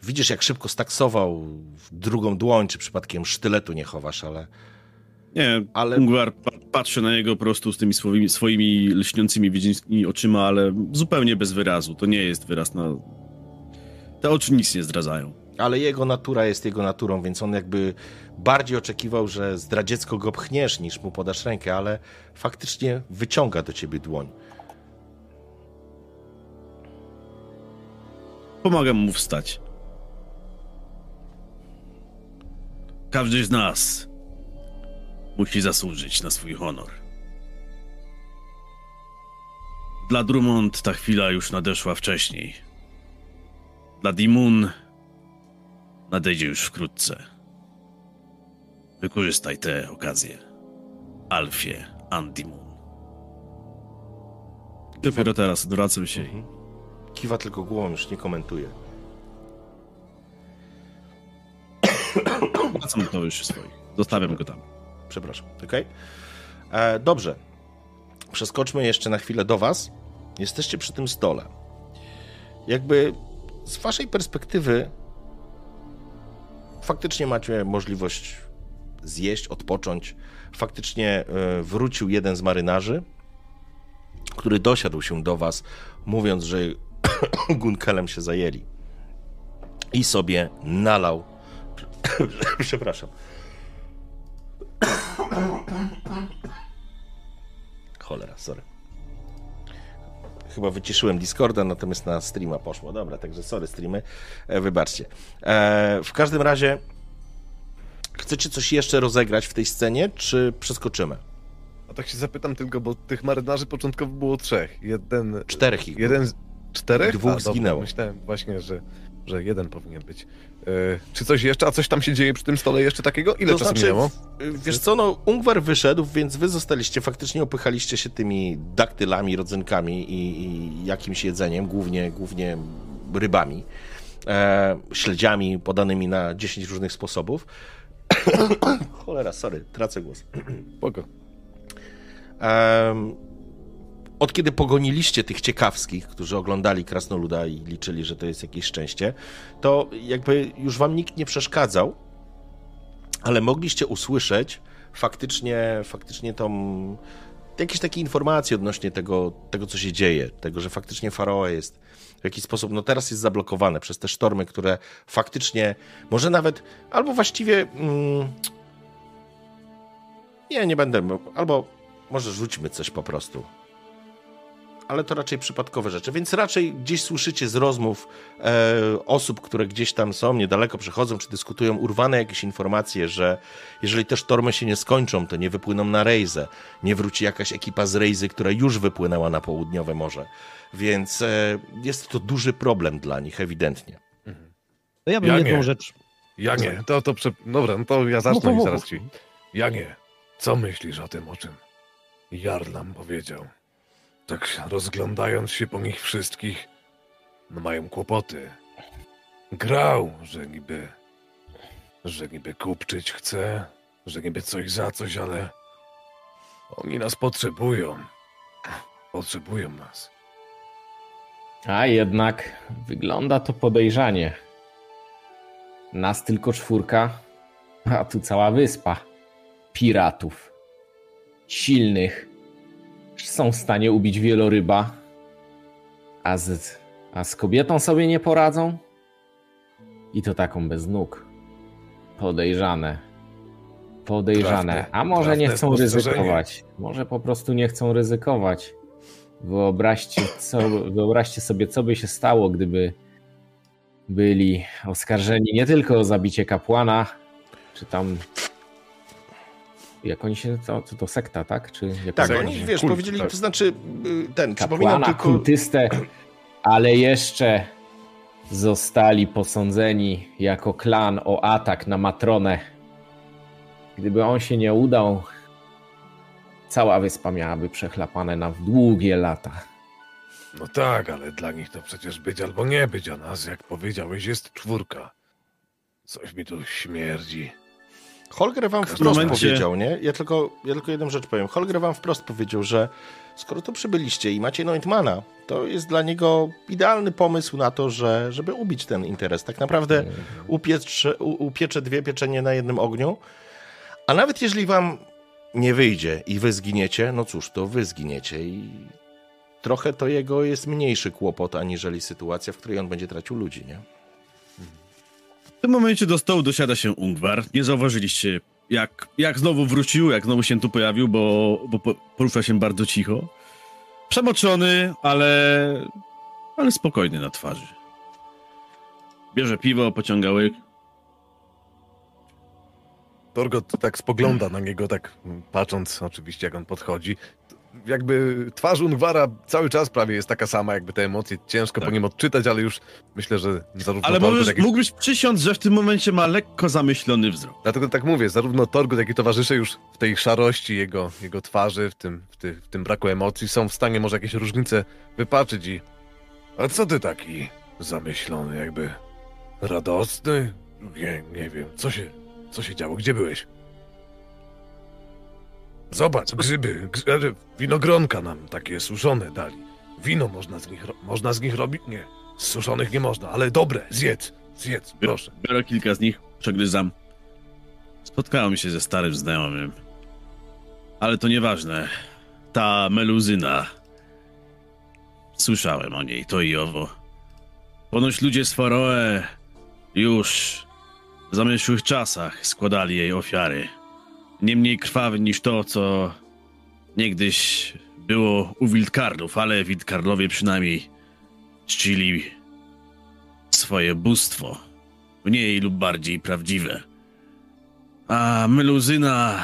Widzisz, jak szybko staksował w drugą dłoń, czy przypadkiem sztyletu nie chowasz, ale
Nie,
Ale-.
Ungwar pa patrzy na niego po prostu z tymi swoimi, swoimi lśniącymi wiedźmińskimi oczyma, ale zupełnie bez wyrazu. To nie jest wyraz na... Te oczy nic nie zdradzają.
ale jego natura jest jego naturą, więc on jakby bardziej oczekiwał, że zdradziecko go pchniesz, niż mu podasz rękę, ale faktycznie wyciąga do ciebie dłoń.
Pomagam mu wstać. Każdy z nas musi zasłużyć na swój honor. Dla Drummond ta chwila już nadeszła wcześniej. Dla Dimun nadejdzie już wkrótce. Wykorzystaj tę okazję. Alfie Andimun. Dopiero teraz odwracam się i
Kiwa tylko głową, już nie komentuje.
wracam do towarzyszy swoich. Zostawiam go tam.
Przepraszam, okej? E, Dobrze. Przeskoczmy jeszcze na chwilę do was. Jesteście przy tym stole. Jakby z waszej perspektywy faktycznie macie możliwość zjeść, odpocząć. Faktycznie e, wrócił jeden z marynarzy, który dosiadł się do was, mówiąc, że Gunkelem się zajęli. I sobie nalał. Przepraszam. Cholera, sorry. Chyba wyciszyłem Discorda, natomiast na streama poszło. Dobra, także sorry streamy, e, wybaczcie. E, w każdym razie, chcecie coś jeszcze rozegrać w tej scenie, czy przeskoczymy?
A tak się zapytam tylko, bo tych marynarzy początkowo było trzech. Jeden.
Czterech ich.
Jeden z czterech?
Dwóch
dobra,
zginęło.
Myślałem właśnie, że, że jeden powinien być. E, czy coś jeszcze? A coś tam się dzieje przy tym stole jeszcze takiego? Ile
To
czasu
znaczy,
minęło?
Wiesz co, no Ungwar wyszedł, więc wy zostaliście, faktycznie opychaliście się tymi daktylami, rodzynkami i, i jakimś jedzeniem, głównie, głównie rybami, e, śledziami podanymi na 10 różnych sposobów. Cholera, sorry, tracę głos.
Spoko.
Em, od kiedy pogoniliście tych ciekawskich, którzy oglądali Krasnoluda i liczyli, że to jest jakieś szczęście, to jakby już wam nikt nie przeszkadzał, ale mogliście usłyszeć faktycznie, faktycznie tą, jakieś takie informacje odnośnie tego, tego, co się dzieje, tego, że faktycznie Faroe jest w jakiś sposób, no teraz jest zablokowane przez te sztormy, które faktycznie, może nawet, albo właściwie, mm, nie, nie będę, albo może rzućmy coś po prostu. Ale to raczej przypadkowe rzeczy, więc raczej gdzieś słyszycie z rozmów e, osób, które gdzieś tam są, niedaleko przechodzą czy dyskutują, urwane jakieś informacje, że jeżeli te sztormy się nie skończą, to nie wypłyną na Rejzę, nie wróci jakaś ekipa z Rejzy, która już wypłynęła na południowe morze. Więc e, jest to duży problem dla nich, ewidentnie.
To ja bym
Ja
jedną
nie.
rzecz.
Ja nie, to, to prze... Dobra, no to ja zacznę
Mów,
i zaraz ci. Ja nie. Co myślisz o tym, o czym Jarlam powiedział? Tak rozglądając się po nich wszystkich, no mają kłopoty. Grał, że niby, że niby kupczyć chce, że niby coś za coś, ale oni nas potrzebują. Potrzebują nas.
A jednak wygląda to podejrzanie. Nas tylko czwórka, a tu cała wyspa piratów. Silnych. Są w stanie ubić wieloryba. A z, a z kobietą sobie nie poradzą? I to taką bez nóg. Podejrzane. Podejrzane.
Trafne-
A może nie chcą ryzykować. Może po prostu nie chcą ryzykować. Wyobraźcie, co, wyobraźcie sobie, co by się stało, gdyby byli oskarżeni nie tylko o zabicie kapłana, czy tam. Jak oni się. To, to, to sekta, tak? Czy
Tak, oni, wiesz,
kult,
powiedzieli,
tak.
to znaczy y, ten, przypominam tylko...
kultystę, ale jeszcze zostali posądzeni jako klan o atak na Matronę. Gdyby on się nie udał, cała wyspa miałaby przechlapane na długie lata.
No tak, ale dla nich to przecież być albo nie być, a nas, jak powiedziałeś, jest czwórka. Coś mi tu śmierdzi.
Holger wam wprost
momencie-
powiedział, nie? Ja tylko, ja tylko jedną rzecz powiem. Holger wam wprost powiedział, że skoro tu przybyliście i macie Neutmana, to jest dla niego idealny pomysł na to, że, żeby ubić ten interes. Tak naprawdę upiecze, upiecze dwie pieczenie na jednym ogniu, a nawet jeżeli wam nie wyjdzie i wy zginiecie, no cóż, to wy zginiecie i trochę to jego jest mniejszy kłopot, aniżeli sytuacja, w której on będzie tracił ludzi, nie?
Tym momencie do stołu dosiada się Ungwar. Nie zauważyliście, jak, jak znowu wrócił, jak znowu się tu pojawił, bo, bo po- porusza się bardzo cicho. Przemoczony, ale, ale spokojny na twarzy. Bierze piwo, pociąga łyk.
Torgot tak spogląda na niego, tak patrząc oczywiście, jak on podchodzi. Jakby twarz Ungwara cały czas prawie jest taka sama, jakby te emocje ciężko
Tak.
po nim odczytać, ale już myślę, że zarówno
Ale możesz,
jak i...
mógłbyś przysiąc, że w tym momencie ma lekko zamyślony wzrok.
Dlatego tak mówię, zarówno Torgut, jak i towarzysze już w tej szarości jego, jego twarzy, w tym, w, ty, w tym braku emocji, są w stanie może jakieś różnice wypaczyć i... A co ty taki zamyślony, jakby radosny? Nie, nie wiem, co się, co się działo, gdzie byłeś? Zobacz, grzyby, grzyby, winogronka nam takie suszone dali. Wino można z nich, można z nich robić? Nie, z suszonych nie można, ale dobre, zjedz, zjedz, proszę.
Biorę kilka z nich, przegryzam. Spotkałem się ze starym znajomym. Ale to nieważne. Ta meluzyna. Słyszałem o niej, to i owo. Ponoć ludzie z Faroe już w zamierzchłych czasach składali jej ofiary. Nie mniej krwawe niż to, co niegdyś było u Wildkarlów, ale Wildkarlowie przynajmniej czcili swoje bóstwo mniej lub bardziej prawdziwe. A meluzyna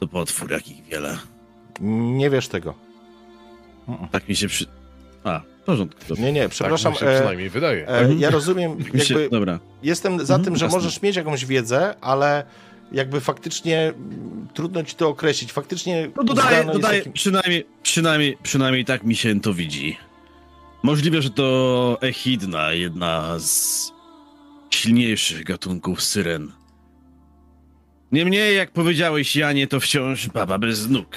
to potwór jakich wiele.
Nie wiesz tego.
Tak mi się przy... A, porządku. Dobrze.
Nie, nie, przepraszam.
Tak się
e,
przynajmniej wydaje.
e, ja rozumiem,
Mi się...
jakby
Dobra.
jestem za
Mhm,
tym, że
jasne.
możesz mieć jakąś wiedzę, ale jakby faktycznie trudno ci to określić. Faktycznie
No dodaję, dodaję,
takim-
przynajmniej, przynajmniej, przynajmniej tak mi się to widzi. Możliwe, że to Echidna, jedna z najsilniejszych gatunków syren. Niemniej, jak powiedziałeś, Janie, to wciąż baba bez nóg.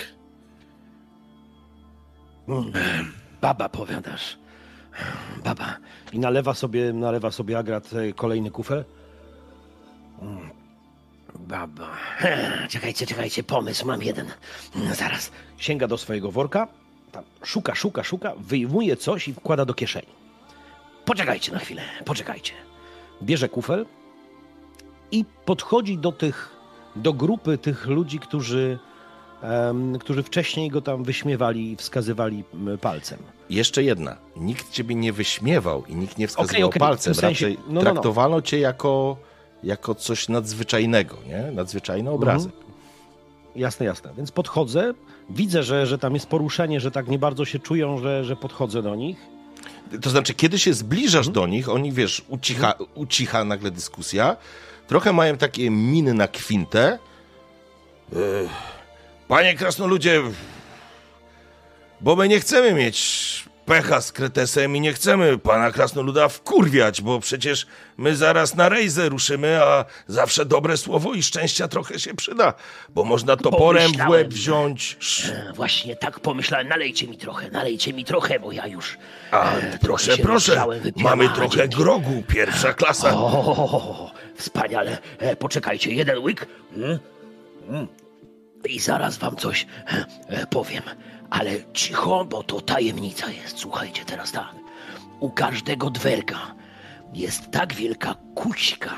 Baba, powiadasz. Baba. I nalewa sobie, nalewa sobie Agrat e, kolejny kufel. Mm. Baba. Czekajcie, czekajcie, pomysł mam jeden. Mm, Zaraz. Sięga do swojego worka, tam szuka, szuka, szuka, wyjmuje coś i wkłada do kieszeni. Poczekajcie na chwilę, poczekajcie. Bierze kufel i podchodzi do tych, do grupy tych ludzi, którzy, którzy wcześniej go tam wyśmiewali i wskazywali palcem.
Jeszcze jedna. Nikt ciebie nie wyśmiewał i nikt nie wskazywał
okej, w
palcem.
tym sensie-
Raczej
no, no, no.
traktowano cię jako, jako coś nadzwyczajnego, nie? Nadzwyczajny obrazek.
Jasne, jasne. Więc podchodzę, widzę, że, że tam jest poruszenie, że tak nie bardzo się czują, że, że podchodzę do nich.
To znaczy, kiedy się zbliżasz
Mhm.
do nich, oni, wiesz, ucicha, ucicha nagle dyskusja, trochę mają takie miny na kwintę. Ech, Panie krasnoludzie, bo my nie chcemy mieć pecha z kretesem i nie chcemy pana krasnoluda wkurwiać, bo przecież my zaraz na rejzę ruszymy, a zawsze dobre słowo i szczęścia trochę się przyda, bo można toporem w łeb wziąć.
E, Właśnie tak pomyślałem. Nalejcie mi trochę, nalejcie mi trochę, bo ja już.
A,
e,
proszę, proszę, mamy trochę
dzięki.
grogu, pierwsza klasa.
O, wspaniale. E, poczekajcie, jeden łyk. Mm, mm. I zaraz wam coś e, e, powiem. Ale cicho, bo to tajemnica jest. Słuchajcie teraz tak. U każdego dwerga jest tak wielka kuśka,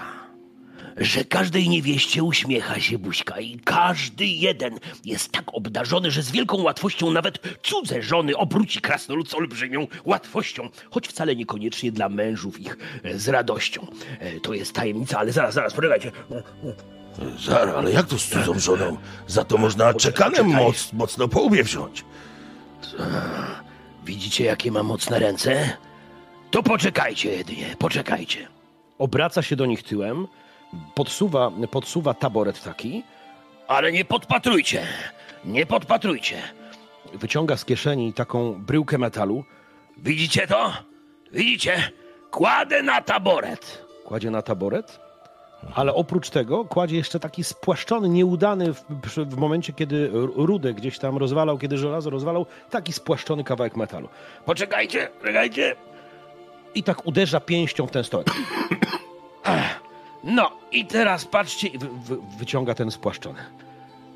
że każdej niewieście uśmiecha się buźka i każdy jeden jest tak obdarzony, że z wielką łatwością nawet cudze żony obróci krasnolud z olbrzymią łatwością, choć wcale niekoniecznie dla mężów ich e, z radością. To jest tajemnica, ale zaraz, zaraz, poczekajcie.
Zara, ale jak to z cudzą żoną? Za to można czekanem moc, mocno po łbie wziąć.
Widzicie, jakie mam mocne ręce? To poczekajcie jedynie, poczekajcie.
Obraca się do nich tyłem, podsuwa, podsuwa taboret taki,
Ale nie podpatrujcie, nie podpatrujcie.
wyciąga z kieszeni taką bryłkę metalu,
Widzicie to? Widzicie? Kładę na taboret.
kładzie na taboret, ale oprócz tego kładzie jeszcze taki spłaszczony, nieudany w, w momencie, kiedy rudę gdzieś tam rozwalał, kiedy żelazo rozwalał, taki spłaszczony kawałek metalu.
Poczekajcie, czekajcie.
I tak uderza pięścią w ten stołek.
No i teraz patrzcie.
Wy, wyciąga ten spłaszczony.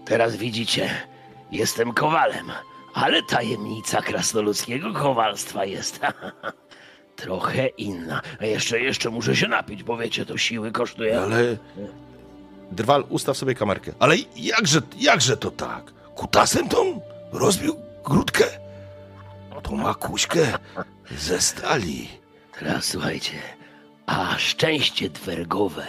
Teraz widzicie, jestem kowalem, ale tajemnica krasnoludzkiego kowalstwa jest trochę inna. A jeszcze, jeszcze muszę się napić, bo wiecie, to siły kosztuje.
Ale... Drwal, ustaw sobie kamerkę. Ale jakże, jakże to tak? Kutasem tą rozbił grudkę? To ma kuśkę ze stali.
Teraz słuchajcie, a szczęście dwergowe.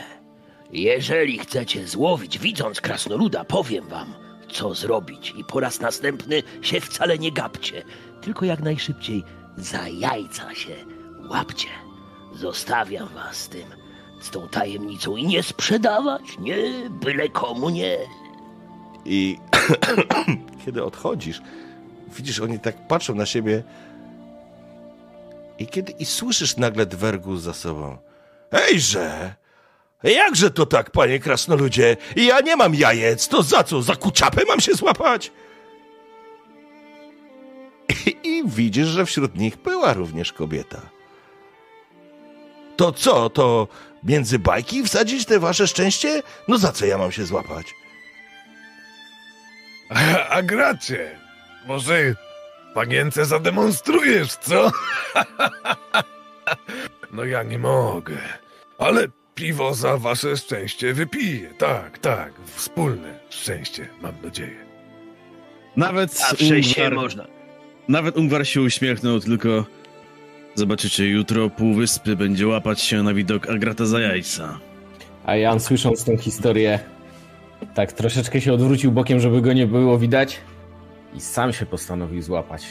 Jeżeli chcecie złowić, widząc krasnoluda, powiem wam, co zrobić. I po raz następny się wcale nie gapcie, tylko jak najszybciej za jajca się łapcie. Zostawiam was z tym, z tą tajemnicą i nie sprzedawać, nie, byle komu nie.
I kiedy odchodzisz, widzisz, oni tak patrzą na siebie i kiedy i słyszysz nagle dwergu za sobą. Ejże! Jakże to tak, panie krasnoludzie? Ja nie mam jajec, to za co? Za kuciapę mam się złapać? I, I widzisz, że wśród nich była również kobieta. To co, to między bajki wsadzić te wasze szczęście? No za co ja mam się złapać?
A, a gracie, może panience zademonstrujesz, co? no ja nie mogę, ale piwo za wasze szczęście wypiję. Tak, tak, wspólne szczęście, mam nadzieję.
Nawet
Zawsze się można.
nawet Ungwar się uśmiechnął, tylko zobaczycie, jutro pół wyspy będzie łapać się na widok Agrata za jajca.
A Jan słysząc tą historię, tak troszeczkę się odwrócił bokiem, żeby go nie było widać i sam się postanowił złapać,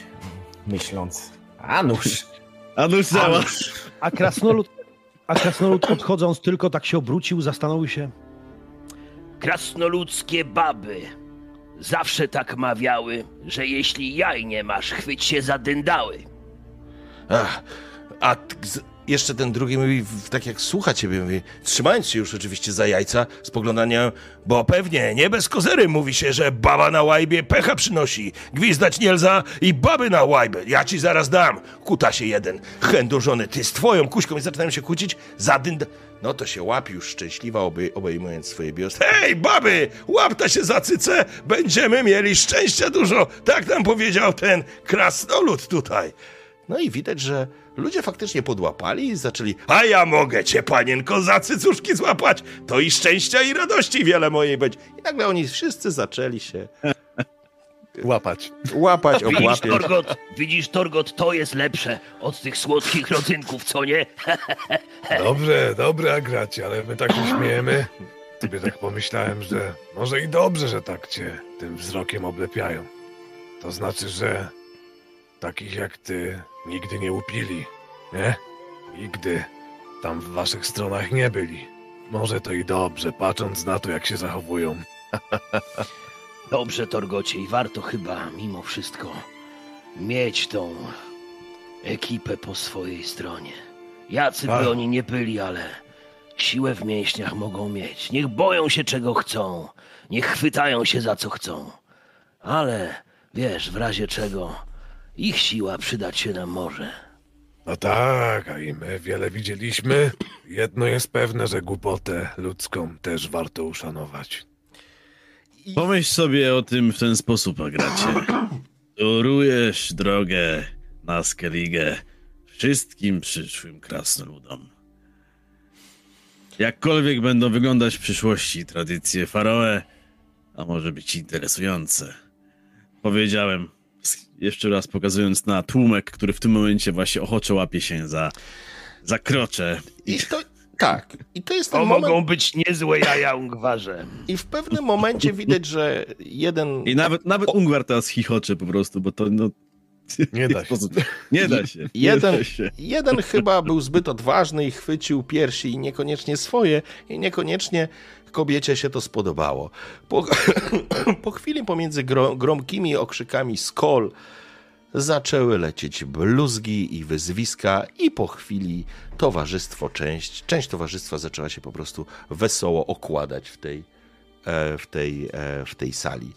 myśląc, a nuż,
A cała.
A krasnolud, a krasnolud odchodząc tylko tak się obrócił, zastanowił się.
Krasnoludzkie baby zawsze tak mawiały, że jeśli jaj nie masz, chwyć się za dyndały.
Ach, a jeszcze ten drugi mówi, tak jak słucha ciebie, mówi, trzymając się już oczywiście za jajca, spoglądania, bo pewnie, nie bez kozery mówi się, że baba na łajbie pecha przynosi, gwizdać nie lza i baby na łajbę, ja ci zaraz dam, kutasie jeden, chędożony, ty z twoją kuśką. I zaczynają się kłócić, zadynd... No to się łap już szczęśliwa, obej, obejmując swoje biust. Hej, baby, łapta się za cyce, będziemy mieli szczęścia dużo, tak nam powiedział ten krasnolud tutaj. No i widać, że ludzie faktycznie podłapali i zaczęli, a ja mogę cię, panienko, za cycuszki złapać, to i szczęścia i radości wiele mojej będzie. I nagle oni wszyscy zaczęli się
Łapać.
łapać,
Widzisz,
obłapiać.
Torgot, widzisz, Torgot, to jest lepsze od tych słodkich rodzynków, co nie?
Dobrze, dobre, Agracie, ale my tak się śmiejemy. Sobie tak pomyślałem, że może i dobrze, że tak cię tym wzrokiem oblepiają. To znaczy, że takich jak ty nigdy nie upili, nie? Nigdy tam w waszych stronach nie byli. Może to i dobrze, patrząc na to, jak się zachowują.
Dobrze, Torgocie, i warto chyba mimo wszystko mieć tą ekipę po swojej stronie. Jacy by oni nie byli, ale siłę w mięśniach mogą mieć. Niech boją się czego chcą, niech chwytają się za co chcą. Ale wiesz, w razie czego ich siła przydać się nam może.
No tak, a i my wiele widzieliśmy. Jedno jest pewne, że głupotę ludzką też warto uszanować.
Pomyśl sobie o tym w ten sposób, Agracie. Torujesz drogę na Skellige wszystkim przyszłym krasnoludom. Jakkolwiek będą wyglądać w przyszłości tradycje Faroe, a może być interesujące. Powiedziałem, jeszcze raz pokazując na tłumek, który w tym momencie właśnie ochoczo łapie się za, za krocze.
I to, tak, i to jest
To
ten
mogą
moment,
być niezłe jaja Ungwarze.
i w pewnym momencie widać, że jeden...
I nawet, nawet Ungwar teraz chichocze po prostu, bo to no...
Nie da się.
Nie da się. Nie
Jeden,
da się.
jeden chyba był zbyt odważny i chwycił piersi i niekoniecznie swoje, i niekoniecznie kobiecie się to spodobało. Po, po chwili pomiędzy gro, gromkimi okrzykami skol zaczęły lecieć bluzgi i wyzwiska i po chwili towarzystwo, część, część towarzystwa zaczęła się po prostu wesoło okładać w tej, e, w tej, e, w tej sali.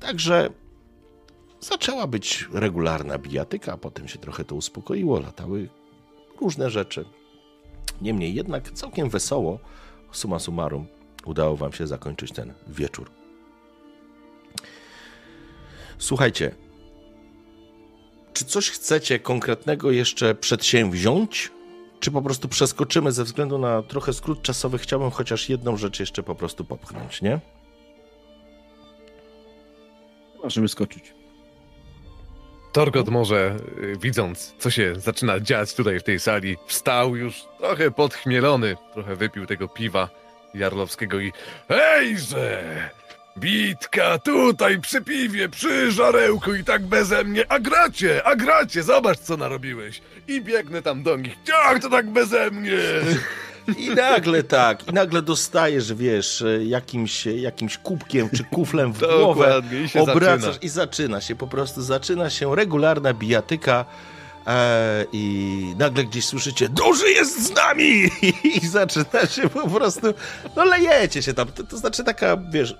Także zaczęła być regularna bijatyka, a potem się trochę to uspokoiło, latały różne rzeczy. Niemniej jednak całkiem wesoło, summa summarum, udało wam się zakończyć ten wieczór. Słuchajcie, czy coś chcecie konkretnego jeszcze przedsięwziąć? Czy po prostu przeskoczymy ze względu na trochę skrót czasowy? Chciałbym chociaż jedną rzecz jeszcze po prostu popchnąć, nie?
Możemy skoczyć.
Torgot może, y, widząc, co się zaczyna dziać tutaj w tej sali, wstał już trochę podchmielony, trochę wypił tego piwa jarlowskiego i hejże! Bitka tutaj przy piwie, przy żarełku i tak beze mnie, a gracie, a gracie, zobacz co narobiłeś. I biegnę tam do nich, jak to tak beze mnie?
I nagle tak, i nagle dostajesz, wiesz, jakimś, jakimś kubkiem czy kuflem w głowę,
Dokładnie, i
obracasz
zaczyna.
i zaczyna się, po prostu zaczyna się regularna bijatyka e, i nagle gdzieś słyszycie, duży jest z nami i zaczyna się po prostu, no lejecie się tam, to, to znaczy taka, wiesz,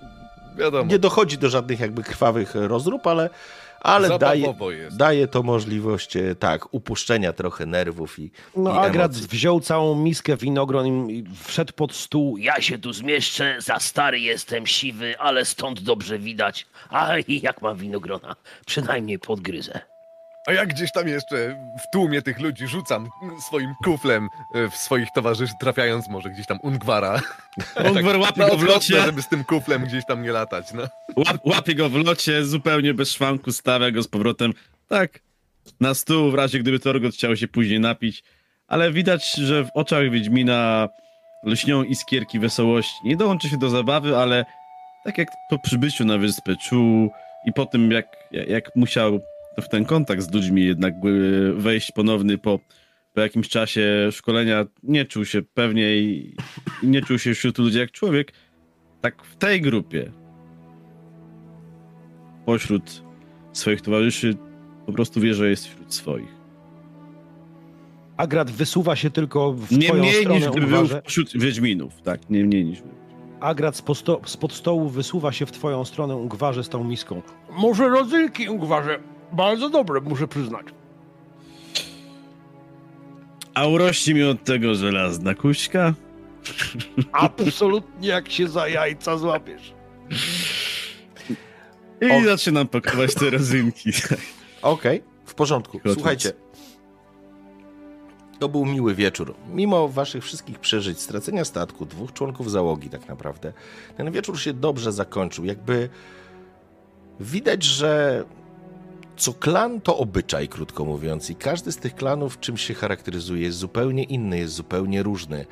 Wiadomo,
nie dochodzi do żadnych jakby krwawych rozrób, ale, ale daje,
jest.
daje to możliwość, e, tak, upuszczenia trochę nerwów i,
No,
i
Agrat
emocji.
wziął całą miskę winogron i wszedł pod stół.
Ja się tu zmieszczę, za stary jestem, siwy, ale stąd dobrze widać. A i jak mam winogrona, przynajmniej podgryzę.
A ja gdzieś tam jeszcze w tłumie tych ludzi rzucam swoim kuflem e, w swoich towarzyszy, trafiając może gdzieś tam Ungwara.
Ungwar łapie
Na
go w locie,
żeby z tym kuflem gdzieś tam nie latać, no.
łap, łapie go w locie, zupełnie bez szwanku, stawia go z powrotem, tak, na stół, w razie gdyby Torgot chciał się później napić, ale widać, że w oczach Wiedźmina lśnią iskierki wesołości. Nie dołączy się do zabawy, ale tak jak po przybyciu na wyspę czuł i po tym, jak, jak musiał w ten kontakt z ludźmi jednak wejść ponowny po, po jakimś czasie szkolenia, nie czuł się pewnie i, i nie czuł się wśród ludzi jak człowiek, tak w tej grupie pośród swoich towarzyszy po prostu wie, że jest wśród swoich.
Agrat wysuwa się tylko w
Nie
twoją
mniej
stronę,
niż gdyby był wśród Wiedźminów, tak? Nie mniej niż.
Agrat spod, spod stołu wysuwa się w twoją stronę, Ungwarze z tą miską. Może rodzynki, Ungwarze. Bardzo dobre, muszę przyznać.
A urości mi od tego żelazna kuśka?
Absolutnie jak się za jajca złapiesz.
I
O.
zaczynam pakować te rozynki.
Okej, w porządku. Słuchajcie. To był miły wieczór. Mimo waszych wszystkich przeżyć, stracenia statku, dwóch członków załogi tak naprawdę, ten wieczór się dobrze zakończył. Jakby widać, że co klan to obyczaj, krótko mówiąc, i każdy z tych klanów czym się charakteryzuje, jest zupełnie inny, jest zupełnie różny.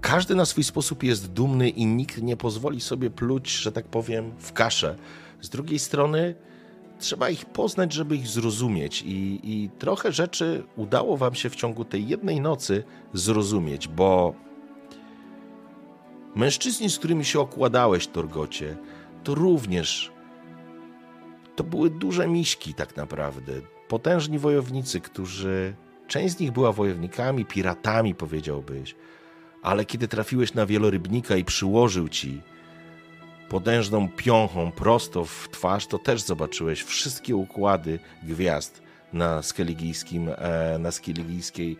Każdy na swój sposób jest dumny i nikt nie pozwoli sobie pluć, że tak powiem, w kaszę. Z drugiej strony trzeba ich poznać, żeby ich zrozumieć. I, I trochę rzeczy udało wam się w ciągu tej jednej nocy zrozumieć, bo mężczyźni, z którymi się okładałeś, Torgocie, to również to były duże miśki tak naprawdę. Potężni wojownicy, którzy. Część z nich była wojownikami, piratami, powiedziałbyś. Ale kiedy trafiłeś na wielorybnika i przyłożył ci potężną piąchą prosto w twarz, to też zobaczyłeś wszystkie układy gwiazd na skeligijskim, e, na skeligijskiej,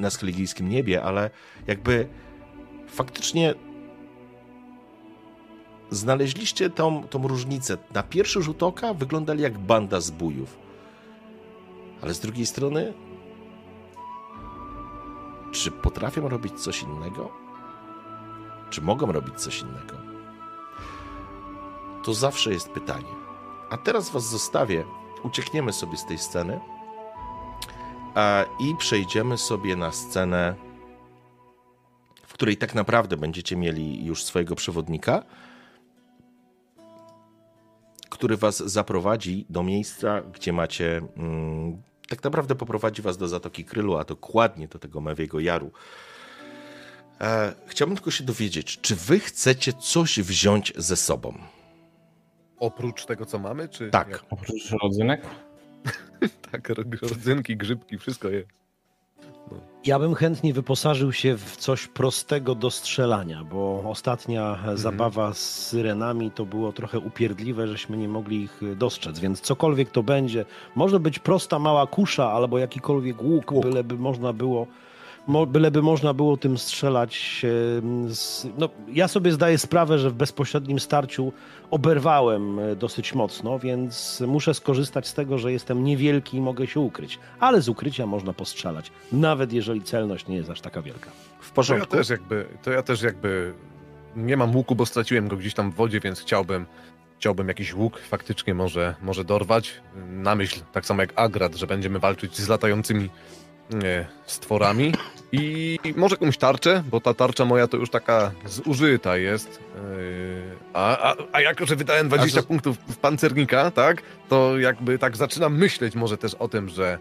na skeligijskim niebie, ale jakby faktycznie znaleźliście tą, tą różnicę. Na pierwszy rzut oka wyglądali jak banda zbójów. Ale z drugiej strony, czy potrafią robić coś innego? Czy mogą robić coś innego? To zawsze jest pytanie. A teraz was zostawię. Uciekniemy sobie z tej sceny i przejdziemy sobie na scenę, w której tak naprawdę będziecie mieli już swojego przewodnika, który was zaprowadzi do miejsca, gdzie macie. Mm, tak naprawdę poprowadzi was do Zatoki Krylu, a dokładnie do tego Mewiego Jaru. E, chciałbym tylko się dowiedzieć, czy wy chcecie coś wziąć ze sobą?
Oprócz tego, co mamy, czy...
Tak.
jak?
Oprócz rodzynek?
Tak, rodzynki, grzybki, wszystko jest.
Ja bym chętnie wyposażył się w coś prostego do strzelania, bo ostatnia zabawa z syrenami to było trochę upierdliwe, żeśmy nie mogli ich dostrzec, więc cokolwiek to będzie, może być prosta mała kusza albo jakikolwiek łuk, byleby można było mo, byleby można było tym strzelać. em, Z, no, ja sobie zdaję sprawę, że w bezpośrednim starciu oberwałem e, dosyć mocno, więc muszę skorzystać z tego, że jestem niewielki i mogę się ukryć. Ale z ukrycia można postrzelać, nawet jeżeli celność nie jest aż taka wielka.
W
To ja
porządku.
też jakby, to ja też jakby nie mam łuku, bo straciłem go gdzieś tam w wodzie, więc chciałbym, chciałbym jakiś łuk faktycznie może, może dorwać. Na myśl, tak samo jak Agrat, że będziemy walczyć z latającymi e, stworami. I może jakąś tarczę, bo ta tarcza moja to już taka zużyta jest. E, a, a, a jako, że wydałem 20
A zo-
punktów w pancernika, tak, to jakby tak zaczynam myśleć może też o tym, że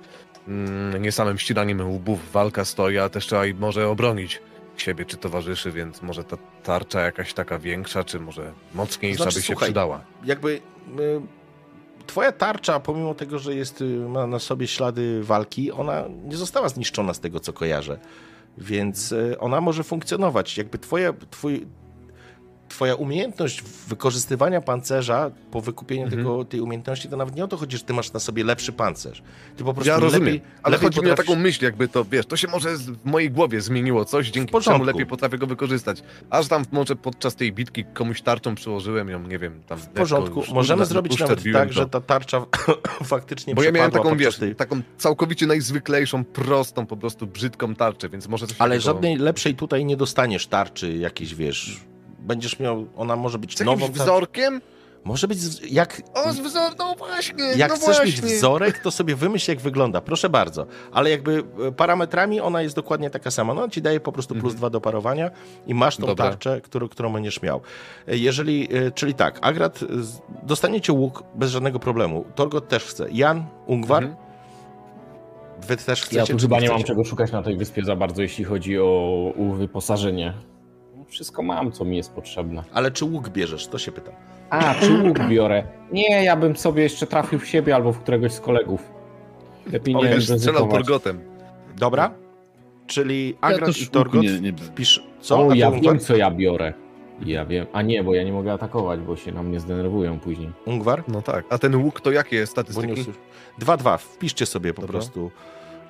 mm, nie samym ścinaniem łbów walka stoi, a też trzeba i może obronić siebie czy towarzyszy, więc może ta tarcza jakaś taka większa, czy może mocniejsza
Znaczy,
by się
słuchaj,
przydała.
Jakby y, twoja tarcza, pomimo tego, że jest, y, ma na sobie ślady walki, ona nie została zniszczona z tego, co kojarzę. Więc y, ona może funkcjonować. Jakby twoja, twój, twoja umiejętność wykorzystywania pancerza po wykupieniu
Mhm.
tego, tej umiejętności, to nawet nie o to chodzi, że ty masz na sobie lepszy pancerz. Ty po prostu
Ja rozumiem,
lepiej,
ale
lepiej
chodzi mi o
potrafisz-
taką myśl, jakby to, wiesz, to się może w mojej głowie zmieniło coś, dzięki czemu lepiej potrafię go wykorzystać. Aż tam może podczas tej bitki komuś tarczą przyłożyłem ją, nie wiem, tam...
W porządku.
lekko
Możemy
uszczerbiłem
zrobić nawet
to.
tak, że ta tarcza faktycznie
Bo ja miałem taką, wiesz,
tej...
taką całkowicie najzwyklejszą, prostą, po prostu brzydką tarczę, więc może coś
Ale
takiego...
żadnej lepszej tutaj nie dostaniesz tarczy jakiejś, wiesz. Będziesz miał, ona może być
Z
nową. tar-
wzorkiem?
Może być, z- jak,
O, z wzor... no właśnie,
jak
no
chcesz
właśnie.
mieć wzorek, to sobie wymyśl, jak wygląda. Proszę bardzo. Ale jakby e, parametrami ona jest dokładnie taka sama. No, ci daje po prostu plus
Mhm.
dwa do parowania i masz tą
Dobra.
tarczę, którą, którą będziesz miał. E, Jeżeli, e, czyli tak, Agrat, dostaniecie łuk bez żadnego problemu. Torgot też chce. Jan, Ungwar,
Mhm.
wy też chcecie?
Ja tu chyba nie mam
chcecie?
czego szukać na tej wyspie za bardzo, jeśli chodzi o, o wyposażenie. Wszystko mam, co mi jest potrzebne.
Ale czy łuk bierzesz? To się pytam.
A, czy łuk biorę? Nie, ja bym sobie jeszcze trafił w siebie albo w któregoś z kolegów. Lepiej
On
nie
już strzelał turgotem.
Dobra? Czyli Agrat
też
i Torgot
nie- nie-
wpisz... Co?
O, ja
Ungwar?
wiem, co ja biorę. Ja wiem. A nie, bo ja nie mogę atakować, bo się na mnie zdenerwują później.
Ungwar?
No tak. A ten łuk to jakie jest statystyki?
usłysz- 2-2, wpiszcie sobie po
Dobra.
prostu.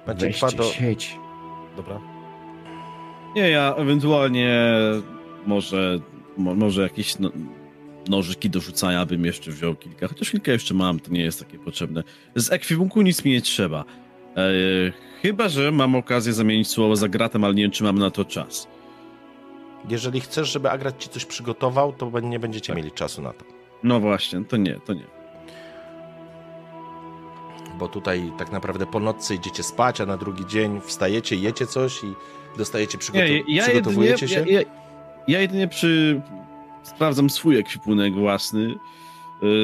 Dwa
Weźcie
do...
sieć.
Dobra.
Nie, ja ewentualnie może, mo, może jakieś no, nożyki do rzucania bym jeszcze wziął kilka, chociaż kilka jeszcze mam, to nie jest takie potrzebne. Z ekwipunku nic mi nie trzeba. E, chyba, że mam okazję zamienić słowo za gratem, ale nie wiem, czy mam na to czas.
Jeżeli chcesz, żeby Agrat ci coś przygotował, to nie będziecie
Tak.
mieli czasu na to.
No właśnie, to nie, to nie.
Bo tutaj tak naprawdę po nocy idziecie spać, a na drugi dzień wstajecie, jecie coś i dostajecie przygotu-
Nie, ja jedynie,
przygotowujecie się.
ja, ja, ja jedynie przy... sprawdzam swój ekwipunek własny,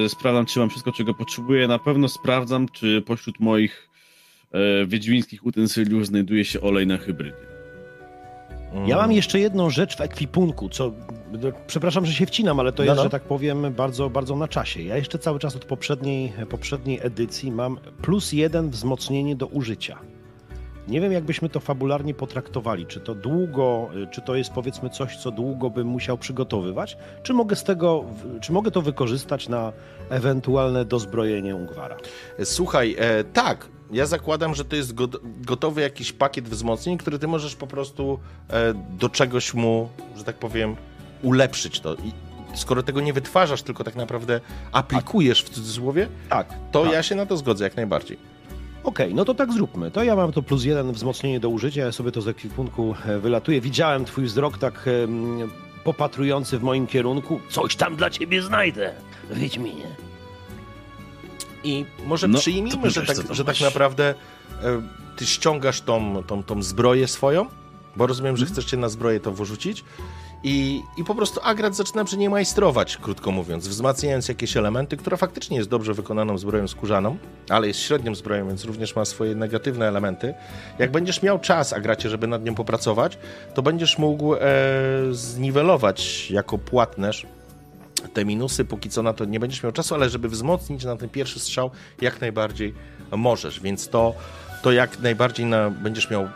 e, sprawdzam, czy mam wszystko, czego potrzebuję. Na pewno sprawdzam, czy pośród moich e, wiedźmińskich utensyliów znajduje się olej na hybrydy.
Mm.
Ja mam jeszcze jedną rzecz w ekwipunku, co. Przepraszam, że się wcinam, ale to
No,
jest,
no.
że tak powiem, bardzo, bardzo na czasie. Ja jeszcze cały czas od poprzedniej, poprzedniej edycji mam plus jeden wzmocnienie do użycia. Nie wiem, jakbyśmy to fabularnie potraktowali. Czy to długo, czy to jest powiedzmy coś, co długo bym musiał przygotowywać, czy mogę z tego, czy mogę to wykorzystać na ewentualne dozbrojenie Ungwara?
Słuchaj, e, tak, ja zakładam, że to jest go, gotowy jakiś pakiet wzmocnień, który ty możesz po prostu e, do czegoś mu, że tak powiem, ulepszyć to. I skoro tego nie wytwarzasz, tylko tak naprawdę aplikujesz w cudzysłowie,
Tak.
to
tak.
ja się na to zgodzę jak najbardziej.
Okej, no to tak zróbmy. To ja mam to plus jeden wzmocnienie do użycia, ja sobie to z ekwipunku e, wylatuję. Widziałem twój wzrok tak em, popatrujący w moim kierunku.
Coś tam dla ciebie znajdę, Wiedźminie.
I może
No,
przyjmijmy, że tak,
co tam
że tak naprawdę e, ty ściągasz tą, tą, tą zbroję swoją, bo rozumiem, że chcesz się na zbroję to wyrzucić. I, I po prostu Agrat zaczyna przy niej majstrować, krótko mówiąc, wzmacniając jakieś elementy, która faktycznie jest dobrze wykonaną zbroją skórzaną, ale jest średnią zbroją, więc również ma swoje negatywne elementy. Jak będziesz miał czas, Agracie, żeby nad nią popracować, to będziesz mógł e, zniwelować jako płatnerz te minusy, póki co na to nie będziesz miał czasu, ale żeby wzmocnić na ten pierwszy strzał, jak najbardziej możesz, więc to, to jak najbardziej na, będziesz miał,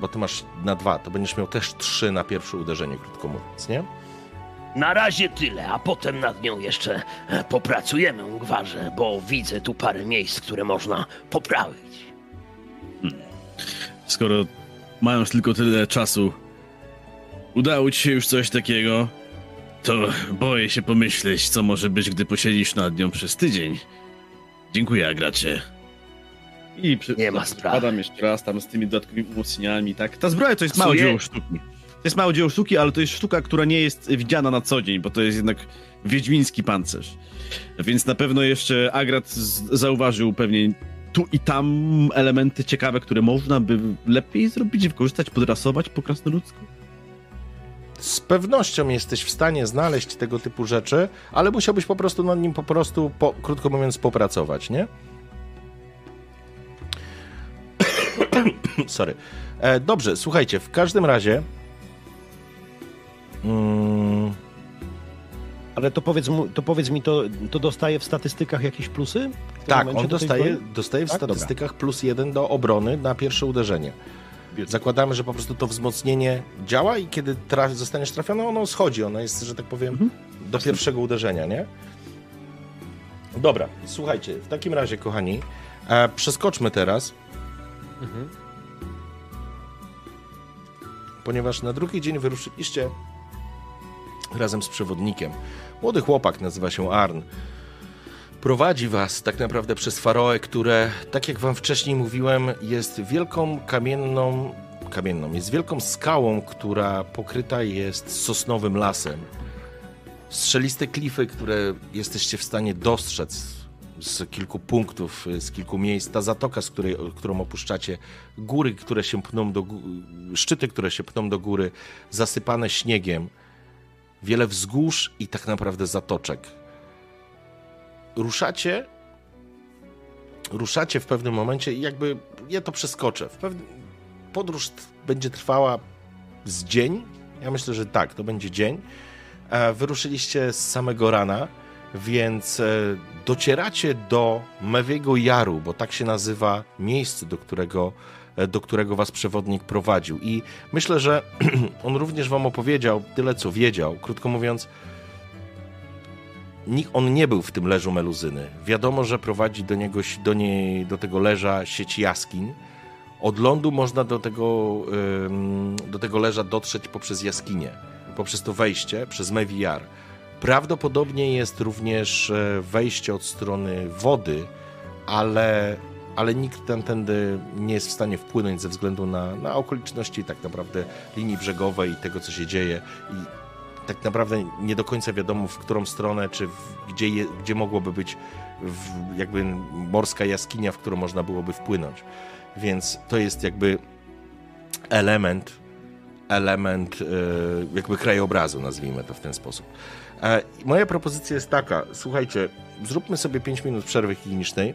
bo ty masz na dwa, to będziesz miał też trzy na pierwsze uderzenie, krótko mówiąc, nie?
Na razie tyle, a potem nad nią jeszcze e, popracujemy, Ungwarze, bo widzę tu parę miejsc, które można poprawić.
Skoro mając tylko tyle czasu, udało ci się już coś takiego, to boję się pomyśleć, co może być, gdy posiedzisz nad nią przez tydzień. Dziękuję, Agracie. I przy...
Nie ma sprawy.
Padam jeszcze raz tam z tymi dodatkowymi umocnieniami, tak? Ta zbroja to jest małe dzieło sztuki. To jest małe dzieło sztuki, ale to jest sztuka, która nie jest widziana na co dzień, bo to jest jednak wiedźmiński pancerz. Więc na pewno jeszcze Agrat zauważył pewnie tu i tam elementy ciekawe, które można by lepiej zrobić, wykorzystać, podrasować po krasnoludzku.
Z pewnością jesteś w stanie znaleźć tego typu rzeczy, ale musiałbyś po prostu nad nim po prostu, po, krótko mówiąc, popracować, nie? Sorry. E, dobrze, słuchajcie, w każdym razie... Mm,
Ale to powiedz, mu, to powiedz mi, to, to dostaje w statystykach jakieś plusy?
Tak, on dostaje, dostaje w
Tak? Dobra.
statystykach plus jeden do obrony na pierwsze uderzenie. Zakładamy, że po prostu to wzmocnienie działa i kiedy traf, zostaniesz trafiony, ono schodzi. Ono jest, że tak powiem,
Mhm.
do pierwszego uderzenia, nie? Dobra, słuchajcie, w takim razie, kochani, e, przeskoczmy teraz,
Mhm.
ponieważ na drugi dzień wyruszyliście razem z przewodnikiem. Młody chłopak nazywa się Arn. Prowadzi was tak naprawdę przez Faroe, które, tak jak wam wcześniej mówiłem, jest wielką kamienną, kamienną, jest wielką skałą, która pokryta jest sosnowym lasem. Strzeliste klify, które jesteście w stanie dostrzec z kilku punktów, z kilku miejsc. Ta zatoka, z której, którą opuszczacie, góry, które się pną do szczyty, które się pną do góry, zasypane śniegiem, wiele wzgórz i tak naprawdę zatoczek. Ruszacie, ruszacie w pewnym momencie i jakby ja to przeskoczę. W pewnym, podróż będzie trwała z dzień. Ja myślę, że tak, to będzie dzień. E, Wyruszyliście z samego rana, więc e, docieracie do Mewiego Jaru, bo tak się nazywa miejsce, do którego e, do którego was przewodnik prowadził. I myślę, że on również wam opowiedział tyle, co wiedział. Krótko mówiąc, on nie był w tym leżu meluzyny. Wiadomo, że prowadzi do niego, do, niej, do tego leża sieć jaskiń. Od lądu można do tego, do tego leża dotrzeć poprzez jaskinię, poprzez to wejście, przez Mewiar. Prawdopodobnie jest również e, wejście od strony wody, ale, ale nikt tamtędy nie jest w stanie wpłynąć ze względu na, na okoliczności tak naprawdę linii brzegowej i tego, co się dzieje. I tak naprawdę nie do końca wiadomo, w którą stronę, czy w, gdzie, je, gdzie mogłoby być w, jakby morska jaskinia, w którą można byłoby wpłynąć. Więc to jest jakby element, element e, jakby krajobrazu, nazwijmy to w ten sposób. E, moja propozycja jest taka, słuchajcie, zróbmy sobie 5 minut przerwy higienicznej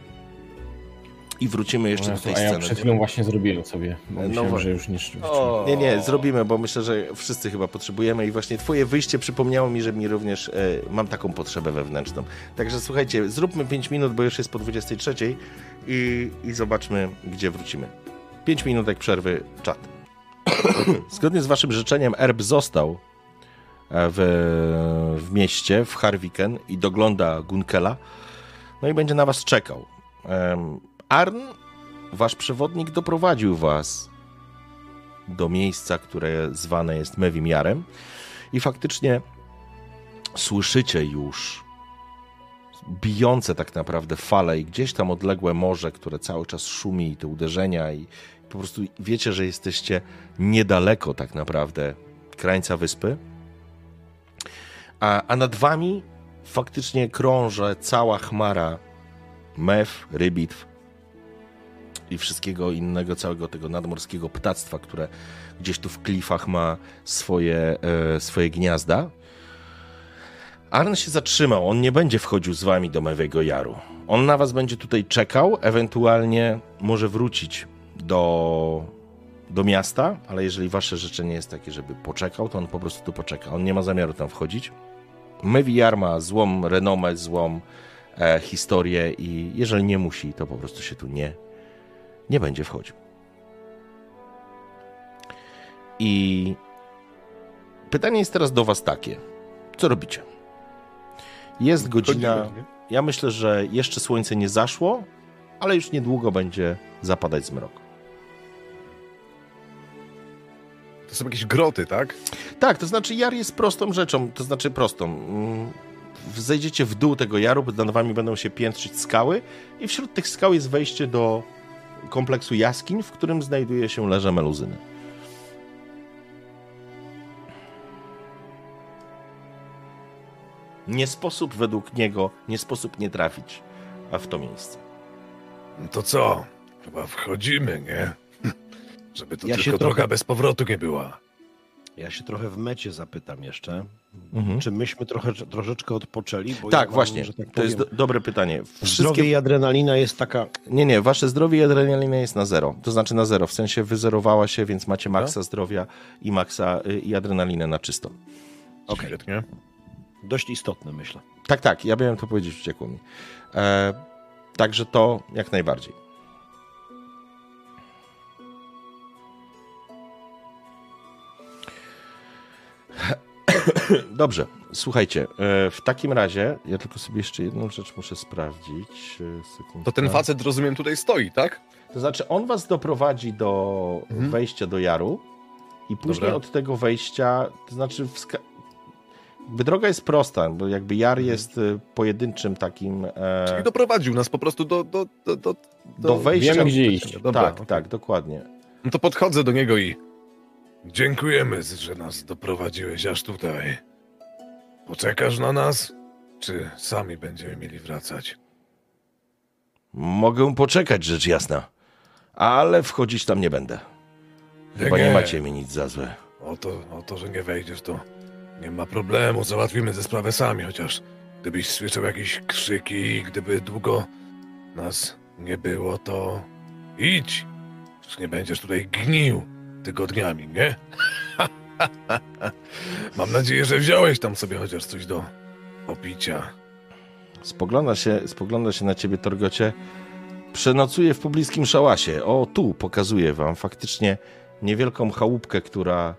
i wrócimy jeszcze
No,
do tej
a ja
sceny.
przed chwilą właśnie zrobiłem sobie, bo
No
myślałem, że już nie szybciej.
Nie, nie, zrobimy, bo myślę, że wszyscy chyba potrzebujemy i właśnie twoje wyjście przypomniało mi, że mi również e, mam taką potrzebę wewnętrzną. Także słuchajcie, zróbmy 5 minut, bo już jest po 23 i, i zobaczmy, gdzie wrócimy. 5 minutek przerwy, czat. Zgodnie z waszym życzeniem Erb został w, w mieście, w Harwiken i dogląda Gunkela, no i będzie na was czekał. Arn, wasz przewodnik, doprowadził was do miejsca, które zwane jest Mewimiarem i faktycznie słyszycie już bijące tak naprawdę fale i gdzieś tam odległe morze, które cały czas szumi i te uderzenia i po prostu wiecie, że jesteście niedaleko tak naprawdę krańca wyspy. A, a nad wami faktycznie krąży cała chmara mew, rybitw, i wszystkiego innego, całego tego nadmorskiego ptactwa, które gdzieś tu w klifach ma swoje, e, swoje gniazda. Arn się zatrzymał, on nie będzie wchodził z wami do Mewego Jaru. On na was będzie tutaj czekał, ewentualnie może wrócić do, do miasta, ale jeżeli wasze życzenie jest takie, żeby poczekał, to on po prostu tu poczeka. On nie ma zamiaru tam wchodzić. Mewi Jar ma złą renomę, złą e, historię i jeżeli nie musi, to po prostu się tu nie nie będzie wchodził. I pytanie jest teraz do Was takie: co robicie? Jest godzina. Ja myślę, że jeszcze słońce nie zaszło, ale już niedługo będzie zapadać zmrok.
To są jakieś groty, tak?
Tak, to znaczy jar jest prostą rzeczą, to znaczy prostą. Mm, Zejdziecie w dół tego jaru, nad wami będą się piętrzyć skały i wśród tych skał jest wejście do kompleksu jaskiń, w którym znajduje się leże meluzyny. Nie sposób według niego, nie sposób nie trafić a w to miejsce.
No to co? Chyba wchodzimy, nie? Żeby to
Ja się
tylko
trochę-
droga bez powrotu nie była.
Ja się trochę w mecie zapytam jeszcze,
Mhm.
czy myśmy trochę, troszeczkę odpoczęli? Bo
Tak,
ja wam,
właśnie,
że tak
to jest do,
powiem,
dobre pytanie.
Zdrowie i adrenalina jest taka...
Nie, nie, wasze zdrowie i adrenalina jest na zero. To znaczy na zero, w sensie wyzerowała się, więc macie maksa zdrowia i maksa y, i adrenalinę na czysto.
Okej. Świetnie.
dość istotne, myślę.
Tak, tak, ja miałem to powiedzieć, uciekło mi. E, także to jak najbardziej. Dobrze, słuchajcie, e, w takim razie, ja tylko sobie jeszcze jedną rzecz muszę sprawdzić. e.
To ten facet, rozumiem, tutaj stoi, tak?
To znaczy, on was doprowadzi do
Mhm.
wejścia do Jaru i później
Dobra.
od tego wejścia, to znaczy, jakby droga jest prosta, bo jakby Jar jest y, pojedynczym takim e,
Czyli doprowadził nas po prostu do... Do, do, do,
do wejścia.
wiemy, gdzie iść.
Dobra,
tak,
okej.
tak, dokładnie.
No to podchodzę do niego i... Dziękujemy, że nas doprowadziłeś aż tutaj. Poczekasz na nas? Czy sami będziemy mieli wracać?
Mogę poczekać, rzecz jasna, ale wchodzić tam nie będę. Chyba nie,
Nie.
macie mi nic za złe.
O to, o to, że nie wejdziesz, to nie ma problemu, załatwimy tę sprawę sami, chociaż gdybyś słyszał jakieś krzyki, gdyby długo nas nie było, to idź. Już nie będziesz tutaj gnił tygodniami, nie? Mam nadzieję, że wziąłeś tam sobie chociaż coś do popicia.
Spogląda się, spogląda się na ciebie, Torgocie. Przenocuję w pobliskim szałasie. O, tu pokazuję wam faktycznie niewielką chałupkę, która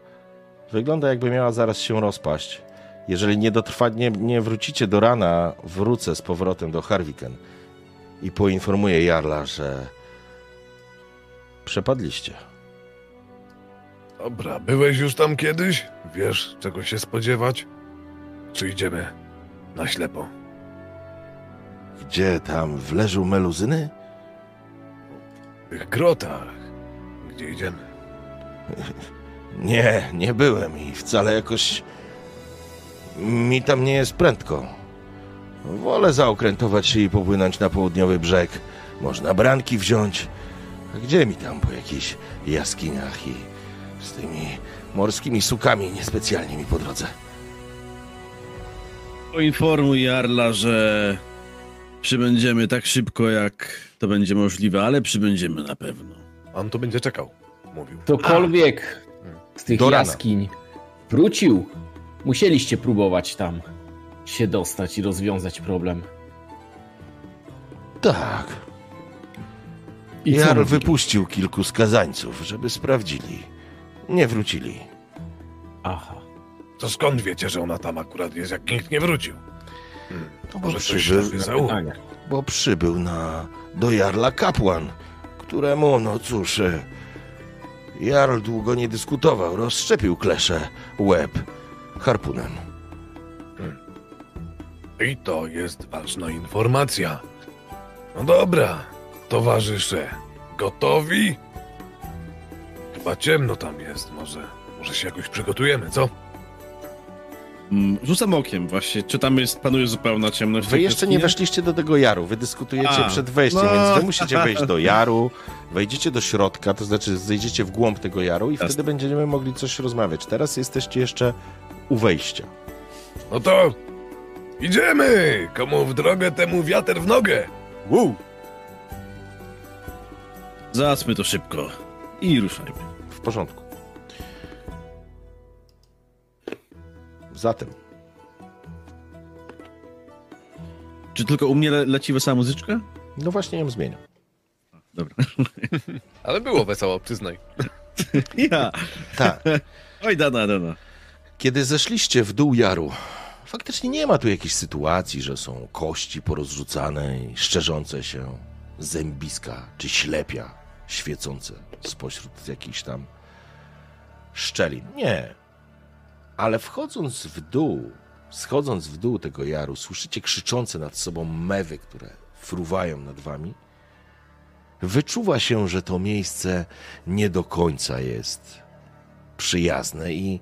wygląda jakby miała zaraz się rozpaść. Jeżeli nie dotrwa, nie, nie wrócicie do rana, wrócę z powrotem do Harwiken i poinformuję Jarla, że przepadliście.
Dobra, byłeś już tam kiedyś? Wiesz, czego się spodziewać? Czy idziemy na ślepo?
Gdzie tam w leżu meluzyny?
W tych grotach. Gdzie idziemy?
Nie, nie byłem i wcale jakoś mi tam nie jest prędko. Wolę zaokrętować się i popłynąć na południowy brzeg. Można branki wziąć. A gdzie mi tam po jakichś jaskiniach i z tymi morskimi sukami niespecjalnie mi po drodze.
Poinformuj Jarla, że przybędziemy tak szybko, jak to będzie możliwe, ale przybędziemy na pewno.
On tu będzie czekał, mówił.
Ktokolwiek z tych
Do rana.
jaskiń wrócił, musieliście próbować tam się dostać i rozwiązać problem.
Tak.
I
Jarl wypuścił kilku skazańców, żeby sprawdzili. Nie wrócili.
Aha.
To skąd wiecie, że ona tam akurat jest, jak nikt nie wrócił?
No bo
Może coś
przybył.
Pytania.
bo przybył na, do Jarla kapłan, któremu, no cóż, e, Jarl długo nie dyskutował, rozszczepił kleszę, łeb harpunem.
I to jest ważna informacja. No dobra, towarzysze, gotowi? Chyba ciemno tam jest, może, może się jakoś przygotujemy, co?
Mm, Rzucam okiem właśnie, czy tam jest, panuje zupełna ciemność. w
Wy
tej
jeszcze nie weszliście do tego jaru, wy dyskutujecie
A,
przed wejściem,
no.
więc wy musicie wejść do jaru, wejdziecie do środka, to znaczy zejdziecie w głąb tego jaru i
Jasne.
wtedy będziemy mogli coś rozmawiać. Teraz jesteście jeszcze u wejścia.
No to idziemy! Komu w drogę, temu wiatr w nogę! Woo!
Załatwmy to szybko i ruszajmy.
W porządku. Zatem,
Czy tylko u mnie le leci wesoła muzyczka?
no właśnie ją zmieniam.
Dobra.
Ale było wesoło, przyznaj.
Ja.
Tak.
Oj, dana, dana.
Kiedy zeszliście w dół jaru, faktycznie nie ma tu jakiejś sytuacji, że są kości porozrzucane i szczerzące się zębiska czy ślepia świecące spośród jakichś tam szczelin. Nie. Ale wchodząc w dół, schodząc w dół tego jaru, słyszycie krzyczące nad sobą mewy, które fruwają nad wami. Wyczuwa się, że to miejsce nie do końca jest przyjazne i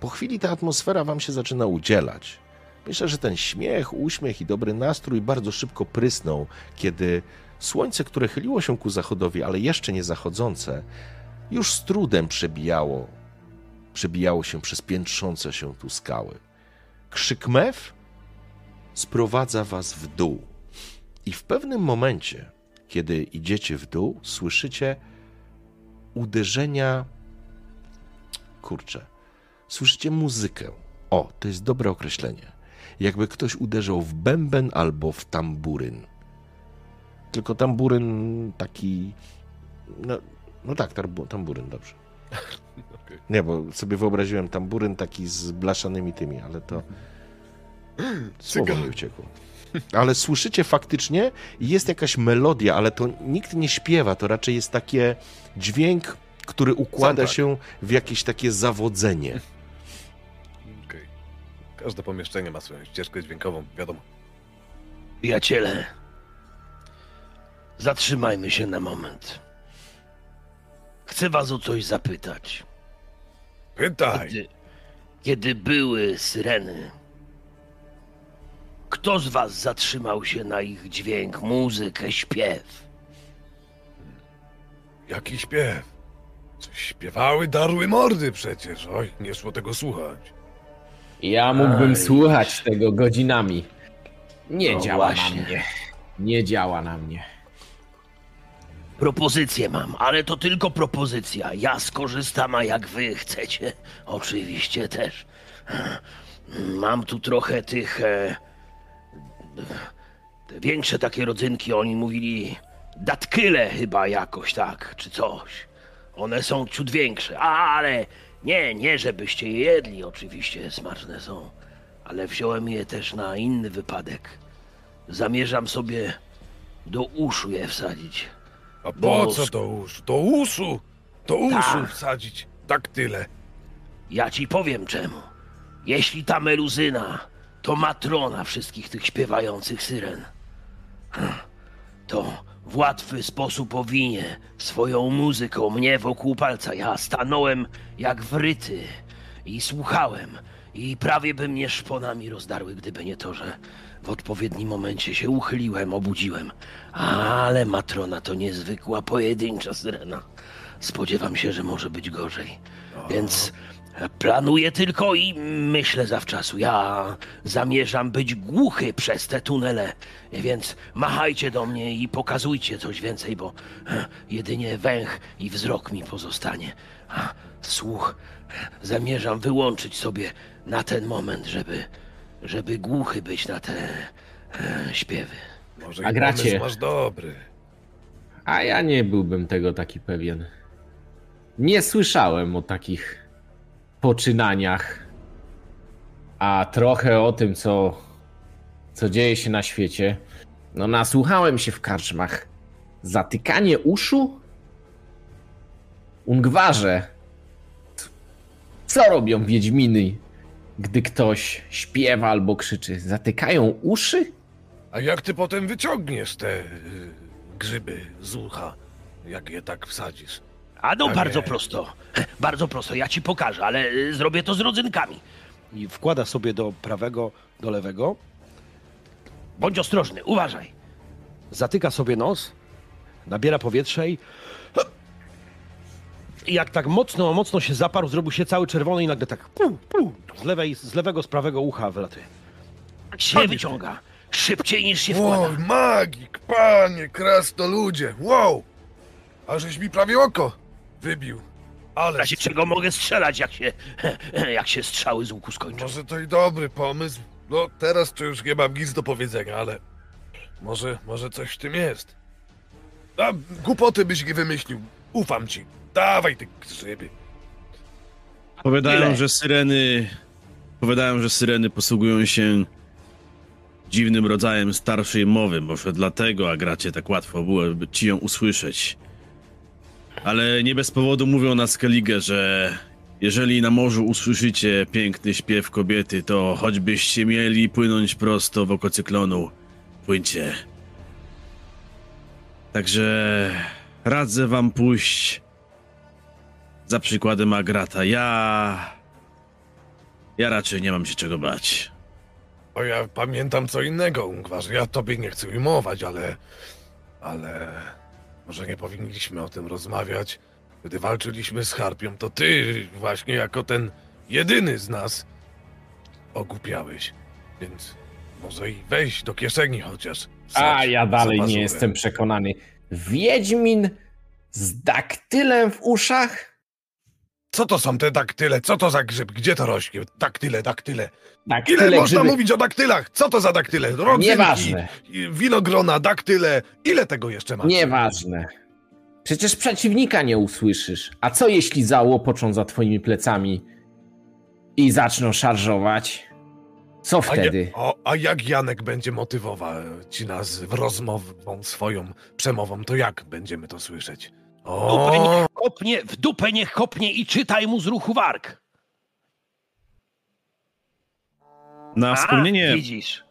po chwili ta atmosfera wam się zaczyna udzielać. Myślę, że ten śmiech, uśmiech i dobry nastrój bardzo szybko prysnął, kiedy słońce, które chyliło się ku zachodowi, ale jeszcze nie zachodzące, już z trudem przebijało, przebijało się przez piętrzące się tu skały. Krzyk mew sprowadza was w dół. I w pewnym momencie, kiedy idziecie w dół, słyszycie uderzenia. Kurczę, słyszycie muzykę. O, to jest dobre określenie. Jakby ktoś uderzał w bęben albo w tamburyn. Tylko tamburyn taki. No, no tak, tamburyn, dobrze. Nie, bo sobie wyobraziłem tamburyn taki z blaszanymi tymi, ale to. Słowo mi uciekło. Ale słyszycie faktycznie, jest jakaś melodia, ale to nikt nie śpiewa, to raczej jest takie dźwięk, który układa
Soundtrack.
się w jakieś takie zawodzenie.
Każde pomieszczenie ma swoją ścieżkę dźwiękową, wiadomo.
Przyjaciele, zatrzymajmy się na moment. Chcę was o coś zapytać.
Pytaj!
Kiedy, kiedy były syreny, kto z was zatrzymał się na ich dźwięk, muzykę, śpiew?
Jaki śpiew? Coś śpiewały, darły mordy przecież. Oj, nie szło tego słuchać.
Ja mógłbym
Aj.
słuchać tego godzinami. Nie
No
działa
właśnie.
na mnie. Nie działa na mnie.
Propozycję mam, ale to tylko propozycja. Ja skorzystam, a jak wy chcecie, oczywiście też. Mam tu trochę tych e, większe takie rodzynki, oni mówili datkyle chyba jakoś tak, czy coś. One są ciut większe, ale nie, nie żebyście je jedli, oczywiście smaczne są. Ale wziąłem je też na inny wypadek. Zamierzam sobie do uszu je wsadzić.
A po co do uszu? Do uszu! Do uszu
Tak.
wsadzić. Tak tyle.
Ja ci powiem czemu. Jeśli ta meluzyna to matrona wszystkich tych śpiewających syren, to w łatwy sposób owinie swoją muzyką mnie wokół palca. Ja stanąłem jak wryty i słuchałem i prawie by mnie szponami rozdarły, gdyby nie to, że w odpowiednim momencie się uchyliłem, obudziłem. Ale matrona to niezwykła pojedyncza syrena. Spodziewam się, że może być gorzej. Więc planuję tylko i myślę zawczasu. Ja zamierzam być głuchy przez te tunele, więc machajcie do mnie i pokazujcie coś więcej, bo jedynie węch i wzrok mi pozostanie. A słuch zamierzam wyłączyć sobie na ten moment, żeby, żeby głuchy być na te e, śpiewy.
Może
A gracie?
masz dobry.
A ja nie byłbym tego taki pewien. Nie słyszałem o takich poczynaniach, a trochę o tym, co, co dzieje się na świecie. No, nasłuchałem się w karczmach. Zatykanie uszu? Ungwarze. Co robią wiedźminy, gdy ktoś śpiewa albo krzyczy? Zatykają uszy?
A jak ty potem wyciągniesz te y, grzyby z ucha? Jak je tak wsadzisz?
A no
A
bardzo
nie.
prosto. Bardzo prosto, ja ci pokażę, ale e, zrobię to z rodzynkami.
I wkłada sobie do prawego, do lewego,
Bądź ostrożny, uważaj.
zatyka sobie nos, nabiera powietrze i i jak tak mocno, mocno się zaparł, zrobił się cały czerwony i nagle tak pu, pu, z, lewej, z lewego, z prawego ucha wylatuje.
Tak się wyciąga. Szybciej niż się
Wow,
wkłada.
magik, panie, krasnoludzie, wow! A żeś mi prawie oko wybił.
W
Ale
razie czego mogę strzelać, jak się, jak się strzały z łuku skończą.
może to i dobry pomysł. No teraz to już nie mam nic do powiedzenia, ale może, może coś w tym jest. A głupoty byś nie wymyślił. Ufam ci. Dawaj ty grzyby.
Powiadają, że syreny. Powiadają, że syreny posługują się dziwnym rodzajem starszej mowy. Może dlatego Agracie tak łatwo było ci ją usłyszeć. Ale nie bez powodu mówią na Skellige, że jeżeli na morzu usłyszycie piękny śpiew kobiety, to choćbyście mieli płynąć prosto w oko cyklonu, płyńcie. Także radzę wam pójść za przykładem Agrata. Ja. Ja raczej nie mam się czego bać.
O ja pamiętam co innego, Ungwarz. Ja tobie nie chcę ujmować, ale... Ale... Może nie powinniśmy o tym rozmawiać. Gdy walczyliśmy z Harpią, to ty właśnie jako ten jedyny z nas ogłupiałeś. Więc może i wejść do kieszeni chociaż.
A ja dalej nie jestem przekonany. Wiedźmin z daktylem w uszach?
Co to są te daktyle? Co to za grzyb? Gdzie to rośnie? Daktyle, daktyle. Ile
Daktyle
można
grzyby.
mówić o daktylach? Co to za daktyle? Rodzynki,
Nieważne.
winogrona, daktyle. Ile tego jeszcze masz?
Nieważne. Przecież przeciwnika nie usłyszysz. A co jeśli załopoczą za twoimi plecami i zaczną szarżować? Co
A,
wtedy?
ja, o, a jak Janek będzie motywował ci nas w rozmową swoją przemową, to jak będziemy to słyszeć?
Dupę niech kopnie, w dupę niech kopnie i czytaj mu z ruchu warg.
Na
A,
wspomnienie,
Widzisz.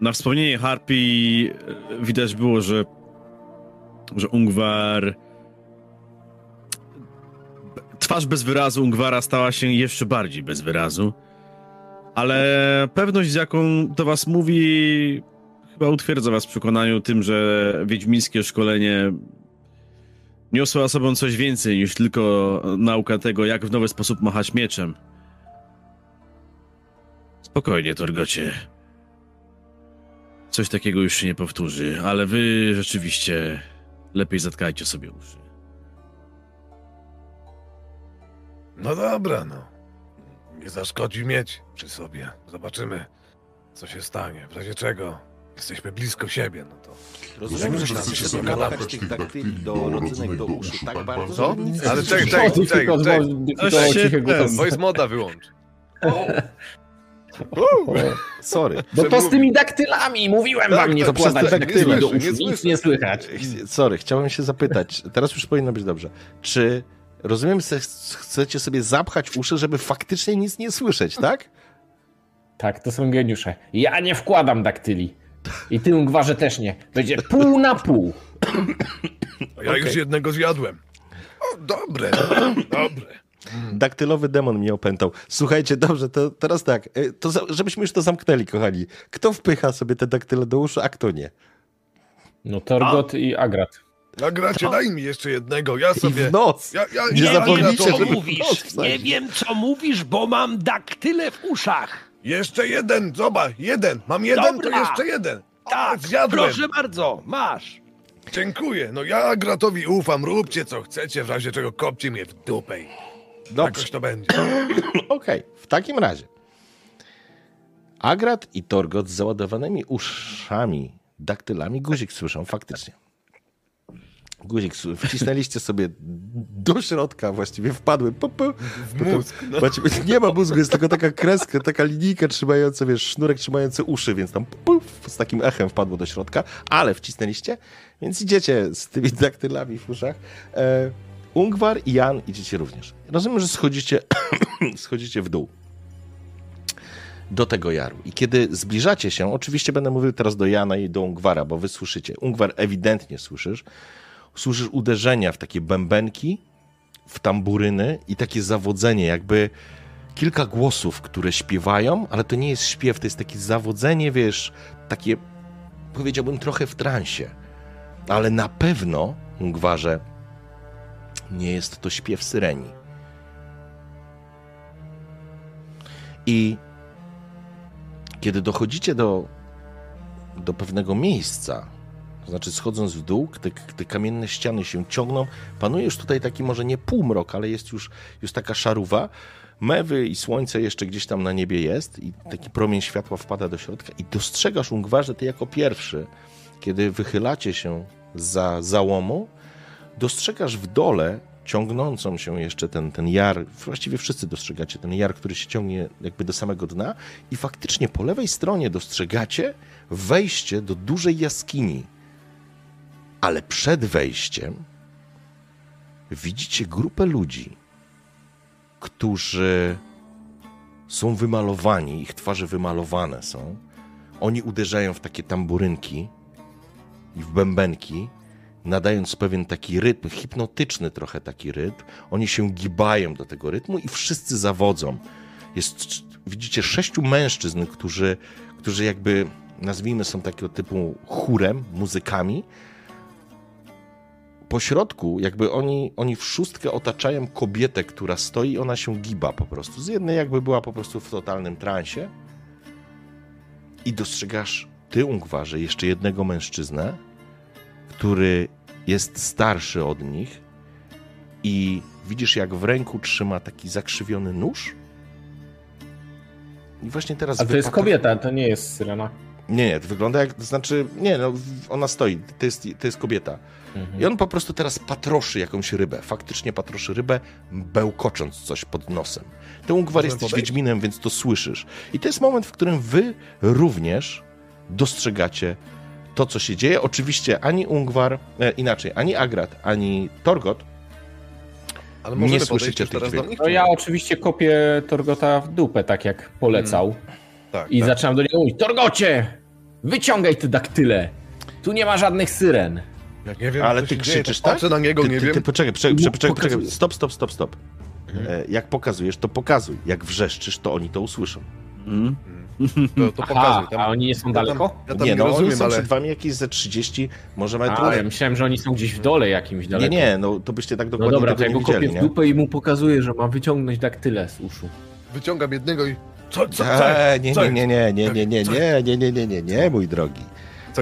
na wspomnienie Harpii e, widać było, że, że Ungwar. Twarz bez wyrazu Ungwara stała się jeszcze bardziej bez wyrazu. Ale pewność, z jaką do was mówi, chyba utwierdza was w przekonaniu tym, że wiedźmińskie szkolenie niosło za sobą coś więcej niż tylko nauka tego, jak w nowy sposób machać mieczem. Spokojnie, Torgocie. Coś takiego już się nie powtórzy, ale wy rzeczywiście lepiej zatkajcie sobie uszy.
no dobra, no. Nie zaszkodzi mieć przy sobie. Zobaczymy, co się stanie. W razie czego Jesteśmy blisko siebie, no to...
Rozumiem, że chcecie
się
sobie
dogadać
tych daktyli do rodzynek do uszu tak bardzo,
Co? Ale
nie
czekaj, czekaj, czekaj, czekaj. Voice moda wyłącz.
Sorry.
Bo to z tymi daktylami, mówiłem
Tak,
wam nie
przez te
daktyli do uszu, nic
nie
nie słychać.
Sorry, chciałem się zapytać, teraz już powinno być dobrze. Czy rozumiem, że chcecie sobie zapchać uszy, żeby faktycznie nic nie słyszeć, tak?
Tak, to są geniusze. Ja nie wkładam daktyli. I ty, Ungwarze, też nie. Będzie pół na pół.
A ja już jednego zjadłem. O, dobre, dobre.
Daktylowy demon mnie opętał. Słuchajcie, dobrze, to teraz tak, y, to za, żebyśmy już to zamknęli, kochani. Kto wpycha sobie te daktyle do uszu, a kto nie?
No Torgot i Agrat.
Nagracie, daj mi jeszcze jednego, ja
I
sobie...
w noc!
Ja, ja,
Nie
ja,
zapomnijcie,
ja
co
to-
mówisz. Nie wiem, co mówisz, bo mam daktyle w uszach.
Jeszcze jeden, zobacz, jeden. Mam jeden,
Dobra.
to jeszcze jeden. O,
Tak,
zjadłem.
proszę bardzo, masz.
Dziękuję. No ja Gratowi ufam, róbcie co chcecie, w razie czego kopcie mnie w dupę.
Dobrze,
Jakoś to będzie.
okej, w takim razie. Agrat i Torgot z załadowanymi uszami, daktylami, guzik słyszą faktycznie. Guzik, wcisnęliście sobie do środka, właściwie wpadły. Pu, pu, w
mózg, no.
Macie, nie ma mózgu, jest tylko taka kreska, taka linijka trzymająca, wiesz, sznurek trzymający uszy, więc tam puf, z takim echem wpadło do środka, ale wcisnęliście, więc idziecie z tymi daktylami w uszach. E, Ungwar i Jan idziecie również. Rozumiem, że schodzicie, schodzicie w dół do tego jaru. I kiedy zbliżacie się, oczywiście będę mówił teraz do Jana i do Ungwara, bo wy słyszycie. Ungwar ewidentnie słyszysz. Słyszysz uderzenia w takie bębenki, w tamburyny i takie zawodzenie, jakby kilka głosów, które śpiewają, ale to nie jest śpiew, to jest takie zawodzenie, wiesz, takie powiedziałbym trochę w transie. Ale na pewno, Ungwarze, nie jest to śpiew syreni. I kiedy dochodzicie do, do pewnego miejsca, to znaczy schodząc w dół, te, kamienne ściany się ciągną, panuje już tutaj taki może nie półmrok, ale jest już, już taka szaruwa, mewy i słońce jeszcze gdzieś tam na niebie jest i taki promień światła wpada do środka i dostrzegasz, Ungwarze, ty jako pierwszy, kiedy wychylacie się za załomu, dostrzegasz w dole ciągnącą się jeszcze ten, ten jar, właściwie wszyscy dostrzegacie ten jar, który się ciągnie jakby do samego dna i faktycznie po lewej stronie dostrzegacie wejście do dużej jaskini. Ale przed wejściem widzicie grupę ludzi, którzy są wymalowani, ich twarze wymalowane są. Oni uderzają w takie tamburynki i w bębenki, nadając pewien taki rytm, hipnotyczny trochę taki rytm. Oni się gibają do tego rytmu i wszyscy zawodzą. Jest, widzicie, sześciu mężczyzn, którzy, którzy jakby, nazwijmy są takiego typu chórem, muzykami. Po środku, jakby oni, oni w szóstkę otaczają kobietę, która stoi ona się giba po prostu. Z jednej jakby była po prostu w totalnym transie. I dostrzegasz ty, Ungwarze, jeszcze jednego mężczyznę, który jest starszy od nich i widzisz, jak w ręku trzyma taki zakrzywiony nóż. I właśnie teraz.
A to jest
wypatr-
kobieta, to nie jest syrena.
Nie, nie, to wygląda jak. To znaczy, nie, no, ona stoi, to jest, to jest kobieta.
Mhm.
I on po prostu teraz patroszy jakąś rybę. Faktycznie patroszy rybę, bełkocząc coś pod nosem. Ty, Ungwar, jesteś
podejść?
Wiedźminem, więc to słyszysz. I to jest moment, w którym wy również dostrzegacie to, co się dzieje. Oczywiście ani Ungwar, e, inaczej, ani Agrat, ani Torgot
Ale
Nie słyszycie tych dźwięków.
nich?
No ja oczywiście kopię Torgota w dupę, tak jak polecał.
Tak,
I
tak.
zaczynam do niego mówić, Torgocie! Wyciągaj te daktyle! Tu nie ma żadnych syren.
Jak nie wiem,
Ale
co
ty krzyczysz,
to
tak?
Patrzę na niego,
Ty,
nie
ty,
wiem.
ty poczekaj, poczekaj, poczekaj, poczekaj. Stop, stop, stop, stop. E, Jak pokazujesz, to pokazuj. Jak wrzeszczysz, to oni to usłyszą.
Mm.
To, to
Aha,
pokazuj. Tam,
a oni nie są
ja tam,
daleko?
ja tam
nie,
nie,
no oni
rozumiem,
są
ale...
przed wami jakieś ze 30, może nawet
A, ja myślałem, że oni są gdzieś w dole jakimś
Nie,
daleko.
nie, no to byście tak
No
dokładnie
dobra, to
tego
ja
nie
go kopię
widzieli,
w
nie?
dupę i mu pokazuję, że ma wyciągnąć daktyle z uszu.
Wyciągam jednego i... Co, co, co?
Eee, nie, nie, nie, nie, nie, nie, nie, nie, nie, nie, nie, nie, nie, mój drogi.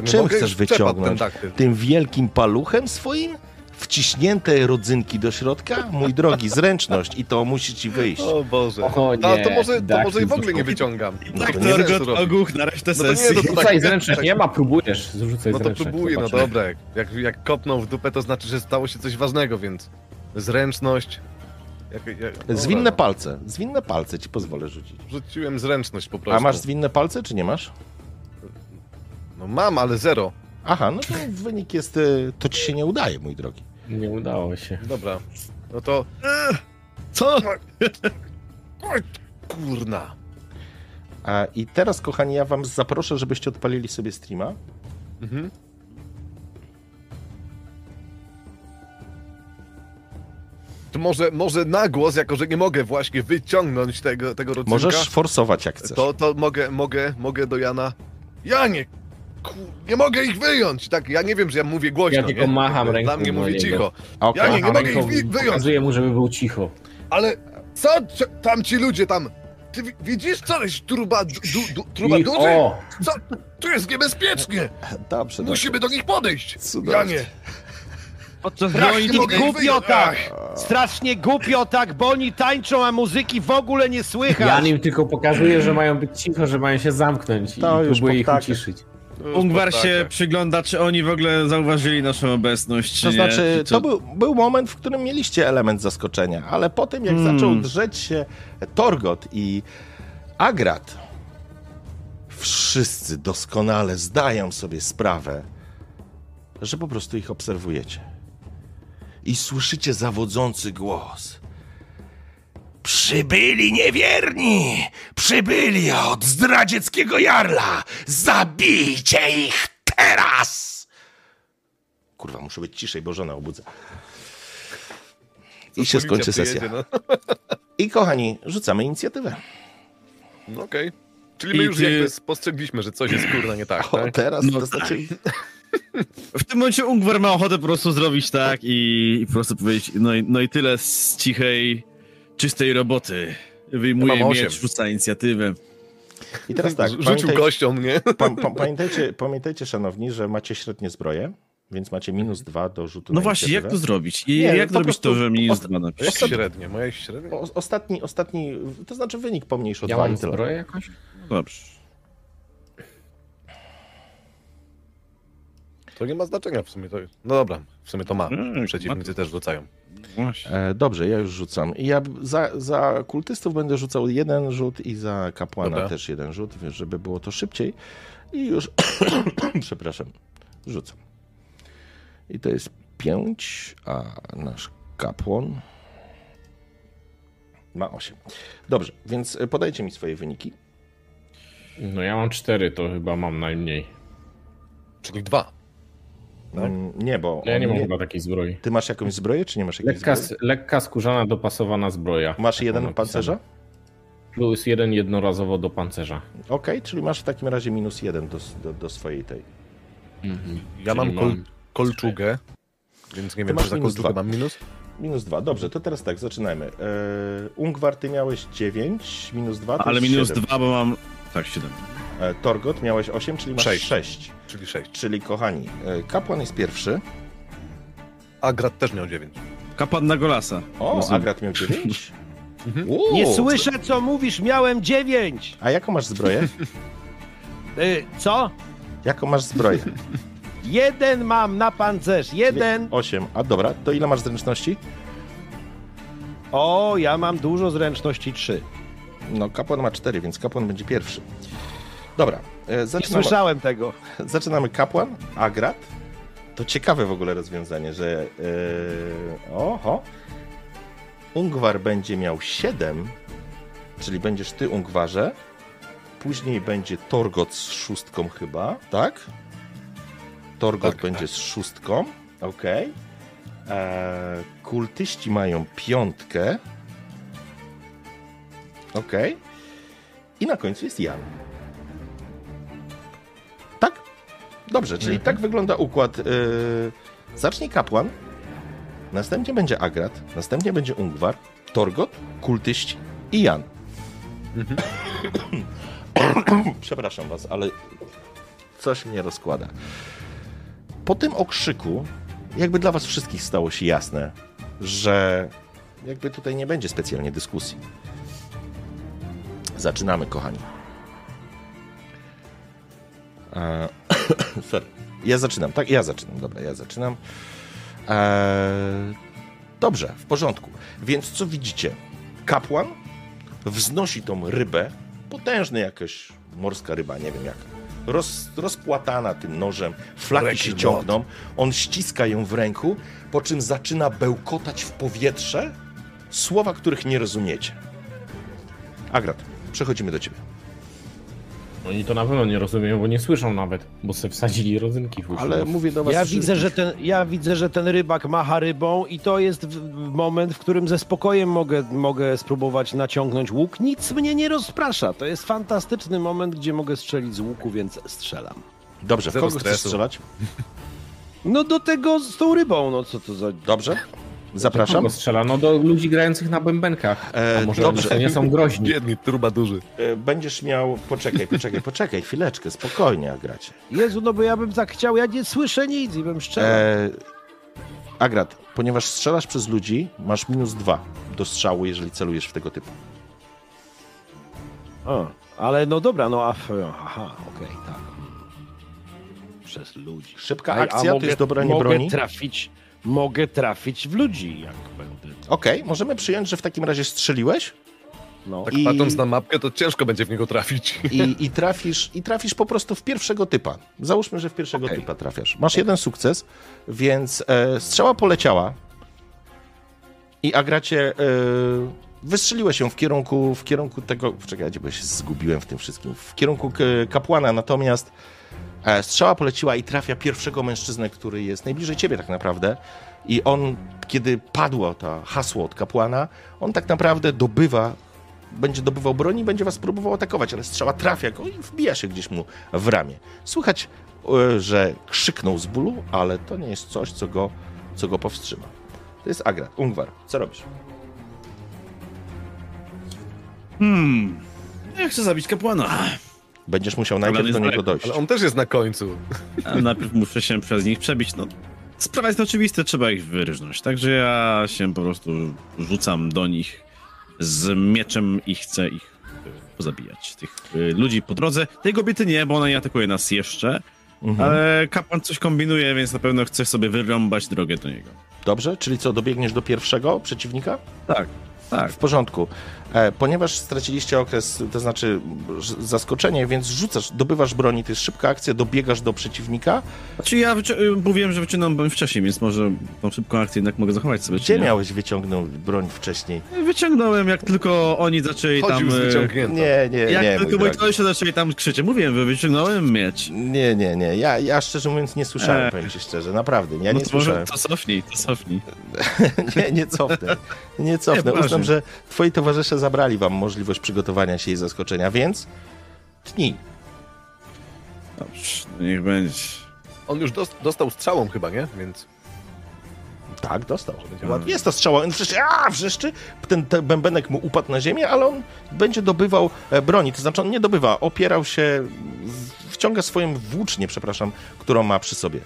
Czym
mogę?
chcesz wyciągnąć? Tym wielkim paluchem swoim? wciśnięte rodzynki do środka? Mój drogi, zręczność i to musi ci wyjść.
O Boże.
O
A
nie,
to może, to może i w ogóle nie wyciągam.
No
tak,
to
to ogłuch na resztę
No
sesji.
no to tak,
zręczność,
tak-
nie ma, próbujesz. Zrzucaj
No to
zręczność.
próbuję, no dobra. Jak, jak kopnął w dupę, to znaczy, że stało się coś ważnego, więc zręczność. Jak, jak,
Zwinne palce, zwinne palce ci pozwolę rzucić.
Rzuciłem zręczność po prostu.
A masz zwinne palce, czy nie masz?
No mam, ale zero.
Aha, no to wynik jest, y, to ci się nie udaje, mój drogi.
Nie udało się.
Dobra. No to...
Co?
Oj, kurna.
A, I teraz, kochani, ja wam zaproszę, żebyście odpalili sobie streama.
Mhm. To może, może na głos, jako że nie mogę właśnie wyciągnąć tego, tego rodzynka,
Możesz forsować jak chcesz.
to, to mogę, mogę, mogę do Jana... Janie! Nie mogę ich wyjąć! Tak, ja nie wiem, że ja mówię głośno,
Ja tylko
nie?
macham
Dla
ręką
mnie
do
mówię
niego.
cicho.
Okej.
Ja nie, nie mogę ich wyjąć!
Pokazuję mu, żeby był cicho.
Ale co tam ci ludzie tam... Ty wi- widzisz, co jest truba, du, du, truba
I,
duży?
o!
Co? Tu jest niebezpiecznie!
Dobrze, dobrze.
Musimy do nich podejść!
Cudownie.
Janie!
Podczas
Strasznie
nie mogę ich
głupio tak! Strasznie głupio tak, bo oni tańczą, a muzyki w ogóle nie słychać.
Ja im tylko pokazuję, że mają być cicho, że mają się zamknąć
To
i
już
próbuję ich uciszyć.
Ungwar się przygląda, czy oni w ogóle zauważyli naszą obecność,
To
nie.
znaczy,
Czy
to był, był moment, w którym mieliście element zaskoczenia, ale po tym, jak
Hmm.
zaczął drzeć się Torgot i Agrat, wszyscy doskonale zdają sobie sprawę, że po prostu ich obserwujecie. I słyszycie zawodzący głos. Przybyli niewierni! Przybyli od zdradzieckiego jarla! Zabijcie ich teraz! Kurwa, muszę być ciszej, bo żona obudza. I się skończy sesja.
No,
I kochani, rzucamy inicjatywę.
no okej. Czyli my
I
już
ty-
jakby spostrzegliśmy, że coś jest kurna nie tak,
O,
tak?
teraz
No
to znaczy...
W tym momencie Ungwar ma ochotę po prostu zrobić tak i, i po prostu powiedzieć, no i, no i tyle z cichej, czystej roboty. Wyjmuje
Ja mam
miecz, rzuca inicjatywę.
I teraz tak,
Rzucił
pamiętajcie,
kością mnie.
pa, pa, pamiętajcie, pamiętajcie, szanowni, że macie średnie zbroje, więc macie minus dwa do rzutu
No
na
właśnie, jak to zrobić? I
Nie,
jak zrobić to, że minus
osta-
dwa napisz?
średnie? Moja średnia?
O, ostatni, ostatni, to znaczy wynik pomniejszy o
Ja
dwa
mam
i tyle.
zbroję jakoś?
Dobrze.
To nie ma znaczenia w sumie. To... No dobra, w sumie to ma.
Mm,
Przeciwnicy też rzucają.
Właśnie.
E, dobrze, ja już rzucam. I ja za, za kultystów będę rzucał jeden rzut i za kapłana
Dobra.
też jeden rzut, wiesz, żeby było to szybciej. I już, przepraszam, rzucam. I to jest pięć, a nasz kapłan ma osiem. Dobrze, więc e, podajcie mi swoje wyniki.
No ja mam cztery, to chyba mam najmniej.
Czyli dwa. Tak?
Mm, Nie, bo
Ja nie mam chyba takiej zbroi.
ty masz jakąś zbroję, czy nie masz jakiejś
Lekka,
zbroi?
lekka skórzana, dopasowana zbroja.
Masz
Taką
jeden pancerza?
Plus jeden jednorazowo do pancerza.
Okej, czyli masz w takim razie minus jeden do, do, do swojej tej.
Mhm.
Ja mam kol kolczugę, więc nie wiem,
masz
czy za kolczugę
dwa.
mam minus.
Minus dwa. Dobrze, to teraz tak, zaczynajmy. Eee, Ungwar, ty miałeś 9, minus 2 to
Ale
jest
minus
7.
dwa, bo mam... Tak, siedem.
E, Torgot miałeś 8, czyli masz
Sześć.
6.
Czyli sześć.
Czyli kochani, e, kapłan jest pierwszy.
Agrat też miał dziewięć.
Kapłan na Golasa.
O,
Rozumiem.
Agrat miał 9.
Mhm.
Nie słyszę, co mówisz, miałem dziewięć.
A jaką masz zbroję?
Y, co?
Jaką masz zbroję?
Jeden mam na pancerz, jeden.
8. A dobra, to ile masz zręczności?
O, ja mam dużo zręczności, trzy.
No, kapłan ma 4, więc kapłan będzie pierwszy. Dobra, e,
Nie
zaczynamy,
słyszałem tego.
zaczynamy kapłan, Agrat. To ciekawe w ogóle rozwiązanie, że e, oho, Ungwar będzie miał 7, czyli będziesz ty Ungwarze. Później będzie Torgot z szóstką chyba, tak? Torgot
Tak.
będzie z szóstką, okej. Eee, Kultyści mają piątkę. Okej. I na końcu jest Jan. Dobrze, czyli tak wygląda układ. Yy, zacznie kapłan, następnie będzie Agrat, następnie będzie Ungwar, Torgot, kultyści i Jan. Przepraszam was, ale coś mnie rozkłada. Po tym okrzyku jakby dla was wszystkich stało się jasne, że jakby tutaj nie będzie specjalnie dyskusji. Zaczynamy, kochani. E, sorry. Ja zaczynam, tak? Ja zaczynam, dobra, ja zaczynam. E, dobrze, w porządku. Więc co widzicie? Kapłan wznosi tą rybę, potężny jakaś morska ryba, nie wiem jak, roz, rozpłatana tym nożem, flaki
Rekin
się ciągną, on ściska ją w ręku, po czym zaczyna bełkotać w powietrze słowa, których nie rozumiecie. Agrat, przechodzimy do ciebie.
Oni to na pewno nie rozumieją, bo nie słyszą nawet, bo se wsadzili rodzynki w uszy.
Ale mówię do was
Ja widzę, że ten, ja widzę, że ten rybak macha rybą i to jest w, w moment, w którym ze spokojem mogę, mogę spróbować naciągnąć łuk. Nic mnie nie rozprasza. To jest fantastyczny moment, gdzie mogę strzelić z łuku, więc strzelam.
Dobrze, w
Zero
kogo chcesz
stresu.
strzelać?
No do tego z tą rybą, no co to za...
Dobrze, zapraszam.
Kogo strzela? No do ludzi grających na bębenkach.
E,
A może
dobrze.
nie są groźni.
Biedni, truba duży.
E, Będziesz miał... Poczekaj, poczekaj, poczekaj, chwileczkę, spokojnie, Agracie.
Jezu, no bo ja bym tak chciał, ja nie słyszę nic i bym strzelał.
E, Agrat, ponieważ strzelasz przez ludzi, masz minus dwa do strzału, jeżeli celujesz w tego typu.
O, ale no dobra, no a... Aha, okej, tak. Przez ludzi.
Szybka
A- a
akcja, to
mogę-
jest dobranie
mogę
broni.
trafić, mogę trafić w ludzi, jak będę...
Okej, możemy przyjąć, że w takim razie strzeliłeś
No.
Tak
I-
patrząc na mapkę, to ciężko będzie w niego trafić.
i, i, trafisz, i trafisz po prostu w pierwszego typa. Załóżmy, że w pierwszego
Okej.
typa trafiasz. Masz jeden sukces, więc e, strzała poleciała i Agracie e, wystrzeliłeś się w kierunku, w kierunku tego... Czekajcie, bo ja się zgubiłem w tym wszystkim. W kierunku k- kapłana, natomiast e, strzała poleciła i trafia pierwszego mężczyznę, który jest najbliżej ciebie tak naprawdę. I on, kiedy padło to hasło od kapłana, on tak naprawdę dobywa będzie dobywał broni i będzie was próbował atakować, ale strzała trafia go i wbija się gdzieś mu w ramię. Słychać, e, że krzyknął z bólu, ale to nie jest coś, co go, co go powstrzyma. To jest Agrat. Ungwar, co robisz?
Hmm. Ja chcę zabić kapłana.
Będziesz musiał najpierw
jest
do niego
daleko,
dojść.
Ale on też jest na końcu.
A najpierw muszę się przez nich przebić. No, sprawa jest oczywista, trzeba ich wyrżnąć. Także ja się po prostu rzucam do nich z mieczem i chcę ich y, pozabijać. Tych y, ludzi po drodze. Tej kobiety nie, bo ona nie atakuje nas jeszcze.
Mhm.
Ale kapłan coś kombinuje, więc na pewno chce sobie wyrąbać drogę do niego.
Dobrze, czyli co, dobiegniesz do pierwszego przeciwnika?
Tak, tak.
W porządku. E, ponieważ straciliście okres, to znaczy zaskoczenie, więc rzucasz, dobywasz broni, to jest szybka akcja, dobiegasz do przeciwnika.
Znaczy ja wyci- y, mówiłem, że wyciągnąłem broń wcześniej, więc może tą szybką akcję jednak mogę zachować sobie.
Gdzie
nie?
miałeś wyciągnąć broń wcześniej?
Wyciągnąłem, jak tylko oni zaczęli
Chodził
tam...
z
y,
wyciągniętą.
Nie, nie,
Jak
nie,
tylko
mój
moi kolesie zaczęli tam krzyczeć, mówiłem, że wyciągnąłem miecz.
Nie, nie, nie. Ja, ja szczerze mówiąc nie słyszałem,
Eee.
powiem ci szczerze, naprawdę. Ja
no
nie
to może
słyszałem.
to cofnij, to cofnij.
Nie, nie cofnę. Nie cofnę.
poważnie.
Uznam, że twoi towarzysze zabrali wam możliwość przygotowania się i zaskoczenia, więc tnij.
Dobrze, no niech będzie.
On już dos- dostał strzałą chyba, nie? Więc
Tak, dostał. Ładnie. Jest to strzała. On wrzeszczy, a, wrzeszczy. Ten, ten bębenek mu upadł na ziemię, ale on będzie dobywał e, broni. To znaczy on nie dobywa, opierał się, w- wciąga swoją włócznię, przepraszam, którą ma przy sobie.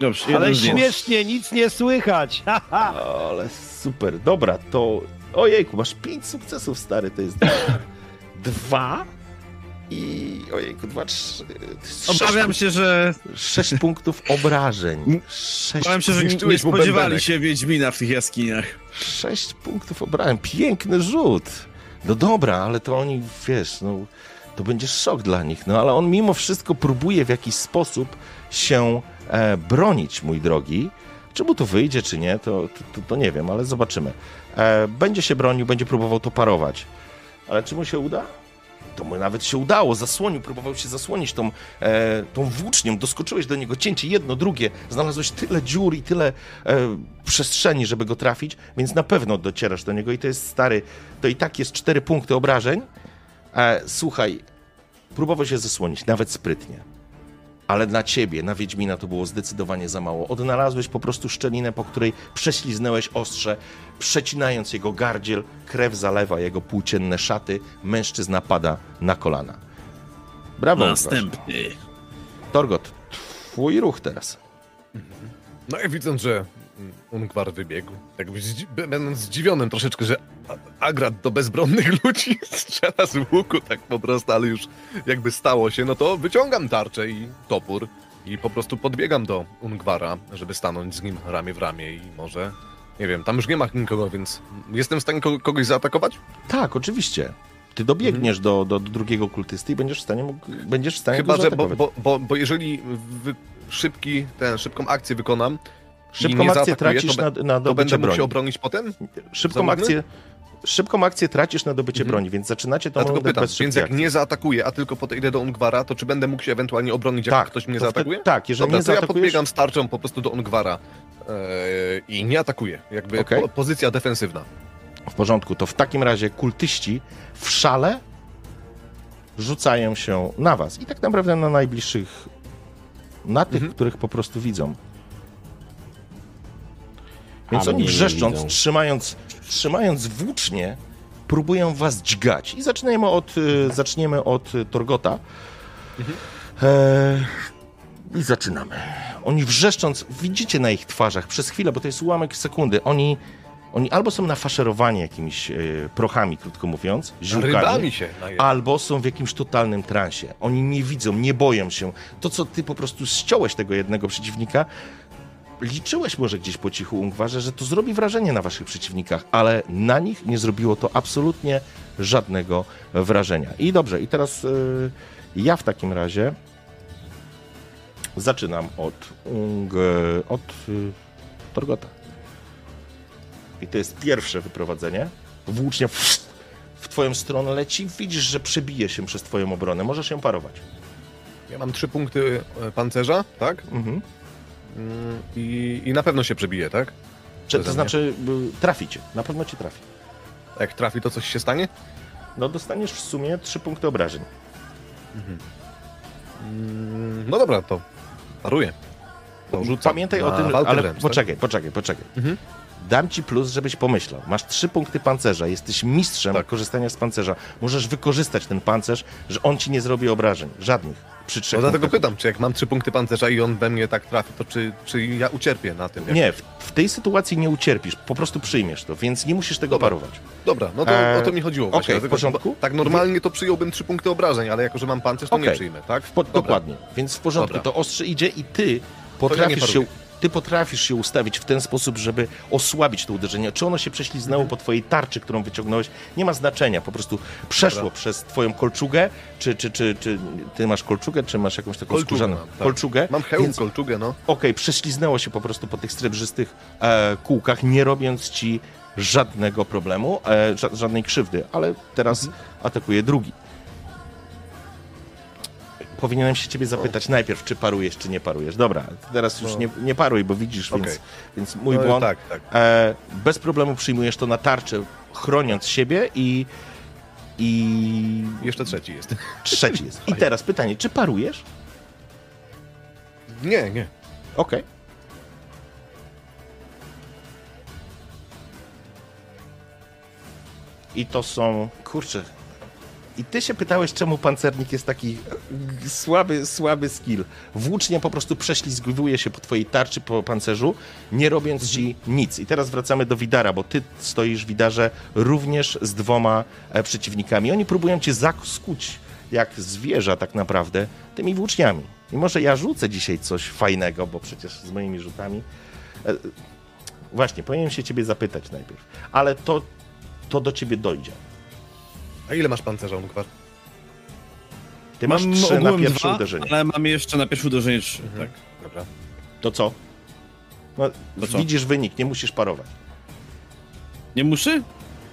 Dobrze,
Ale śmiesznie, nic nie słychać. Ha, ha.
Ale super, dobra, to... Ojejku, masz pięć sukcesów, stary, to jest dwa i... Ojejku, dwa, trzy...
Obawiam się, że
sześć punktów obrażeń. Sześć,
obawiam się, że nie, spodziewali się Wiedźmina w tych jaskiniach.
sześć punktów obrażeń. Piękny rzut. No dobra, ale to oni, wiesz, no... To będzie szok dla nich, no ale on mimo wszystko próbuje w jakiś sposób się e, bronić, mój drogi. Czy mu to wyjdzie, czy nie, to, to, to, nie wiem, ale zobaczymy. E, będzie się bronił, będzie próbował to parować. Ale czy mu się uda? To mu nawet się udało, zasłonił, próbował się zasłonić tą, e, tą włócznią, doskoczyłeś do niego, cięcie jedno, drugie, znalazłeś tyle dziur i tyle e, przestrzeni, żeby go trafić, więc na pewno docierasz do niego i to jest stary, to i tak jest cztery punkty obrażeń. E, słuchaj, próbował się zasłonić, nawet sprytnie. Ale dla ciebie, na Wiedźmina, to było zdecydowanie za mało. Odnalazłeś po prostu szczelinę, po której prześliznęłeś ostrze, przecinając jego gardziel, krew zalewa jego płócienne szaty, mężczyzna pada na kolana. Brawo.
Następny.
Torgot, twój ruch teraz.
No i widząc, że Ungwar wybiegł, jakby zdzi- będąc zdziwionym troszeczkę, że Agrat do bezbronnych ludzi strzela z łuku tak po prostu, ale już jakby stało się, no to wyciągam tarczę i topór i po prostu podbiegam do Ungwara, żeby stanąć z nim ramię w ramię i może, nie wiem, tam już nie ma nikogo, więc jestem w stanie ko- kogoś zaatakować?
Tak, oczywiście. Ty dobiegniesz do, do, do drugiego kultysty i będziesz w stanie, mógł, będziesz w stanie
Chyba, że, bo, bo, bo, bo jeżeli szybki, ten, szybką akcję wykonam
Szybką akcję tracisz
to,
na, na
to
dobycie
będę mógł
broni.
się obronić potem?
Szybką akcję, szybką akcję tracisz na dobycie
Mhm.
broni, więc zaczynacie tą rundę
pytam, więc jak
akcji.
nie zaatakuję, a tylko podejdę do Ungwara, to czy będę mógł się ewentualnie obronić, jak ktoś mnie
to
zaatakuje?
Wtedy, tak, jeżeli
Dobra,
nie
to ja
zaatakujesz,
podbiegam z tarczą po prostu do Ungwara e, i nie atakuję. Jakby
Okej.
po, pozycja defensywna.
w porządku, to w takim razie kultyści w szale rzucają się na was i tak naprawdę na najbliższych, na tych,
Mhm.
których po prostu widzą. Więc oni wrzeszcząc, trzymając, trzymając włócznie, próbują was dźgać. I zaczniemy od, y, zaczniemy od y, Torgota. E, I zaczynamy. Oni wrzeszcząc, widzicie na ich twarzach przez chwilę, bo to jest ułamek sekundy, oni, oni albo są nafaszerowani jakimiś e, prochami, krótko mówiąc, ziółkami, albo są w jakimś totalnym transie. Oni nie widzą, nie boją się. To, co ty po prostu ściąłeś tego jednego przeciwnika, liczyłeś może gdzieś po cichu, Ungwarze, że to zrobi wrażenie na waszych przeciwnikach, ale na nich nie zrobiło to absolutnie żadnego wrażenia. I dobrze, i teraz y, ja w takim razie zaczynam od, Ung, od y, Torgota. I to jest pierwsze wyprowadzenie. Włócznia w, w twoją stronę leci, widzisz, że przebije się przez twoją obronę. Możesz ją parować.
Ja mam trzy punkty e, pancerza, tak?
Mhm.
I, I na pewno się przebije, tak?
Czy, to znaczy, y, trafi cię. Na pewno cię trafi.
A Jak trafi, to coś się stanie?
No dostaniesz w sumie trzy punkty obrażeń.
Mm, No dobra, to paruję. To
Pamiętaj o tym, ale
wręcz, tak?
poczekaj, poczekaj, poczekaj.
Mhm.
Dam ci plus, żebyś pomyślał. Masz trzy punkty pancerza, jesteś mistrzem
Tak.
korzystania z pancerza. Możesz wykorzystać ten pancerz, że on ci nie zrobi obrażeń. Żadnych. Przy trzech
No dlatego
punktach.
pytam, czy jak mam trzy punkty pancerza i on we mnie tak trafi, to czy, czy ja ucierpię na tym?
Nie, w, w tej sytuacji nie ucierpisz, po prostu przyjmiesz to, więc nie musisz tego
Dobra.
parować.
Dobra, no to
Eee,
o to mi chodziło właśnie.
okej, w porządku?
Tak normalnie to przyjąłbym trzy punkty obrażeń, ale jako, że mam pancerz, to nie
Okej.
przyjmę, tak?
Po, dokładnie. Więc w porządku,
Dobra.
to ostrze idzie i ty
nie
potrafisz się,
paruję.
Ty potrafisz się ustawić w ten sposób, żeby osłabić to uderzenie. Czy ono się prześliznęło
Mhm.
po twojej tarczy, którą wyciągnąłeś, nie ma znaczenia. Po prostu przeszło
Dobra.
przez twoją kolczugę, czy, czy, czy, czy ty masz kolczugę, czy masz jakąś taką
Kolczugę
skórzaną
mam, tak.
kolczugę.
Mam hełm,
więc
kolczugę, no.
okej, prześliznęło się po prostu po tych srebrzystych e, kółkach, nie robiąc ci żadnego problemu, e, ża- żadnej krzywdy, ale teraz
Mhm.
atakuje drugi. Powinienem się ciebie zapytać najpierw, czy parujesz, czy nie parujesz. Dobra, teraz już
No.
nie, nie paruj, bo widzisz, więc,
Okej.
więc mój
no,
błąd.
Tak, tak.
E, bez problemu przyjmujesz to na tarczę, chroniąc siebie i, i
Jeszcze trzeci jest.
trzeci jest. I teraz pytanie, czy parujesz?
Nie, nie.
Okej. I to są. Kurczę. I ty się pytałeś, czemu pancernik jest taki słaby, słaby skill. Włócznia po prostu prześlizguje się po twojej tarczy, po pancerzu, nie robiąc ci nic. I teraz wracamy do Widara, bo ty stoisz, Widarze, również z dwoma e, przeciwnikami. Oni próbują cię zaskuć, jak zwierza tak naprawdę, tymi włóczniami. I może ja rzucę dzisiaj coś fajnego, bo przecież z moimi rzutami... E, Właśnie, powinienem się ciebie zapytać najpierw. Ale to, to do ciebie dojdzie.
A ile masz pancerza, Ungwar?
Ty masz trzy na pierwsze
dwa,
uderzenie.
Ale mam jeszcze na pierwsze uderzenie trzy. Tak.
Dobra.
To co? No,
To co?
Widzisz wynik, nie musisz parować.
Nie muszę?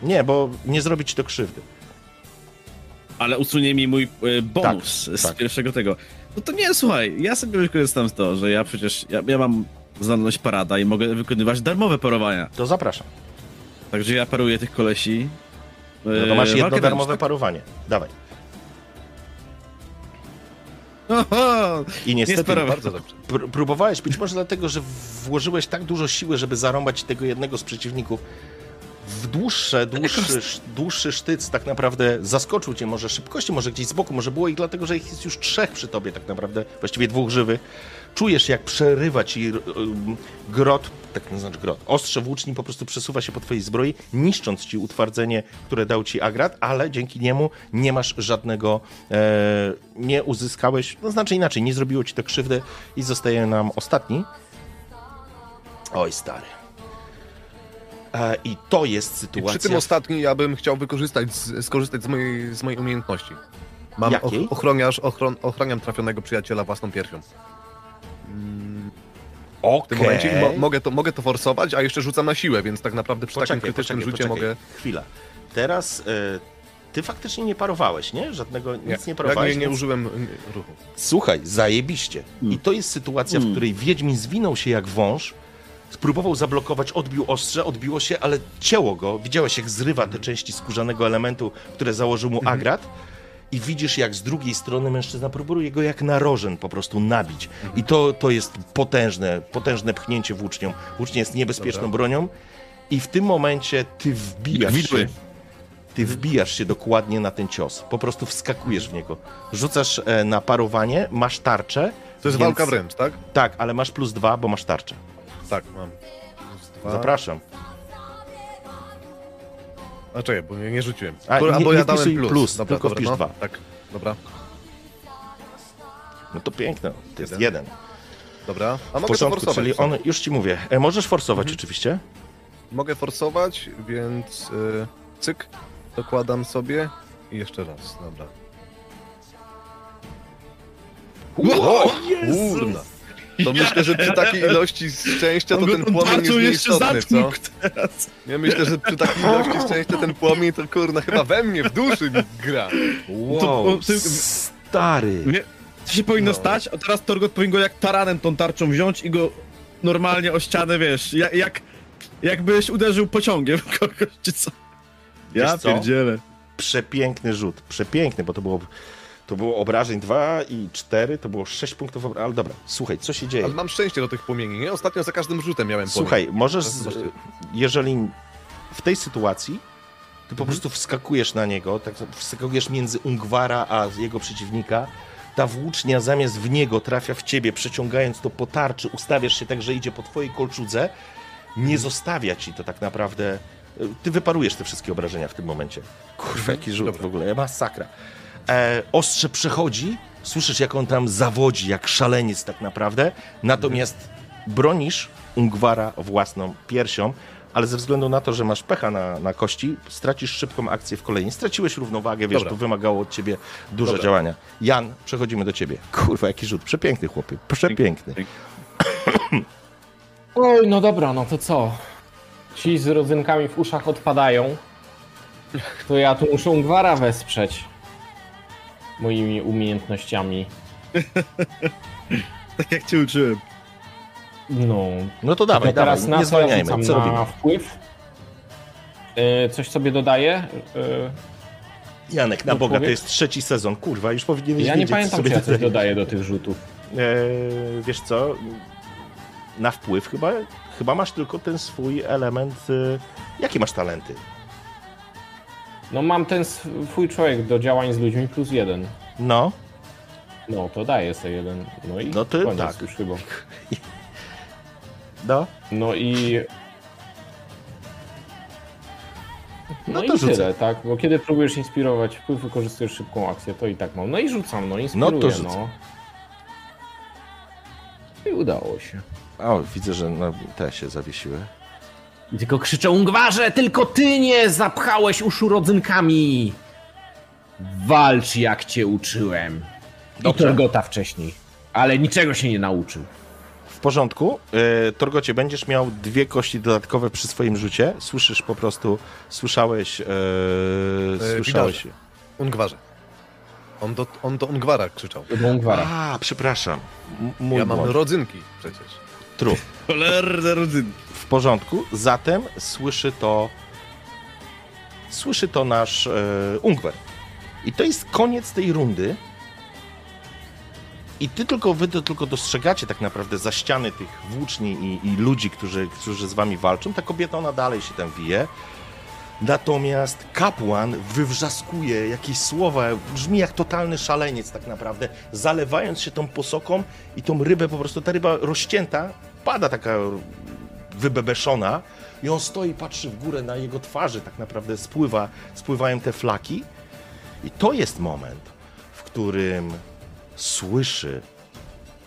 Nie, bo nie zrobi ci to krzywdy.
Ale usunie mi mój e, bonus
Tak,
z
tak.
pierwszego tego. No to nie, słuchaj, ja sobie wykorzystam z to, że ja przecież, ja, ja mam zdolność parada i mogę wykonywać darmowe parowania.
To zapraszam.
Także ja paruję tych kolesi.
No to masz
e,
jedno
walkę
darmowe
wręcz,
parowanie. Dawaj.
tak? Oho,
I niestety
sparował.
Bardzo dobrze.
pr- próbowałeś, być może dlatego, że włożyłeś tak dużo siły, żeby zarąbać tego jednego z przeciwników. w dłuższe, dłuższy, dłuższy sztyc tak naprawdę zaskoczył cię może szybkością, może gdzieś z boku, może było ich dlatego, że ich jest już trzech przy tobie tak naprawdę, właściwie dwóch żywych. Czujesz jak przerywa ci grot, tak to znaczy grot, ostrze włóczni po prostu przesuwa się po twojej zbroi, niszcząc ci utwardzenie, które dał ci Agrat, ale dzięki niemu nie masz żadnego, e, nie uzyskałeś, no znaczy inaczej, nie zrobiło ci to krzywdy i zostaje nam ostatni. Oj stary. E, I to jest
I
sytuacja...
przy tym ostatnim ja bym chciał wykorzystać, z, skorzystać z mojej, z mojej umiejętności. Mam
Jakiej?
och- ochroniarz, ochron, ochraniam trafionego przyjaciela własną piersią. W tym momencie mo- mogę, to, mogę to forsować, a jeszcze rzucam na siłę, więc tak naprawdę przy takim krytycznym rzucie mogę...
Chwila. Teraz e, ty faktycznie nie parowałeś, nie? Żadnego, nic nie
ja
parowałeś.
nie, nie
więc-
użyłem y, ruchu.
Słuchaj, zajebiście. I to jest sytuacja, w której Wiedźmin zwinął się jak wąż, spróbował zablokować, odbił ostrze, odbiło się, ale cięło go. Widziałeś, jak zrywa te części skórzanego elementu, które założył mu Agrat. I widzisz, jak z drugiej strony mężczyzna próbuje go jak narożen po prostu nabić. I to, to jest potężne, potężne pchnięcie włócznią. Włócznia jest niebezpieczną
Dobra.
bronią. I w tym momencie ty wbijasz się, ty wbijasz się dokładnie na ten cios. Po prostu wskakujesz w niego. Rzucasz e, na parowanie, masz tarczę.
To jest
więc-
walka wręcz, tak?
Tak, ale masz plus dwa, bo masz tarczę.
Tak, mam.
Zapraszam.
A czekaj, bo nie, nie rzuciłem.
A,
Kur-
nie-
bo ja dałem plus.
plus,
dobra,
tylko
dobra,
wpisz
no.
dwa.
Tak, dobra,
No to piękne. To jest
Jeden. dobra. A mogę to
porządku,
forsować.
czyli on, już ci mówię, e, możesz forsować oczywiście.
Mogę forsować, więc y, cyk, dokładam sobie i jeszcze raz, dobra.
O,
Kurna. To myślę, że przy takiej ilości szczęścia to ten płomień jest nieistotny, co?
teraz.
Ja myślę, że przy takiej ilości szczęścia ten płomień to kurna chyba we mnie, w duszy mi gra.
Wow,
to- ty-
stary.
Nie, to się powinno
No.
stać, a teraz Torgot powinien go jak taranem tą tarczą wziąć i go normalnie o ścianę, wiesz, jak, jak jakbyś uderzył pociągiem w kogoś, czy co? Ja pierdzielę.
Przepiękny rzut, przepiękny, bo to było, to było obrażeń 2 i 4, to było 6 punktów, obra- ale dobra, słuchaj, co się dzieje?
Ale mam szczęście do tych płomieni, nie? Ostatnio za każdym rzutem miałem płomień.
Słuchaj, możesz,
Zobaczcie.
jeżeli w tej sytuacji, ty po
Mhm.
prostu wskakujesz na niego, tak wskakujesz między Ungwara a jego przeciwnika, ta włócznia zamiast w niego trafia w ciebie, przeciągając to po tarczy, ustawiasz się tak, że idzie po twojej kolczudze, nie zostawia ci to tak naprawdę. Ty wyparujesz te wszystkie obrażenia w tym momencie. Kurwa, jaki rzut
Dobra.
w ogóle, masakra. E, ostrze przechodzi, słyszysz jak on tam zawodzi, jak szaleniec tak naprawdę, natomiast bronisz Ungwara własną piersią, ale ze względu na to, że masz pecha na, na kości, stracisz szybką akcję w kolejnej. Straciłeś równowagę, wiesz,
Dobra.
to wymagało od ciebie dużo
Dobra.
działania. Jan, przechodzimy do ciebie. Kurwa, jaki rzut. Przepiękny chłopie, przepiękny.
Oj, no dobra, no to co? Ci z rodzynkami w uszach odpadają. To ja tu muszę Ungwara wesprzeć. Moimi umiejętnościami.
Tak jak cię uczyłem.
No.
No to dawaj,
to teraz
dawaj,
na
nie
co
zwalniajmy. Co
na
robimy?
wpływ? Yy, coś sobie dodaję? Yy,
Janek, na
No,
Boga, to jest trzeci sezon, kurwa, już powinieneś
ja nie
co
pamiętam,
sobie
czy ja coś dodaję do tych rzutów.
Eee, wiesz co, na wpływ chyba, chyba masz tylko ten swój element. Jakie masz talenty?
No mam ten swój człowiek do działań z ludźmi plus jeden.
No,
No to daję sobie jeden. No i
No
koniec
tak.
już chyba.
no.
No i... No,
No
i
to rzucę.
tyle, tak? Bo kiedy próbujesz inspirować wpływ, wykorzystujesz szybką akcję, to i tak mam. No i rzucam, no inspiruję,
No
no.
to rzucę.
I udało się.
O, widzę, że no, te się zawiesiły.
I tylko krzyczę Ungwarze, tylko ty nie zapchałeś uszu rodzynkami! Walcz jak cię uczyłem.
Dobrze.
I Torgota wcześniej. Ale niczego się nie nauczył.
W porządku. E, Torgocie, będziesz miał dwie kości dodatkowe przy swoim rzucie. Słyszysz po prostu, słyszałeś. E, słyszałeś.
Ungwarze. On do, on do Ungwara krzyczał.
Był Ungwara.
A, przepraszam. M- Mój
Ja mam
błąd.
rodzynki przecież.
True.
Cholerne rodziny.
W porządku. Zatem słyszy to. Słyszy to nasz e, Ungwer. I to jest koniec tej rundy. I ty tylko, wy to tylko dostrzegacie tak naprawdę za ściany tych włóczni i, i ludzi, którzy, którzy z wami walczą. Ta kobieta, ona dalej się tam wije. Natomiast kapłan wywrzaskuje jakieś słowa, brzmi jak totalny szaleniec tak naprawdę, zalewając się tą posoką i tą rybę po prostu, ta ryba rozcięta, pada taka wybebeszona i on stoi, patrzy w górę na jego twarzy, tak naprawdę spływa, spływają te flaki i to jest moment, w którym słyszy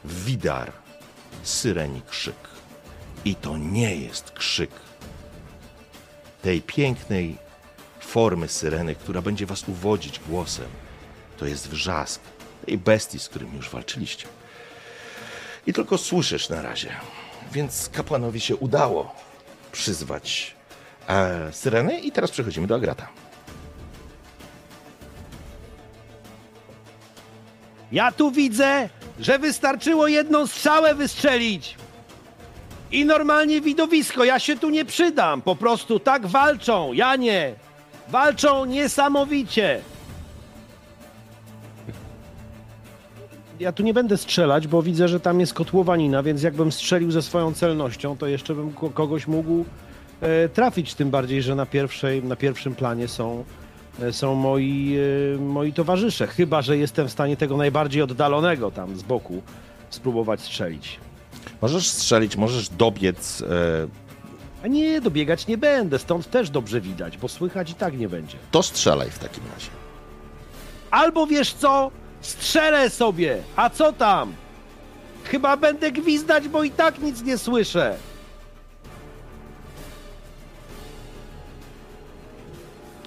Widar syreni krzyk. I to nie jest krzyk tej pięknej formy syreny, która będzie was uwodzić głosem. To jest wrzask tej bestii, z którym już walczyliście. I tylko słyszysz na razie. Więc kapłanowi się udało przyzwać e, syreny i teraz przechodzimy do Agrata.
Ja tu widzę, że wystarczyło jedną strzałę wystrzelić. I normalnie widowisko, ja się tu nie przydam. Po prostu tak walczą, ja nie. Walczą niesamowicie. Ja tu nie będę strzelać, bo widzę, że tam jest kotłowanina, więc jakbym strzelił ze swoją celnością, to jeszcze bym ko- kogoś mógł e, trafić, tym bardziej, że na, pierwszej, na pierwszym planie są, e, są moi, e, moi towarzysze. Chyba, że jestem w stanie tego najbardziej oddalonego tam z boku spróbować strzelić.
Możesz strzelić, możesz dobiec.
A nie, dobiegać nie będę, stąd też dobrze widać, bo słychać i tak nie będzie.
to strzelaj w takim razie.
Albo wiesz co? Strzelę sobie! A co tam? Chyba będę gwizdać, bo i tak nic nie słyszę.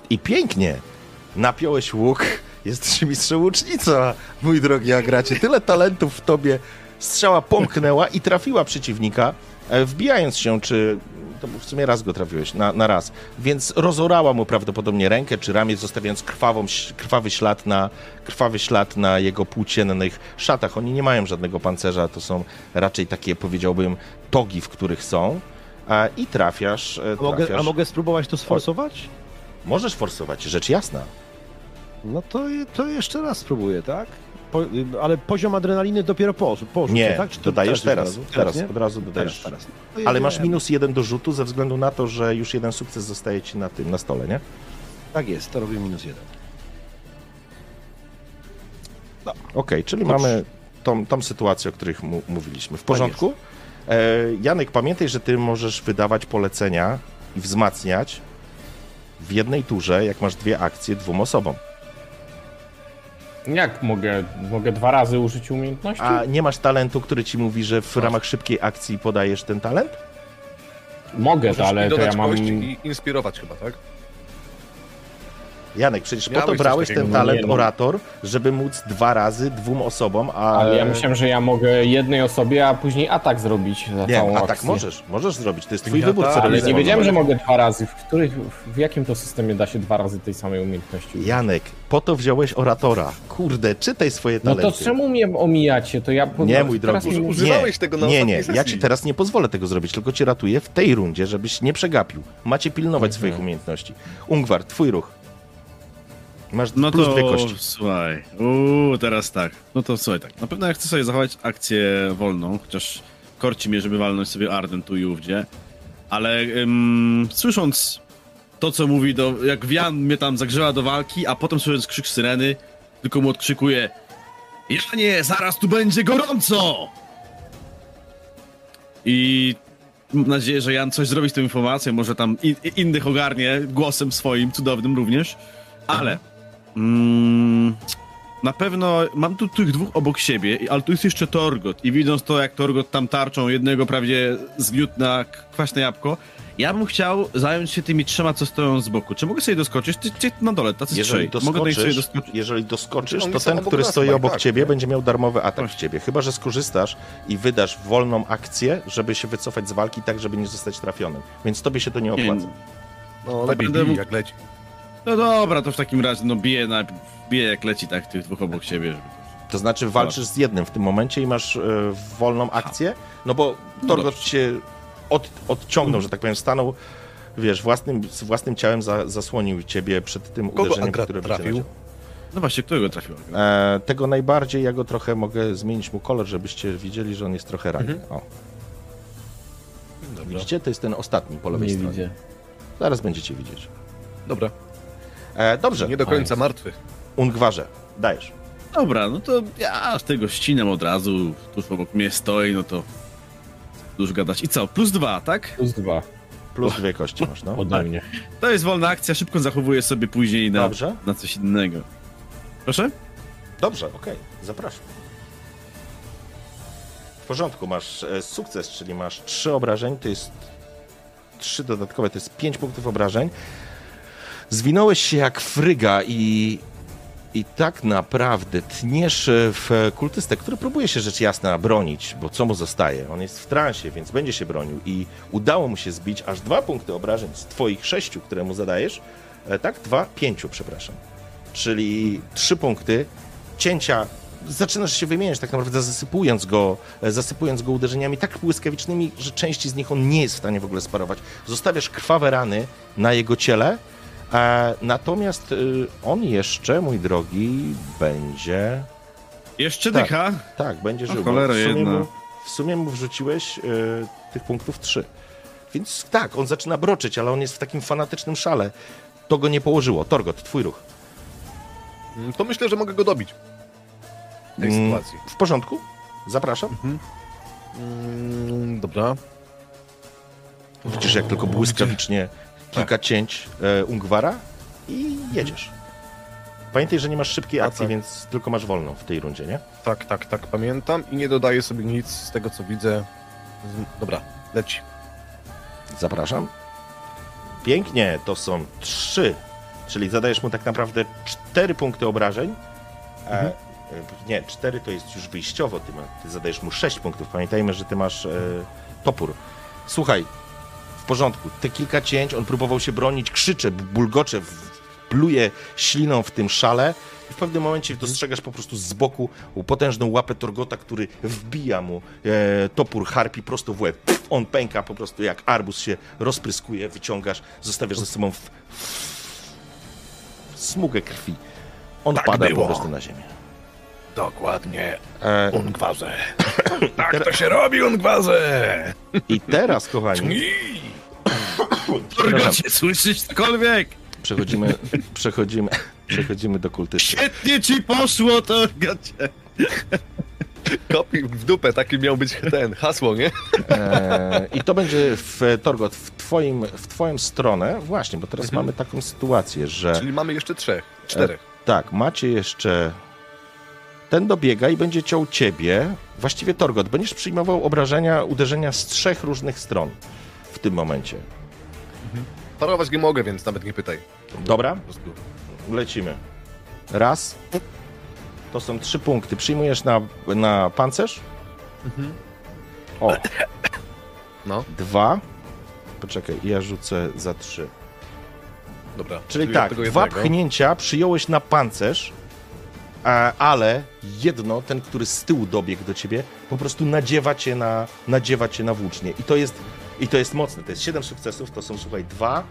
I pięknie. Napiąłeś łuk. Jesteś mistrzem łucznica, mój drogi Agracie. Tyle talentów w tobie. Strzała pomknęła i trafiła przeciwnika, e, wbijając się, czy... To w sumie raz go trafiłeś, na, na raz. Więc rozorała mu prawdopodobnie rękę czy ramię, zostawiając krwawą, krwawy, ślad na, krwawy ślad na jego płóciennych szatach. Oni nie mają żadnego pancerza, to są raczej takie, powiedziałbym, togi, w których są. A, I trafiasz, e,
A mogę,
trafiasz.
a mogę spróbować to sforsować?
Możesz forsować, rzecz jasna.
No to, to jeszcze raz spróbuję, tak? Po, ale poziom adrenaliny dopiero po, po rzucie,
Nie,
tak? Czy
dodajesz teraz.
razu?
Teraz,
nie?
od razu dodajesz.
Teraz, teraz. No
Ale masz minus jeden do rzutu ze względu na to, że już jeden sukces zostaje ci na tym, na stole, nie?
Tak jest, to robię minus jeden.
Okej, czyli
Dobrze.
mamy tą, tą sytuację, o których mu, mówiliśmy. W porządku? E, Janek, pamiętaj, że ty możesz wydawać polecenia i wzmacniać w jednej turze, jak masz dwie akcje, dwóm osobom.
Jak mogę? Mogę dwa razy użyć umiejętności?
A nie masz talentu, który ci mówi, że w ramach szybkiej akcji podajesz ten talent?
Mogę,
Możesz
to, ale to
dodać
ja mam...
i inspirować chyba, tak?
Janek, przecież po
Miałeś
to
coś
brałeś ten
no
talent
nie, no.
orator, żeby móc dwa razy dwóm osobom, a...
Ale ja myślałem, że ja mogę jednej osobie, a później atak zrobić za
Nie,
całą
a tak
akcję.
możesz, możesz zrobić, to jest twój
Ja
wybór,
tak,
co
ale
nie wiedziałem, że mogę dwa razy. W, których, w jakim to systemie da się dwa razy tej samej umiejętności użyć?
Janek, po to wziąłeś oratora. Kurde, czytaj swoje
No
talenty.
to czemu mnie omijacie? To ja po-
Nie, mój drogi.
mi-
Używałeś tego na
nie, nie,
ostatniej
ja
sesji.
ci teraz nie pozwolę tego zrobić, tylko cię ratuję w tej rundzie, żebyś nie przegapił. Macie pilnować
Mhm.
swoich umiejętności. Ungwar, twój ruch. Masz
No
plus
to
dwie kości.
słuchaj. Uuu, teraz tak. No to słuchaj tak. Na pewno ja chcę sobie zachować akcję wolną, chociaż korci mnie, żeby walnąć sobie Arden tu i ówdzie. Ale ym, słysząc to, co mówi, do, jak Wian mnie tam zagrzewa do walki, a potem słysząc krzyk syreny, tylko mu odkrzykuje Janie, zaraz tu będzie gorąco! I mam nadzieję, że Jan coś zrobi z tą informacją, może tam i, i innych ogarnie głosem swoim, cudownym również. Ale mm, na pewno mam tu tych dwóch obok siebie, i- ale tu jest jeszcze Torgot. I widząc to, jak Torgot tam tarczą jednego prawie zgniótł na kwaśne jabłko, ja bym chciał zająć się tymi trzema, co stoją z boku. Czy mogę sobie doskoczyć? Ty, ty na dole, tacy
Jeżeli
trzej. Mogę tutaj sobie doskoczyć?
jeżeli doskoczysz, to ten, który stoi obok
tak,
ciebie,
nie?
będzie miał darmowy atak w ciebie. Chyba, że skorzystasz i wydasz wolną akcję, żeby się wycofać z walki tak, żeby nie zostać trafionym. Więc tobie się to nie
Nie,
opłaca.
No lepiej bij, jak leci.
No dobra, to w takim razie, no bije, na, bije jak leci, tak, tych dwóch obok siebie. Żeby...
To znaczy walczysz z jednym w tym momencie i masz e, wolną akcję, no bo Torgot
dobrze.
cię od, odciągnął, że tak powiem, stanął, wiesz, własnym, z własnym ciałem za, zasłonił ciebie przed tym
Kogo
uderzeniem,
Agrat
które będzie
trafił?
leciał.
No właśnie, którego trafiło?
E, tego najbardziej, ja go trochę mogę zmienić mu kolor, żebyście widzieli, że on jest trochę ranny.
Mhm.
O. Widzicie? To jest ten ostatni po lewej
Nie
stronie.
widzę.
Zaraz będziecie widzieć.
Dobra,
E, dobrze,
nie do końca martwy.
Ungwarze, dajesz.
Dobra, no to ja tego ścinam od razu, tuż obok mnie stoi, no to dużo gadać. I co, plus dwa, tak?
Plus dwa
Plus dwie kości masz, no.
ode mnie.
To jest wolna akcja, szybko zachowuję sobie później na,
Dobrze.
na coś innego. Proszę?
Dobrze, okej, zapraszam. W porządku, masz e, sukces, czyli masz trzy obrażeń, to jest trzy dodatkowe, to jest pięć punktów obrażeń. Zwinąłeś się jak fryga i, i tak naprawdę tniesz w kultystę, który próbuje się rzecz jasna bronić, bo co mu zostaje? On jest w transie, więc będzie się bronił i udało mu się zbić aż dwa punkty obrażeń z twoich sześciu, które mu zadajesz. E, Tak, dwa, pięciu, przepraszam czyli trzy punkty cięcia. Zaczynasz się wymieniać tak naprawdę zasypując go, e, zasypując go uderzeniami tak błyskawicznymi, że części z nich on nie jest w stanie w ogóle sparować. Zostawiasz krwawe rany na jego ciele, natomiast y, on jeszcze, mój drogi, będzie...
Jeszcze
Tak.
dycha?
Tak, będzie żył.
cholera
w, sumie
jedna.
mu, w sumie mu wrzuciłeś y, tych punktów trzy. Więc tak, on zaczyna broczyć, ale on jest w takim fanatycznym szale. To go nie położyło. Torgot, twój ruch.
Mm, To myślę, że mogę go dobić w tej
Mm,
sytuacji.
W porządku? Zapraszam.
Mm, dobra.
Widzisz, jak tylko błyskawicznie kilka cięć e, Ungwara i jedziesz. Pamiętaj, że nie masz szybkiej
A,
akcji,
tak.
więc tylko masz wolną w tej rundzie, nie?
Tak, tak, tak, pamiętam i nie dodaję sobie nic z tego, co widzę. Dobra, leci.
Zapraszam. Pięknie, to są trzy, czyli zadajesz mu tak naprawdę cztery punkty obrażeń. E, e, nie, cztery to jest już wyjściowo, ty, ma, ty zadajesz mu sześć punktów. Pamiętajmy, że ty masz e, topór. Słuchaj, w porządku, te kilka cięć, on próbował się bronić, krzycze, bulgocze, pluje śliną w tym szale i w pewnym momencie dostrzegasz po prostu z boku potężną łapę Torgota, który wbija mu e, topór harpi prosto w łeb. Pff, On pęka po prostu jak arbuz się rozpryskuje, wyciągasz, zostawiasz za sobą w, w smugę krwi. On
Tak
pada
było.
po prostu na ziemię.
Dokładnie.
E,
Ungwarze. tak to się robi, Ungwarze!
I teraz, kochani,
Torgocie, słyszysz cokolwiek?
przechodzimy, przechodzimy, przechodzimy do kultysty.
Świetnie ci poszło, Torgocie!
Kopi w dupę, taki miał być ten hasło, nie?
E, I to będzie w Torgot, w, twoim, w twoją stronę, właśnie, bo teraz mamy taką sytuację, że
Czyli mamy jeszcze trzech, czterech.
tak, macie jeszcze. Ten dobiega i będzie ciął ciebie. Właściwie Torgot, będziesz przyjmował obrażenia, uderzenia z trzech różnych stron w tym momencie.
Parować nie mogę, więc nawet nie pytaj.
Dobra, lecimy. Raz. To są trzy punkty. Przyjmujesz na, na pancerz. O,
No,
dwa. Poczekaj, ja rzucę za trzy.
dobra.
Czyli
od
tak, dwa pchnięcia przyjąłeś na pancerz, ale jedno, ten, który z tyłu dobiegł do ciebie, po prostu nadziewa cię na, nadziewa cię na włócznie. I to jest, i to jest mocne. To jest 7 sukcesów, to są, słuchaj, 2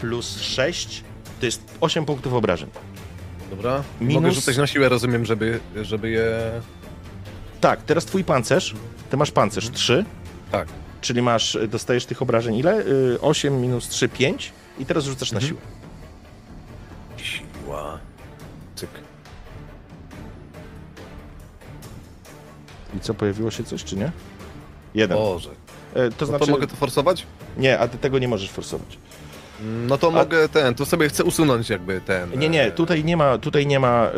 plus 6, to jest 8 punktów obrażeń.
Dobra.
Minus-
Mogę rzucać na siłę, rozumiem, żeby, żeby je...
Tak, teraz twój pancerz, ty masz pancerz 3,
Tak.
czyli masz, dostajesz tych obrażeń ile? Y, 8 minus 3, 5 i teraz rzucasz na siłę.
Siła. Cyk.
I co, pojawiło się coś, czy nie? Jeden.
Boże.
E, To
No
znaczy,
to mogę to forsować?
nie, a ty tego nie możesz forsować.
No to mogę ten, to sobie chcę usunąć jakby ten...
Nie, nie,
e,
tutaj nie ma, tutaj nie ma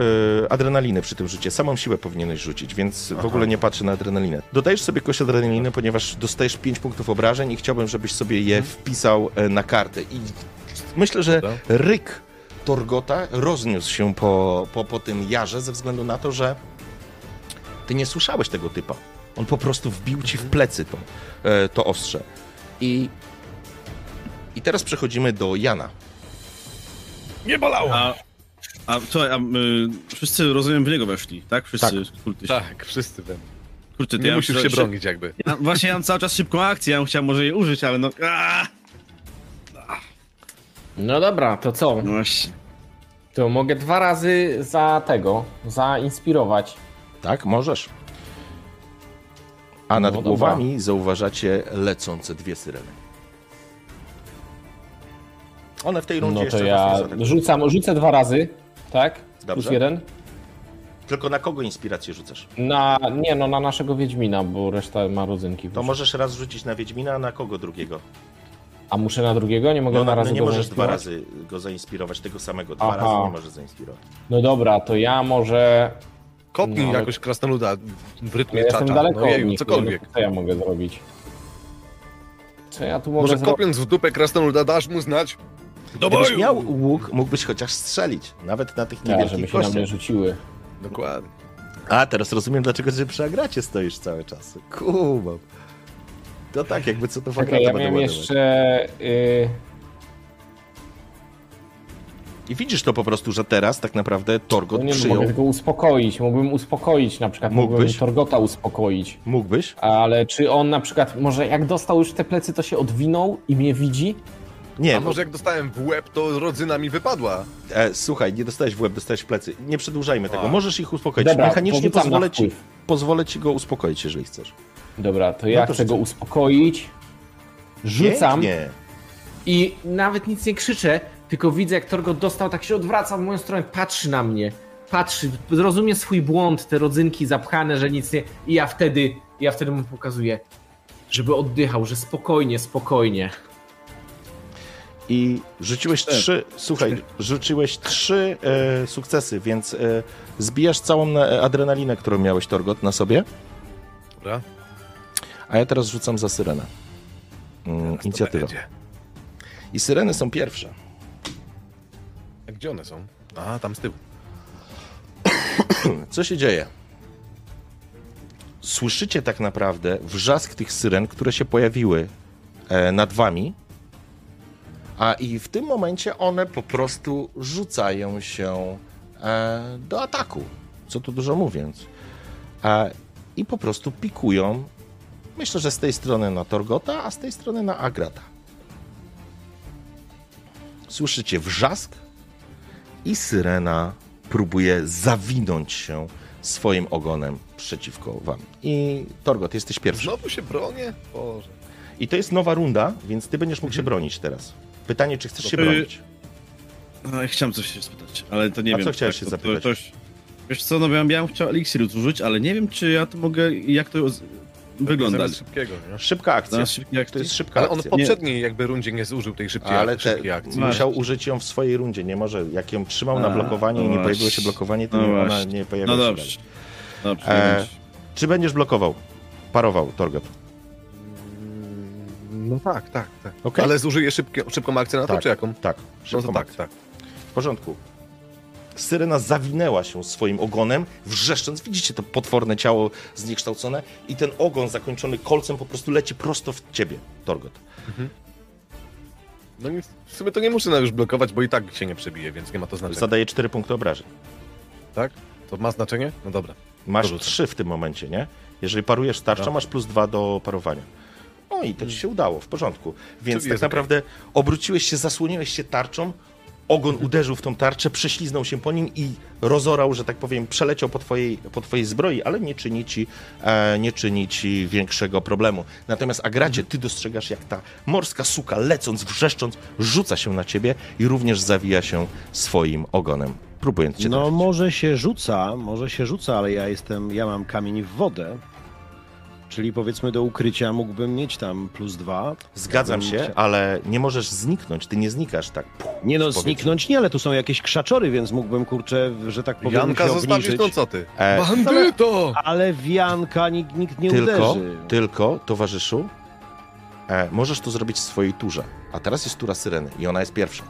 y, adrenaliny przy tym rzucie. Samą siłę powinieneś rzucić, więc w ogóle nie patrzę na adrenalinę. Dodajesz sobie kość adrenaliny, ponieważ dostajesz 5 punktów obrażeń i chciałbym, żebyś sobie je wpisał e, na kartę. I myślę, że ryk Torgota rozniósł się po, po, po tym jarze ze względu na to, że ty nie słyszałeś tego typa. On po prostu wbił ci w plecy to, e, to ostrze. I, I teraz przechodzimy do Jana.
Nie bolało!
A, a co, a, y, wszyscy rozumiem w niego weszli, tak? Wszyscy kultyści.
Tak, wszyscy ten.
Kurczę, to
Nie
ja
musisz się bronić jakby.
Ja, właśnie ja mam cały czas szybką akcję, ja bym chciał może jej użyć, ale no... Aaa!
No dobra, to co?
No właśnie.
To mogę dwa razy za tego, zainspirować.
Tak, możesz. A nad
No dobra.
głowami zauważacie lecące dwie syreny. One w tej rundzie
No to
jeszcze was nie
ja rzucam, rzucę dwa razy, tak? Plus
Dobrze.
jeden.
Tylko na kogo inspirację rzucasz?
Na, nie no, na naszego Wiedźmina, bo reszta ma rodzynki.
To możesz raz rzucić na Wiedźmina, a na kogo drugiego?
A muszę na drugiego? Nie mogę
No,
na
no,
razy
nie
go
możesz dwa razy go zainspirować, tego samego. Dwa
Aha.
razy nie możesz zainspirować.
No dobra, to ja może...
Kopnij
No,
jakoś krasnoluda w rytmie
Ja jestem
czacza.
daleko
No
od
jeju,
nich,
cokolwiek.
co ja mogę zrobić. Co ja tu mogę
Może
zrobić?
kopiąc w dupę krasnoluda dasz mu znać? Do
Gdybyś
boju!
miał łuk, mógłbyś chociaż strzelić. Nawet na tych
Tak,
niewielkich
żeby się na mnie rzuciły.
Dokładnie.
A, teraz rozumiem, dlaczego ty przy agracie stoisz cały czas. Kumam. To tak, jakby co to w agratę
ja
będę
miałem
ładować.
jeszcze... Y...
I widzisz to po prostu, że teraz tak naprawdę Torgot
No nie,
przyjął.
mogę go uspokoić, mógłbym uspokoić na przykład, mógłbym
Mógłbyś?
Torgota uspokoić.
Mógłbyś?
Ale czy on na przykład, może jak dostał już te plecy, to się odwinął i mnie widzi?
Nie,
A może jak dostałem w łeb, to rodzyna mi wypadła.
e, słuchaj, nie dostałeś w łeb, dostałeś w plecy. Nie przedłużajmy tego.
A.
Możesz ich uspokoić.
Dobra,
Mechanicznie pozwolę ci, pozwolę ci go uspokoić, jeżeli chcesz.
Dobra, to ja
No to
chcę go uspokoić. Rzucam
Nie.
i nawet nic nie krzyczę, tylko widzę jak Torgot dostał, tak się odwraca w moją stronę, patrzy na mnie. Patrzy, rozumie swój błąd, te rodzynki zapchane, że nic nie... I ja wtedy, ja wtedy mu pokazuję, żeby oddychał, że spokojnie, spokojnie.
I rzuciłeś trzy, słuchaj, rzuciłeś trzy e, sukcesy, więc e, zbijasz całą e, adrenalinę, którą miałeś, Torgot, na sobie.
Dobra.
A ja teraz rzucam za syrenę. Mm,
będzie.
I syreny są pierwsze.
Gdzie one są? A, tam z tyłu.
Co się dzieje? Słyszycie tak naprawdę wrzask tych syren, które się pojawiły e, nad wami, a i w tym momencie one po prostu rzucają się e, do ataku. Co tu dużo mówiąc. E, I po prostu pikują. Myślę, że z tej strony na Torgota, a z tej strony na Agrata. Słyszycie wrzask i syrena próbuje zawinąć się swoim ogonem przeciwko wam. I Torgot, jesteś pierwszy.
Znowu się bronię? Boże.
I to jest nowa runda, więc ty będziesz mógł się bronić teraz. Pytanie, czy chcesz się bronić?
No, ja chciałem coś się spytać, ale to nie
A
wiem.
co chciałeś się
to,
zapytać?
To, to, wiesz co, no ja bym chciał eliksir użyć, ale nie wiem, czy ja to mogę, jak to wygląda.
Szybkiego, nie?
Szybka akcja.
Jak
To jest szybka
Ale on w poprzedniej jakby rundzie nie zużył tej szybkiej,
Ale te,
szybkiej akcji.
Musiał użyć ją w swojej rundzie. Nie może, jak ją trzymał na
A,
blokowanie i
no
nie pojawiło
właśnie.
się blokowanie, to
No
nie, ona nie pojawiła
No
się
dobrze.
E. Czy będziesz blokował? Parował, Torgot.
No tak, tak, tak.
Okej.
Ale zużyję szybkie, szybką akcję na to,
Tak.
czy jaką?
Tak,
No to tak, tak.
W porządku. Syrena zawinęła się swoim ogonem, wrzeszcząc. Widzicie to potworne ciało zniekształcone i ten ogon zakończony kolcem po prostu leci prosto w ciebie, Torgot.
No nic, w sumie to nie muszę już blokować, bo i tak się nie przebije, więc nie ma to znaczenia.
Zadaje 4 punkty obrażeń.
Tak? To ma znaczenie? No dobra.
Masz
Dorzucę.
3 w tym momencie, nie? Jeżeli parujesz tarczą, masz plus 2 do parowania. O i to ci się udało, w porządku. Więc
Czyli
tak naprawdę obróciłeś się, zasłoniłeś się tarczą, ogon uderzył w tą tarczę, prześliznął się po nim i rozorał, że tak powiem, przeleciał po twojej, po twojej zbroi, ale nie czyni, ci, e, nie czyni ci większego problemu. Natomiast Agracie, ty dostrzegasz, jak ta morska suka, lecąc, wrzeszcząc, rzuca się na ciebie i również zawija się swoim ogonem, próbując cię
No
trafić.
może się rzuca, może się rzuca, ale ja jestem, ja mam kamień w wodę. Czyli powiedzmy do ukrycia mógłbym mieć tam plus dwa.
Zgadzam się, ale nie możesz zniknąć, ty nie znikasz tak. puh,
Nie no, zniknąć nie, ale tu są jakieś krzaczory, więc mógłbym, kurczę, że tak powiem,
Janka
się
zostawisz,
obniżyć.
no co ty?
E,
Bandyto!
Ale w Janka nikt, nikt nie
tylko,
uderzy.
tylko, towarzyszu, e, możesz to zrobić w swojej turze. A teraz jest tura syreny i ona jest pierwsza.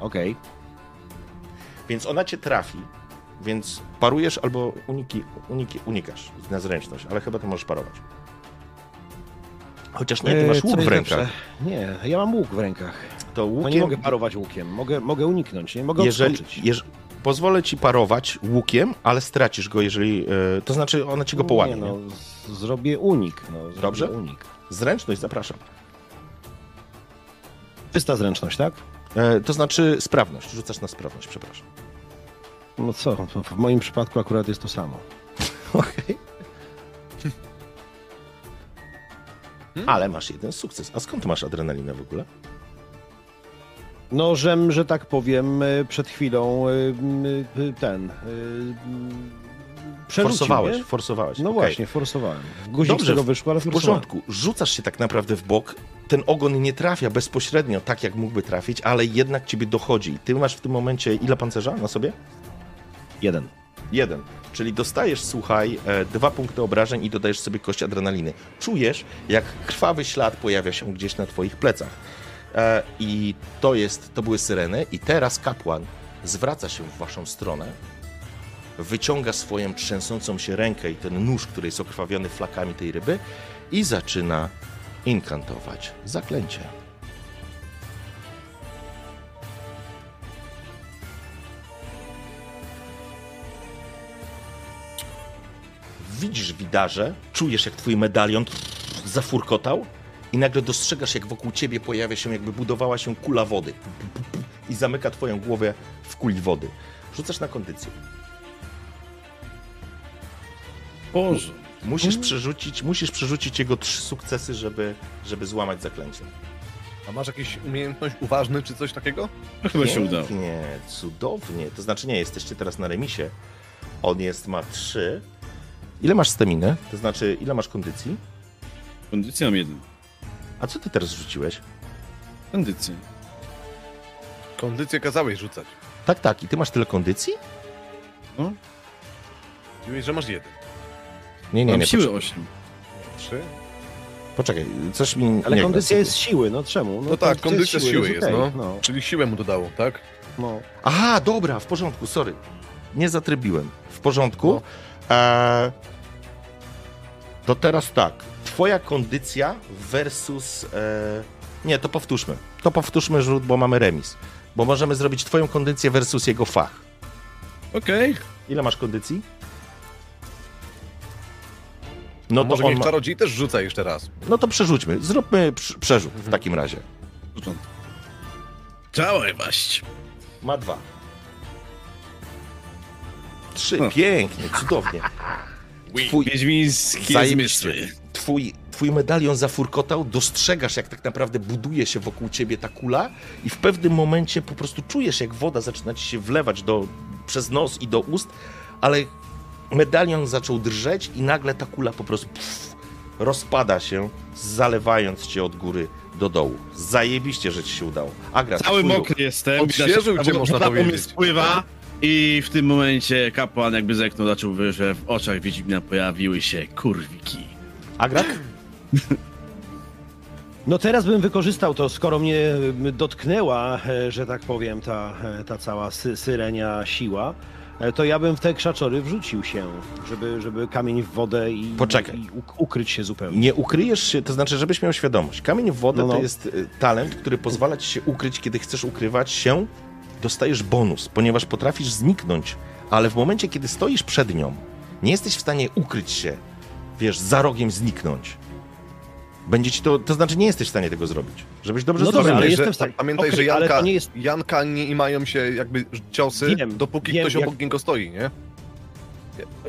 Okej.
Więc ona cię trafi, więc parujesz albo uniki, uniki, unikasz na zręczność, ale chyba ty możesz parować. Chociaż nie, ty
E,
masz łuk w rękach.
Nie, ja mam łuk w rękach.
To
No
łukiem,
nie mogę parować łukiem, mogę, mogę uniknąć, nie mogę
jeżeli, jeż, pozwolę ci parować łukiem, ale stracisz go, jeżeli, e, to znaczy ona ci go połamie.
Nie,
Nie,
no, z- zrobię unik. No, zrobię
Dobrze?
unik.
Zręczność, zapraszam.
Czysta zręczność, tak?
E, to znaczy sprawność, rzucasz na sprawność, przepraszam.
No co, w moim przypadku akurat jest to samo.
Okej. Ale masz jeden sukces. A skąd masz adrenalinę w ogóle?
Nożem, że tak powiem, y, przed chwilą y, y, ten.
Forsowałeś,
nie?
forsowałeś.
No
okej.
właśnie, forsowałem. Guzik
Dobrze,
tego wyszło, ale
W porządku. Rzucasz się tak naprawdę w bok. Ten ogon nie trafia bezpośrednio tak, jak mógłby trafić, ale jednak ciebie dochodzi. Ty masz w tym momencie ile pancerza na sobie?
Jeden.
Jeden. Czyli dostajesz, słuchaj, e, dwa punkty obrażeń i dodajesz sobie kość adrenaliny. Czujesz, jak krwawy ślad pojawia się gdzieś na twoich plecach. E, I to jest, to były syreny. I teraz kapłan zwraca się w waszą stronę, wyciąga swoją trzęsącą się rękę i ten nóż, który jest okrwawiony flakami tej ryby i zaczyna inkantować zaklęcie. Widzisz widarze, czujesz jak twój medalion zafurkotał i nagle dostrzegasz jak wokół ciebie pojawia się, jakby budowała się kula wody i zamyka twoją głowę w kuli wody. Rzucasz na kondycję.
Boże.
Musisz przerzucić, musisz przerzucić jego trzy sukcesy, żeby, żeby złamać zaklęcie.
A masz jakąś umiejętność uważny czy coś takiego?
No chyba się udało.
Nie, cudownie. To znaczy nie, jesteście teraz na remisie. On jest, ma trzy. Ile masz staminy? To znaczy, ile masz kondycji?
Kondycja mam jeden.
A co ty teraz rzuciłeś?
Kondycja.
Kondycję kazałeś rzucać.
Tak, tak. I ty masz tyle kondycji?
No,
Mówisz, że masz jeden.
Nie, nie,
mam
nie.
siły
Poczekaj,
8.
Trzy?
poczekaj coś mi
Ale
nie
kondycja jest siły, no czemu?
No tak, kondycja z siły jest,
okej,
no.
no.
Czyli siłę mu dodało, tak?
no.
Aha, dobra, w porządku, sorry. Nie zatrybiłem. W porządku.
No.
Eee, to teraz tak. Twoja kondycja versus... E, nie, to powtórzmy. To powtórzmy rzut, bo mamy remis. Bo możemy zrobić twoją kondycję versus jego fach.
Okej.
Ile masz kondycji? No to,
może
on
niech
ma,
czarodziej też rzuca jeszcze raz.
no to przerzućmy. Zróbmy prz- przerzut w takim razie.
Działaj waść.
Ma dwa. Trzy.
No.
Pięknie, cudownie. Twój,
zmysły.
twój, twój medalion zafurkotał, dostrzegasz, jak tak naprawdę buduje się wokół ciebie ta kula i w pewnym momencie po prostu czujesz, jak woda zaczyna ci się wlewać do, przez nos i do ust, ale medalion zaczął drżeć i nagle ta kula po prostu pff, rozpada się, zalewając cię od góry do dołu. Zajebiście, że ci się udało. Agra,
Cały mokry jestem.
Odświeżył cię, można powiedzieć.
spływa. I w tym momencie kapłan jakby zerknął, zaczął, że w oczach Wiedźmina pojawiły się kurwiki.
Agrak?
No teraz bym wykorzystał to, skoro mnie dotknęła, e, że tak powiem, ta, e, ta cała sy syrenia siła, e, to ja bym w te krzaczory wrzucił się, żeby, żeby kamień w wodę i,
Poczekaj.
i uk- ukryć się zupełnie.
Nie ukryjesz się, to znaczy, żebyś miał świadomość. Kamień w wodę
No, no.
to jest y, talent, który pozwala ci się ukryć, kiedy chcesz ukrywać się, dostajesz bonus, ponieważ potrafisz zniknąć, ale w momencie, kiedy stoisz przed nią, nie jesteś w stanie ukryć się, wiesz, za rogiem zniknąć. Będzie ci to, to znaczy nie jesteś w stanie tego zrobić. Żebyś dobrze
No dobra,
zrozumiał.
ale
Pamiętaj,
jestem
że,
w stanie-
pamiętaj
okej,
że Janka,
nie jest-
Janka nie imają się jakby ciosy,
Wiem,
dopóki
wiem,
ktoś
jak-
obok niego stoi, nie?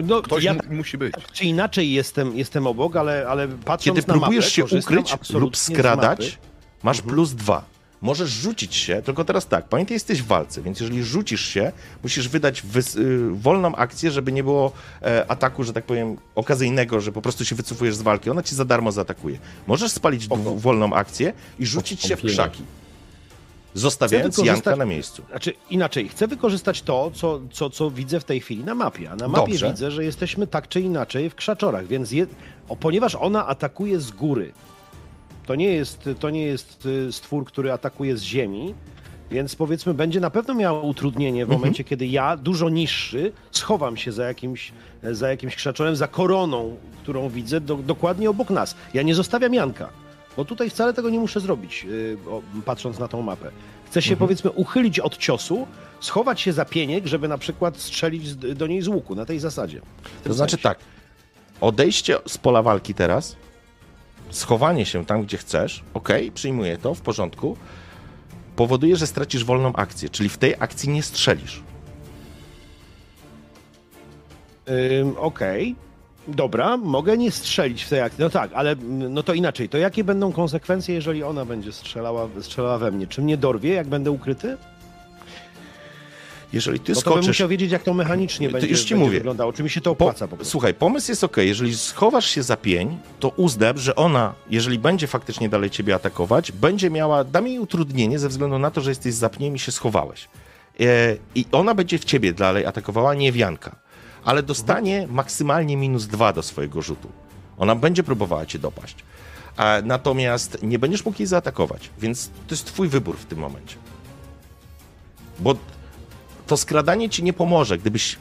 No,
Ktoś
ja
mu, musi być.
tak czy inaczej jestem, jestem obok, ale, ale patrząc
Kiedy
na
próbujesz
mapę,
się ukryć lub skradać,
mapy.
masz plus dwa. Możesz rzucić się, tylko teraz tak, pamiętaj, jesteś w walce, więc jeżeli rzucisz się, musisz wydać y, wolną akcję, żeby nie było e, ataku, że tak powiem, okazyjnego, że po prostu się wycofujesz z walki. Ona ci za darmo zaatakuje. Możesz spalić wolną akcję i rzucić się w krzaki, zostawiając Janka na miejscu.
Znaczy inaczej, chcę wykorzystać to, co, co, co widzę w tej chwili na mapie. A na mapie
Dobrze.
widzę, że jesteśmy tak czy inaczej w krzaczorach, więc je, o, ponieważ ona atakuje z góry, to nie, jest, to nie jest y, stwór, który atakuje z ziemi, więc powiedzmy będzie na pewno miała utrudnienie w
Mhm.
momencie, kiedy ja, dużo niższy, schowam się za jakimś, za jakimś krzaczorem, za koroną, którą widzę do, dokładnie obok nas. Ja nie zostawiam Janka. Bo tutaj wcale tego nie muszę zrobić, o, patrząc na tą mapę. Chcę się powiedzmy uchylić od ciosu, schować się za pieniek, żeby na przykład strzelić do niej z łuku, na tej zasadzie.
To znaczy
sensie.
tak, odejście z pola walki teraz, schowanie się tam, gdzie chcesz, ok, przyjmuję to, w porządku, powoduje, że stracisz wolną akcję, czyli w tej akcji nie strzelisz.
Ym, Okej. Dobra, mogę nie strzelić w tej akcji. No tak, ale mm, no to inaczej. To jakie będą konsekwencje, jeżeli ona będzie strzelała, strzelała we mnie? Czy mnie dorwie, jak będę ukryty?
Jeżeli ty
No to
skoczysz...
musiał wiedzieć, jak to mechanicznie będzie,
już ci
będzie
mówię.
wyglądało. Czy mi się to
Po,
opłaca po prostu?
słuchaj, pomysł jest ok. Jeżeli schowasz się za pień, to uznam, że ona, jeżeli będzie faktycznie dalej ciebie atakować, będzie miała, dam jej utrudnienie ze względu na to, że jesteś za pniem i się schowałeś. E, I ona będzie w ciebie dalej atakowała, nie wianka. Ale dostanie maksymalnie minus dwa do swojego rzutu. Ona będzie próbowała cię dopaść. Natomiast nie będziesz mógł jej zaatakować, więc to jest twój wybór w tym momencie. Bo to skradanie ci nie pomoże. Gdybyś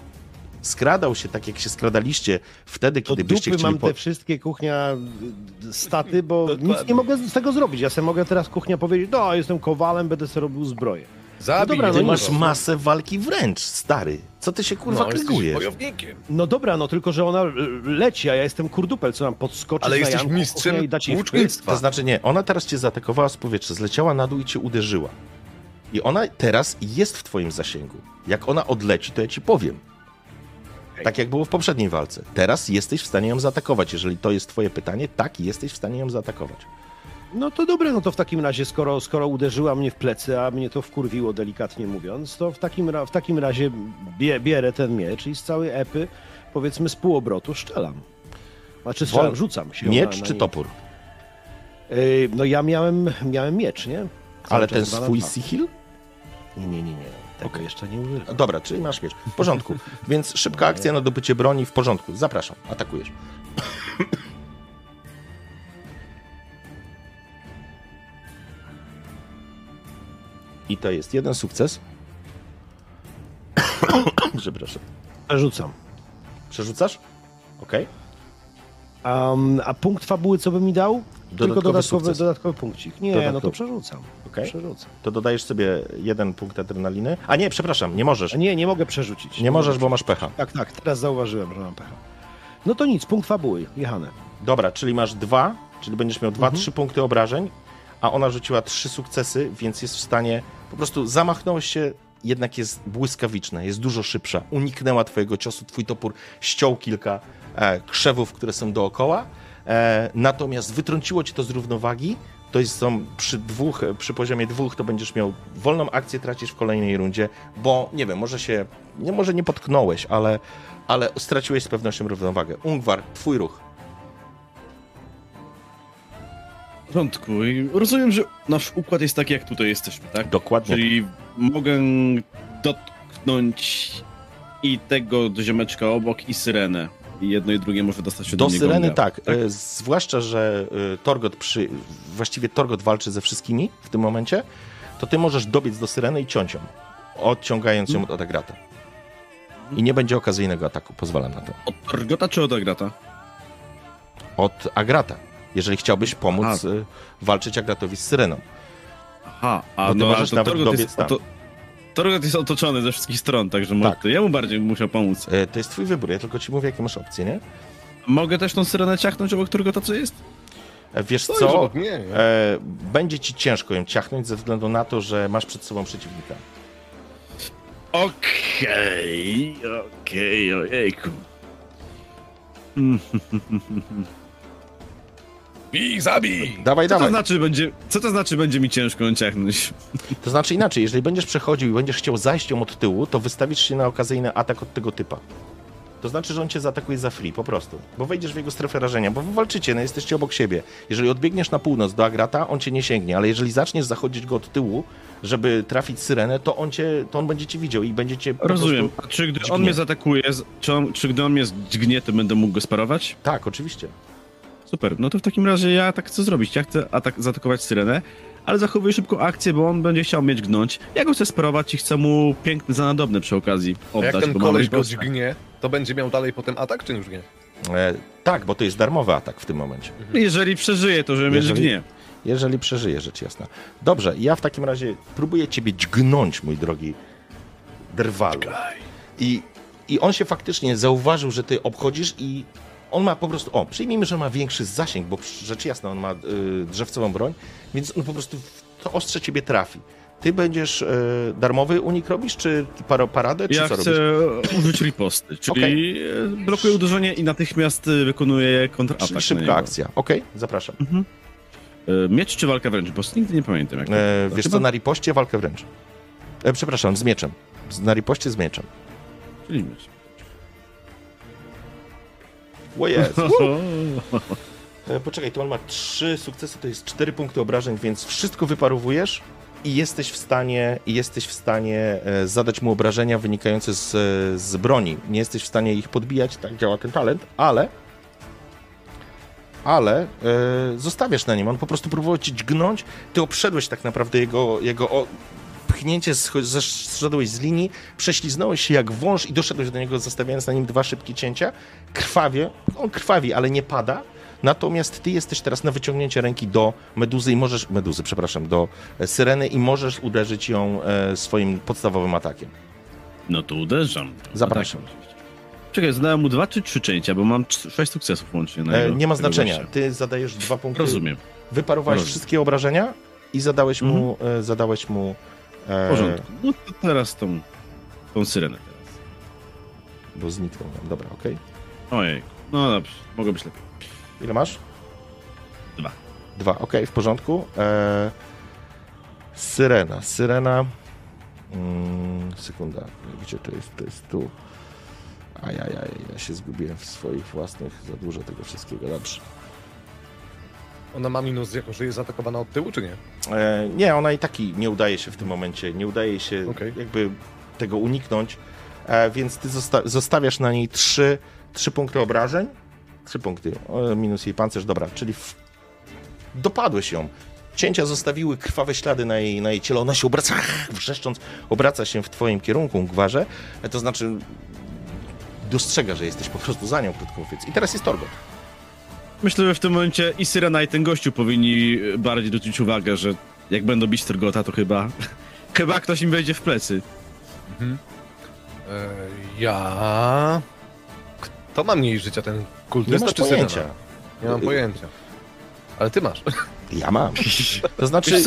skradał się tak, jak się skradaliście wtedy,
To
kiedy byście
dupy
chcieli...
mam
Po...
te wszystkie kuchnia y, staty, bo nic nie mogę z tego zrobić. Ja sobie mogę teraz kuchnia powiedzieć, no jestem kowalem, będę sobie robił zbroję.
Zabij,
dobra, no
Ty
nie
masz
no.
masę walki wręcz, stary. Co ty się kurwa
no, jesteś
krygujesz?
wojownikiem.
No dobra, no tylko, że ona y, leci, a ja jestem kurdupel, co mam podskoczyć
Ale
na
jesteś
Janku,
mistrzem
i dać jej.
To znaczy nie, ona teraz cię zaatakowała z powietrza, zleciała na dół i cię uderzyła. I ona teraz jest w twoim zasięgu. Jak ona odleci, to ja ci powiem. Tak jak było w poprzedniej walce. Teraz jesteś w stanie ją zaatakować. Jeżeli to jest twoje pytanie, tak, jesteś w stanie ją zaatakować.
No to dobra, no to w takim razie, skoro, skoro uderzyła mnie w plecy, a mnie to wkurwiło delikatnie mówiąc, to w takim, w takim razie bie, bierę ten miecz i z całej epy, powiedzmy z półobrotu, szczelam. Znaczy strzelam,
Wol-
rzucam się.
Miecz
na, na
czy topór?
Yy, no ja miałem, miałem miecz, nie? Cały
Ale ten swój sihil?
Nie, nie, nie, nie. Tego
Okej.
jeszcze nie używam.
Dobra, czyli masz miecz. W porządku. Więc szybka akcja na dobycie broni, w porządku. Zapraszam, atakujesz. I to jest jeden sukces. Przepraszam.
Rzucam.
Przerzucasz? Okej.
Um, a punkt fabuły co by mi dał? Tylko
Dodatkowy
dodatkowy,
sukces.
dodatkowy punkcik. Nie, no
Dodatkowy.
to przerzucam.
Okej.
Przerzucam.
To dodajesz sobie jeden punkt adrenaliny. A nie, przepraszam, nie możesz.
Nie, nie mogę przerzucić.
Nie możesz, bo masz pecha.
Tak, tak, teraz zauważyłem, że mam pecha. No to nic, punkt fabuły, jechane.
Dobra, czyli masz dwa, czyli będziesz miał dwa,
Mhm.
trzy punkty obrażeń, a ona rzuciła trzy sukcesy, więc jest w stanie. Po prostu zamachnąłeś się, jednak jest błyskawiczna, jest dużo szybsza. Uniknęła twojego ciosu, twój topór ściął kilka e, krzewów, które są dookoła. E, natomiast wytrąciło ci to z równowagi. To jest są przy dwóch, przy poziomie dwóch, to będziesz miał wolną akcję, tracisz w kolejnej rundzie, bo nie wiem, może się, nie, może nie potknąłeś, ale, ale straciłeś z pewnością równowagę. Ungwar, twój ruch.
W porządku. I rozumiem, że nasz układ jest taki, jak tutaj jesteśmy, tak?
Dokładnie.
Czyli mogę dotknąć i tego do ziomeczka obok, i syrenę. I jedno i drugie może dostać się do,
Do Syreny
gonga.
tak, e, zwłaszcza, że e, Torgot przy, właściwie Torgot walczy ze wszystkimi w tym momencie, to ty możesz dobiec do Syreny i ciąć ją, odciągając ją od Agrata. I nie będzie okazyjnego ataku, pozwalam na to.
Od Torgota czy od Agrata?
Od Agrata, jeżeli chciałbyś pomóc
A.
e, walczyć Agratowi z Syreną.
Aha, a
Bo ty
no, ale
możesz
to
nawet
Torgot
dobiec
jest,
tam.
to, Torgot jest otoczony ze wszystkich stron, także może
Tak.
to jemu bardziej musiał pomóc.
E, To jest twój wybór, ja tylko ci mówię, jakie masz opcje, nie?
Mogę też tą syrenę ciachnąć obok Torgota, co jest?
E, Wiesz
Co?
co,
Nie, nie.
e, będzie ci ciężko ją ciachnąć ze względu na to, że masz przed sobą przeciwnika.
Okej, okej, ojejku.
Bij, zabij!
Dawaj,
Co to
dawaj.
znaczy będzie, co to znaczy będzie mi ciężko ciachnąć?
To znaczy inaczej, jeżeli będziesz przechodził i będziesz chciał zajść ją od tyłu, to wystawisz się na okazyjny atak od tego typa. To znaczy, że on cię zaatakuje za free, po prostu. Bo wejdziesz w jego strefę rażenia, bo wy walczycie, no jesteście obok siebie. Jeżeli odbiegniesz na północ do Agrata, on cię nie sięgnie, ale jeżeli zaczniesz zachodzić go od tyłu, żeby trafić syrenę, to on, cię, to on będzie cię widział i będzie cię po
Rozumiem.
prostu...
A czy gdy
dźgnie.
on mnie zaatakuje, czy, on, czy gdy on mnie dźgnie, to będę mógł go sparować?
Tak, oczywiście.
Super, no to w takim razie ja tak chcę zrobić. Ja chcę atak, zaatakować syrenę, ale zachowuję szybką akcję, bo on będzie chciał mnie dźgnąć. Ja go chcę sparować i chcę mu piękny zanadobny przy okazji
A
oddać.
jak ten koleś go dźgnie, to będzie miał dalej potem atak, czy już nie?
E, tak, bo to jest darmowy atak w tym momencie.
Jeżeli przeżyje, to że mnie
Jeżeli-
dźgnie.
Jeżeli przeżyje, rzecz jasna. Dobrze, ja w takim razie próbuję ciebie dźgnąć, mój drogi drwalu. I, I on się faktycznie zauważył, że ty obchodzisz i on ma po prostu, o, przyjmijmy, że ma większy zasięg, bo rzecz jasna, on ma y, drzewcową broń, więc on po prostu to ostrze ciebie trafi. ty będziesz e, darmowy unik robisz, czy paro, paradę, czy
Ja
co
chcę
robisz?
użyć riposty, czyli e, blokuję uderzenie i natychmiast e, wykonuję kontratak.
Czyli szybka akcja. Okej, zapraszam.
E, Miecz czy walka wręcz? Bo nigdy nie pamiętam jak to-
E, wiesz
chyba-
co, na ripoście walkę wręcz. E, przepraszam, z mieczem. Z- Na ripoście z mieczem.
Czyli miecz.
O jest. E, Poczekaj, tu on ma trzy sukcesy, to jest cztery punkty obrażeń, więc wszystko wyparowujesz i jesteś w stanie, jesteś w stanie e, zadać mu obrażenia wynikające z, z broni. Nie jesteś w stanie ich podbijać, tak działa ten talent, ale ale e, zostawiasz na nim. On po prostu próbował ci dźgnąć, ty obszedłeś tak naprawdę jego, jego o, pchnięcie, zeszedłeś z linii, prześliznąłeś się jak wąż i doszedłeś do niego, zostawiając na nim dwa szybkie cięcia. Krwawie, on krwawi, ale nie pada. Natomiast ty jesteś teraz na wyciągnięcie ręki do meduzy i możesz, meduzy, przepraszam, do e, syreny i możesz uderzyć ją e, swoim podstawowym atakiem.
No to uderzam.
Zapraszam.
No tak, oczywiście. Czekaj, zadałem mu dwa czy trzy cięcia, bo mam sześć sukcesów łącznie. Na
E, nie ma znaczenia.
gościa.
Ty zadajesz dwa punkty.
Rozumiem.
Wyparowałeś
Rozumiem.
wszystkie obrażenia i zadałeś mu, e, zadałeś mu
W porządku. No to teraz tą, tą syrenę teraz.
Bo zniknął nam. Dobra, okej.
Ojej. No dobrze, mogło być lepiej.
Ile masz?
Dwa.
Dwa, okej, w porządku. E, syrena. Syrena. Mm, sekunda. Gdzie to jest? To jest tu. Ajajaj, ja się zgubiłem w swoich własnych. Za dużo tego wszystkiego. Dobrze.
Ona ma minus, jako że jest zaatakowana od tyłu, czy nie?
E, nie, ona i taki nie udaje się w tym momencie. Nie udaje się
Okej.
jakby tego uniknąć. E, więc ty zosta- zostawiasz na niej trzy, trzy punkty obrażeń. Trzy punkty. Minus jej pancerz, dobra. Czyli w... dopadłeś ją. Cięcia zostawiły krwawe ślady na jej, na jej ciele. Ona się obraca, wrzeszcząc, obraca się w twoim kierunku, Gwarze. E, to znaczy dostrzega, że jesteś po prostu za nią, krótko mówiąc. I teraz jest Torgot.
Myślę, że w tym momencie i Syrena, i ten gościu powinni bardziej zwrócić uwagę, że jak będą bić Torgota, to chyba... Chyba ktoś im wejdzie w plecy.
E, ja... Kto ma mniej życia, ten
Nie
kultysta
masz
czy
pojęcia.
Syrena? Nie mam pojęcia. Ale ty masz.
Ja mam. To znaczy,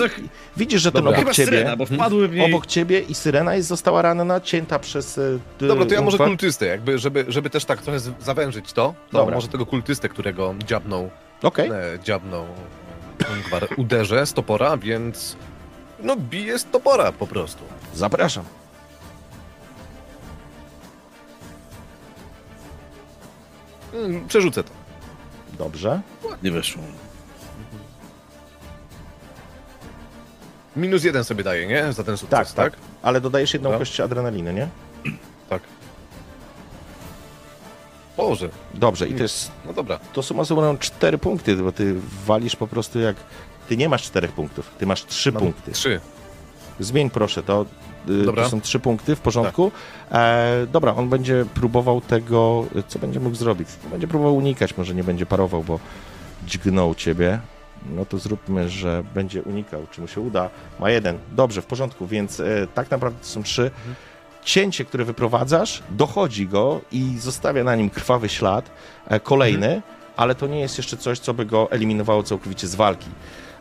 widzisz, że ten
Dobra.
obok
Chyba
ciebie...
Syrena, bo wpadły w niej...
Obok ciebie i Syrena jest, została ranna, cięta przez... e, d-
Dobra, to ja może kultystę, jakby, żeby, żeby też tak trochę zawężyć to, to
Dobra.
może tego kultystę, którego dziabnął,
Okej,
e, dziabnął Ungwar, uderzę z topora, więc no bije z topora po prostu.
zapraszam.
Mm, Przerzucę to.
Dobrze.
Ładnie weszło.
Minus jeden sobie daję, nie? Za ten sukces,
Tak,
tak?
tak. Ale dodajesz jedną
Dobra.
kość adrenaliny, nie?
Tak. Boże,
Dobrze, i to jest...
no dobra.
To suma summarum cztery punkty, bo ty walisz po prostu jak... Ty nie masz czterech punktów, ty masz trzy
Mam
punkty.
Trzy.
Zmień proszę, to, y,
Dobra.
to są trzy punkty, w porządku. E, dobra, on będzie próbował tego, co będzie mógł zrobić. Będzie próbował unikać, może nie będzie parował, bo dźgnął ciebie. No to zróbmy, że będzie unikał, czy mu się uda. Ma jeden. Dobrze, w porządku, więc e, tak naprawdę to są trzy. Cięcie, które wyprowadzasz, dochodzi go i zostawia na nim krwawy ślad, e, kolejny, ale to nie jest jeszcze coś, co by go eliminowało całkowicie z walki.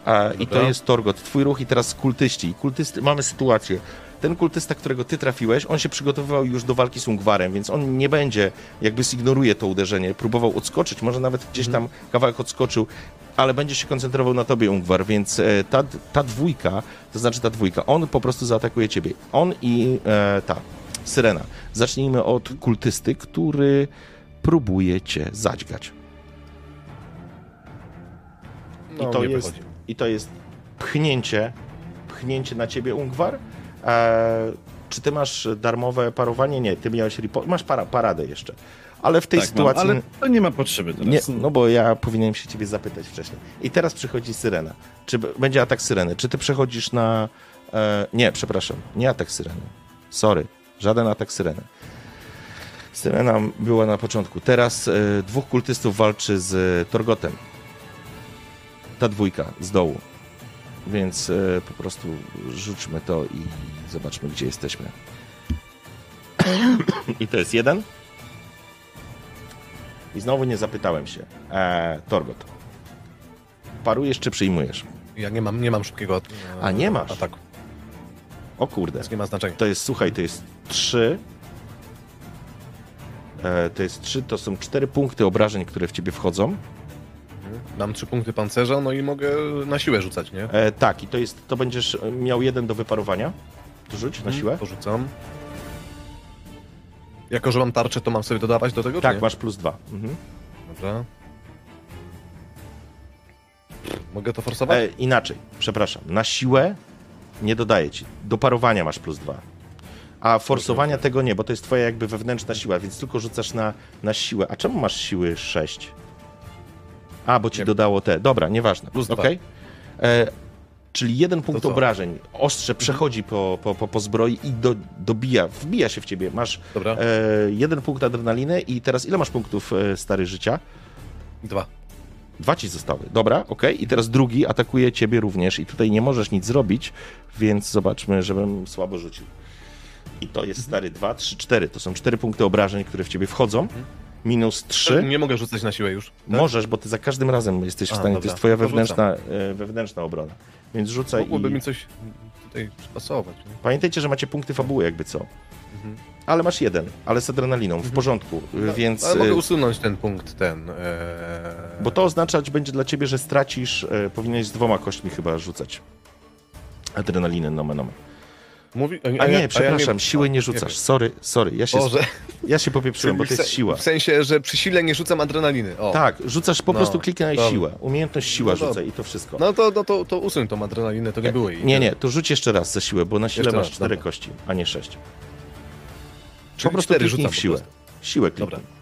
E, I to jest Torgot, twój ruch i teraz kultyści. I kultysty, mamy sytuację. Ten kultysta, którego ty trafiłeś, on się przygotowywał już do walki z Ungwarem, więc on nie będzie, jakby zignoruje to uderzenie, próbował odskoczyć, może nawet gdzieś tam kawałek odskoczył, ale będzie się koncentrował na tobie Ungwar, więc e, ta, ta dwójka, to znaczy ta dwójka, on po prostu zaatakuje ciebie. On i e, ta, Syrena. Zacznijmy od kultysty, który próbuje cię zadźgać.
No,
I to jest, i to jest pchnięcie, pchnięcie na ciebie, Ungwar. E, czy ty masz darmowe parowanie? Nie, ty miałeś ripo- masz para, paradę jeszcze. Ale w tej
tak,
sytuacji...
Mam, ale to nie ma potrzeby teraz.
Nie, no bo ja powinienem się ciebie zapytać wcześniej. I teraz przychodzi syrena. Czy będzie atak syreny? Czy ty przechodzisz na. E, nie, przepraszam, nie atak syreny. Sorry, żaden atak syreny. Syrena była na początku. Teraz e, dwóch kultystów walczy z e, Torgotem. Ta dwójka z dołu. Więc e, po prostu rzućmy to i zobaczmy, gdzie jesteśmy. I to jest jeden. I znowu nie zapytałem się. E, Torgot. Parujesz czy przyjmujesz?
Ja nie mam, nie mam szybkiego at-
A, nie masz?
ataku.
O kurde.
Więc nie ma znaczenia.
To jest, słuchaj, to jest 3. E, to jest 3, to są 4 punkty obrażeń, które w ciebie wchodzą.
Mam trzy punkty pancerza, no i mogę na siłę rzucać, nie?
E, tak, i to jest, to będziesz miał jeden do wyparowania. Rzuć na siłę.
Porzucam. Jako, że mam tarczę, to mam sobie dodawać do tego, czy
Tak,
nie?
masz plus 2. Mhm.
Dobra. Mogę to forsować?
E, inaczej, przepraszam. Na siłę nie dodaję ci. Do parowania masz plus 2. A forsowania tego nie, bo to jest twoja jakby wewnętrzna siła, więc tylko rzucasz na, na siłę. A czemu masz siły 6? A, bo ci
Nie.
dodało te. Dobra, nieważne.
Plus dwa.
Okej. E, Czyli jeden punkt obrażeń. Ostrze przechodzi po, po, po, po zbroi i do, dobija, wbija się w ciebie. Masz e, jeden punkt adrenaliny i teraz ile masz punktów e, stary życia?
Dwa.
Dwa ci zostały. Dobra, okej. I teraz drugi atakuje ciebie również i tutaj nie możesz nic zrobić, więc zobaczmy, żebym słabo rzucił. I to jest stary 2, 3, 4. To są cztery punkty obrażeń, które w ciebie wchodzą. Minus 3.
Nie mogę rzucać na siłę już. tak?
Możesz, bo ty za każdym razem jesteś w
A,
stanie. To
dobra.
jest twoja
To
wewnętrzna, e, wewnętrzna obrona. Więc rzucaj
Mogłoby
i...
mi coś tutaj przypasować. Nie?
Pamiętajcie, że macie punkty fabuły jakby co.
Mhm.
Ale masz jeden, ale z adrenaliną, w porządku,
No,
więc...
Ale mogę
e,
usunąć ten punkt, ten. Eee...
Bo to oznaczać będzie dla ciebie, że stracisz, e, powinieneś z dwoma kośćmi chyba rzucać. Adrenalinę, nomen omen.
Mówi...
A nie,
ja
przepraszam, siły nie
wiem.
rzucasz. Sorry, sorry, ja się,
Boże,
ja się popieprzyłem, bo to jest siła.
W sensie, że przy sile nie rzucam adrenaliny. O.
Tak, rzucasz po
No,
prostu kliknij
dobra.
siłę. Umiejętność siła
No dobra.
i to wszystko.
No to, no to, to usuń tą adrenalinę, to nie było jej.
Nie, nie, to rzuć jeszcze raz za siłę, bo na sile
Jeszcze
masz
raz,
cztery
dobra.
kości, a nie sześć.
Czyli
po prostu kliknij w siłę. Siłę kliknij.
Dobra.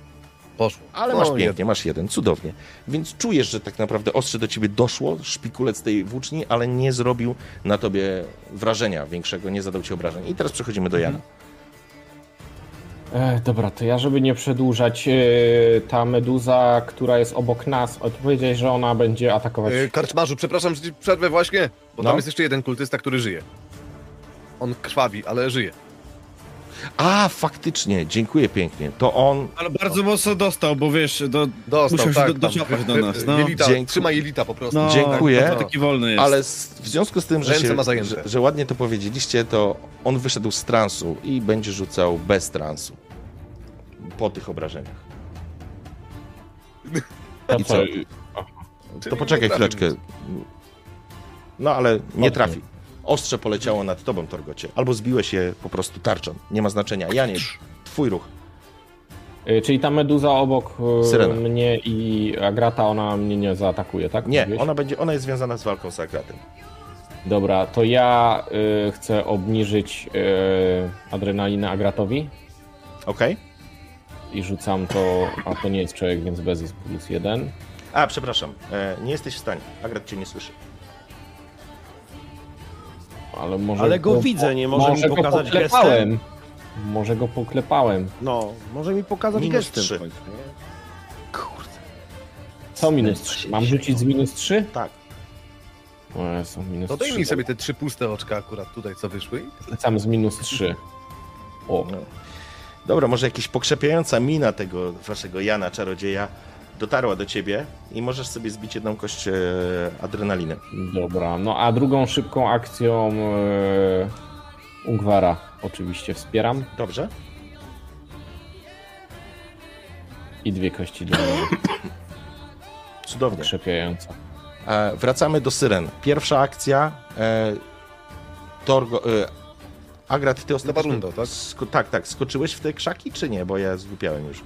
Poszło.
Ale masz
nie-
pięknie, masz jeden, cudownie. Więc czujesz, że tak naprawdę ostrze do ciebie doszło, szpikulec tej włóczni, ale nie zrobił na tobie wrażenia większego, nie zadał ci obrażeń. I teraz przechodzimy do Jana.
E, dobra, to ja, żeby nie przedłużać, e, ta meduza, która jest obok nas, o, ty powiedziałeś, że ona będzie atakować.
Yy, Karczmarzu, przepraszam, że ci przerwę właśnie, bo
No.
tam jest jeszcze jeden kultysta, który żyje. On krwawi, ale żyje.
A, faktycznie, dziękuję pięknie. To on.
Ale bardzo mocno dostał, bo wiesz, do...
Dostał,
Musiał się
tak,
do-
tam.
doczapać do nas, no.
Jelita,
Dziękuję.
trzyma jelita po prostu.
No,
Dziękuję.
tak, taki wolny jest.
Ale s- w związku z tym, że, się, że, że ładnie to powiedzieliście, to on wyszedł z transu i będzie rzucał bez transu. Po tych obrażeniach. I
co?
To poczekaj chwileczkę. No ale nie trafi. Ostrze poleciało nad tobą, Torgocie. Albo zbiłeś je po prostu tarczą. Nie ma znaczenia. Janie, twój ruch.
E, Czyli ta meduza obok e,
Syrena.
mnie i Agrata, ona mnie nie zaatakuje, tak?
Nie,
Mówiłeś?
ona, będzie, ona jest związana z walką z Agratem.
Dobra, to ja e, chcę obniżyć e, adrenalinę Agratowi
Okej?
i rzucam to, a to nie jest człowiek, więc bez jest plus jeden.
A, przepraszam. E, nie jesteś w stanie. Agrat cię nie słyszy.
Ale może
Ale go widzę, nie może mi
go
pokazać
poklepałem. Może go poklepałem.
No, może mi pokazać
Minus
gestem.
trzy.
w końcu, nie? Kurde.
Co minus
Wstyd
3?
się
Mam rzucić z minus 3?
Tak.
O Jezu, minus
To
3.
daj mi sobie te trzy puste oczka akurat tutaj, co wyszły.
Lecam z minus 3. O,
No. Dobra, może jakaś pokrzepiająca mina tego waszego Jana, czarodzieja, dotarła do ciebie i możesz sobie zbić jedną kość e, adrenaliny.
dobra. No a drugą szybką akcją e, Ungwara oczywiście wspieram.
Dobrze?
I dwie kości dla mnie
Cudownie.
krzepiająca.
E, wracamy do syren. Pierwsza akcja. E, Torgo. E, Agrat, ty ostatnio.
Barundo, tak?
Sko- tak, tak. Skoczyłeś w te krzaki, czy nie? Bo ja zgłupiałem już.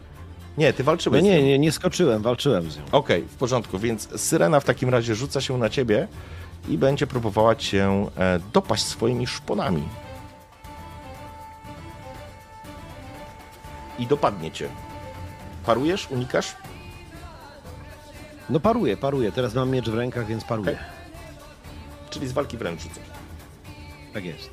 Nie, ty
No
walczyłeś. z
nie,
nią.
nie, nie skoczyłem, walczyłem z nią.
Okej, w porządku, więc syrena w takim razie rzuca się na ciebie i będzie próbowała cię e, dopaść swoimi szponami. I dopadnie cię. Parujesz, unikasz?
No paruję, paruję. Teraz mam miecz w rękach, więc paruję.
Okej. Czyli z walki wręcz rzucasz.
Tak jest.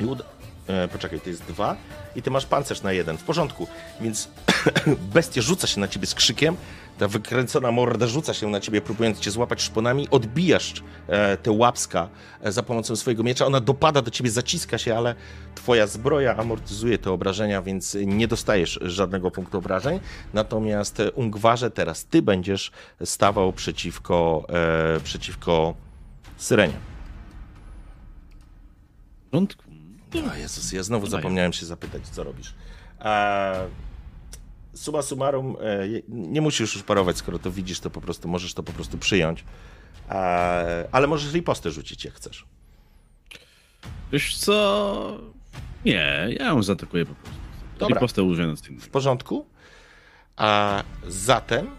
I uda... e, poczekaj, to jest dwa i ty masz pancerz na jeden. W porządku. Więc bestia rzuca się na ciebie z krzykiem. Ta wykręcona morda rzuca się na ciebie, próbując cię złapać szponami. Odbijasz e, tę łapska e, za pomocą swojego miecza. Ona dopada do ciebie, zaciska się, ale twoja zbroja amortyzuje te obrażenia, więc nie dostajesz żadnego punktu obrażeń. Natomiast e, Ungwarze, teraz ty będziesz stawał przeciwko, e, przeciwko Syrenie.
W porządku.
O Jezus, ja znowu zapomniałem się zapytać, co robisz. E, suma summarum, e, nie musisz już parować, skoro to widzisz, to po prostu możesz to po prostu przyjąć. E, ale możesz ripostę rzucić, jak chcesz.
Wiesz co? Nie, ja ją zaatakuję po prostu.
Dobra.
I postę użyję na
W porządku? A zatem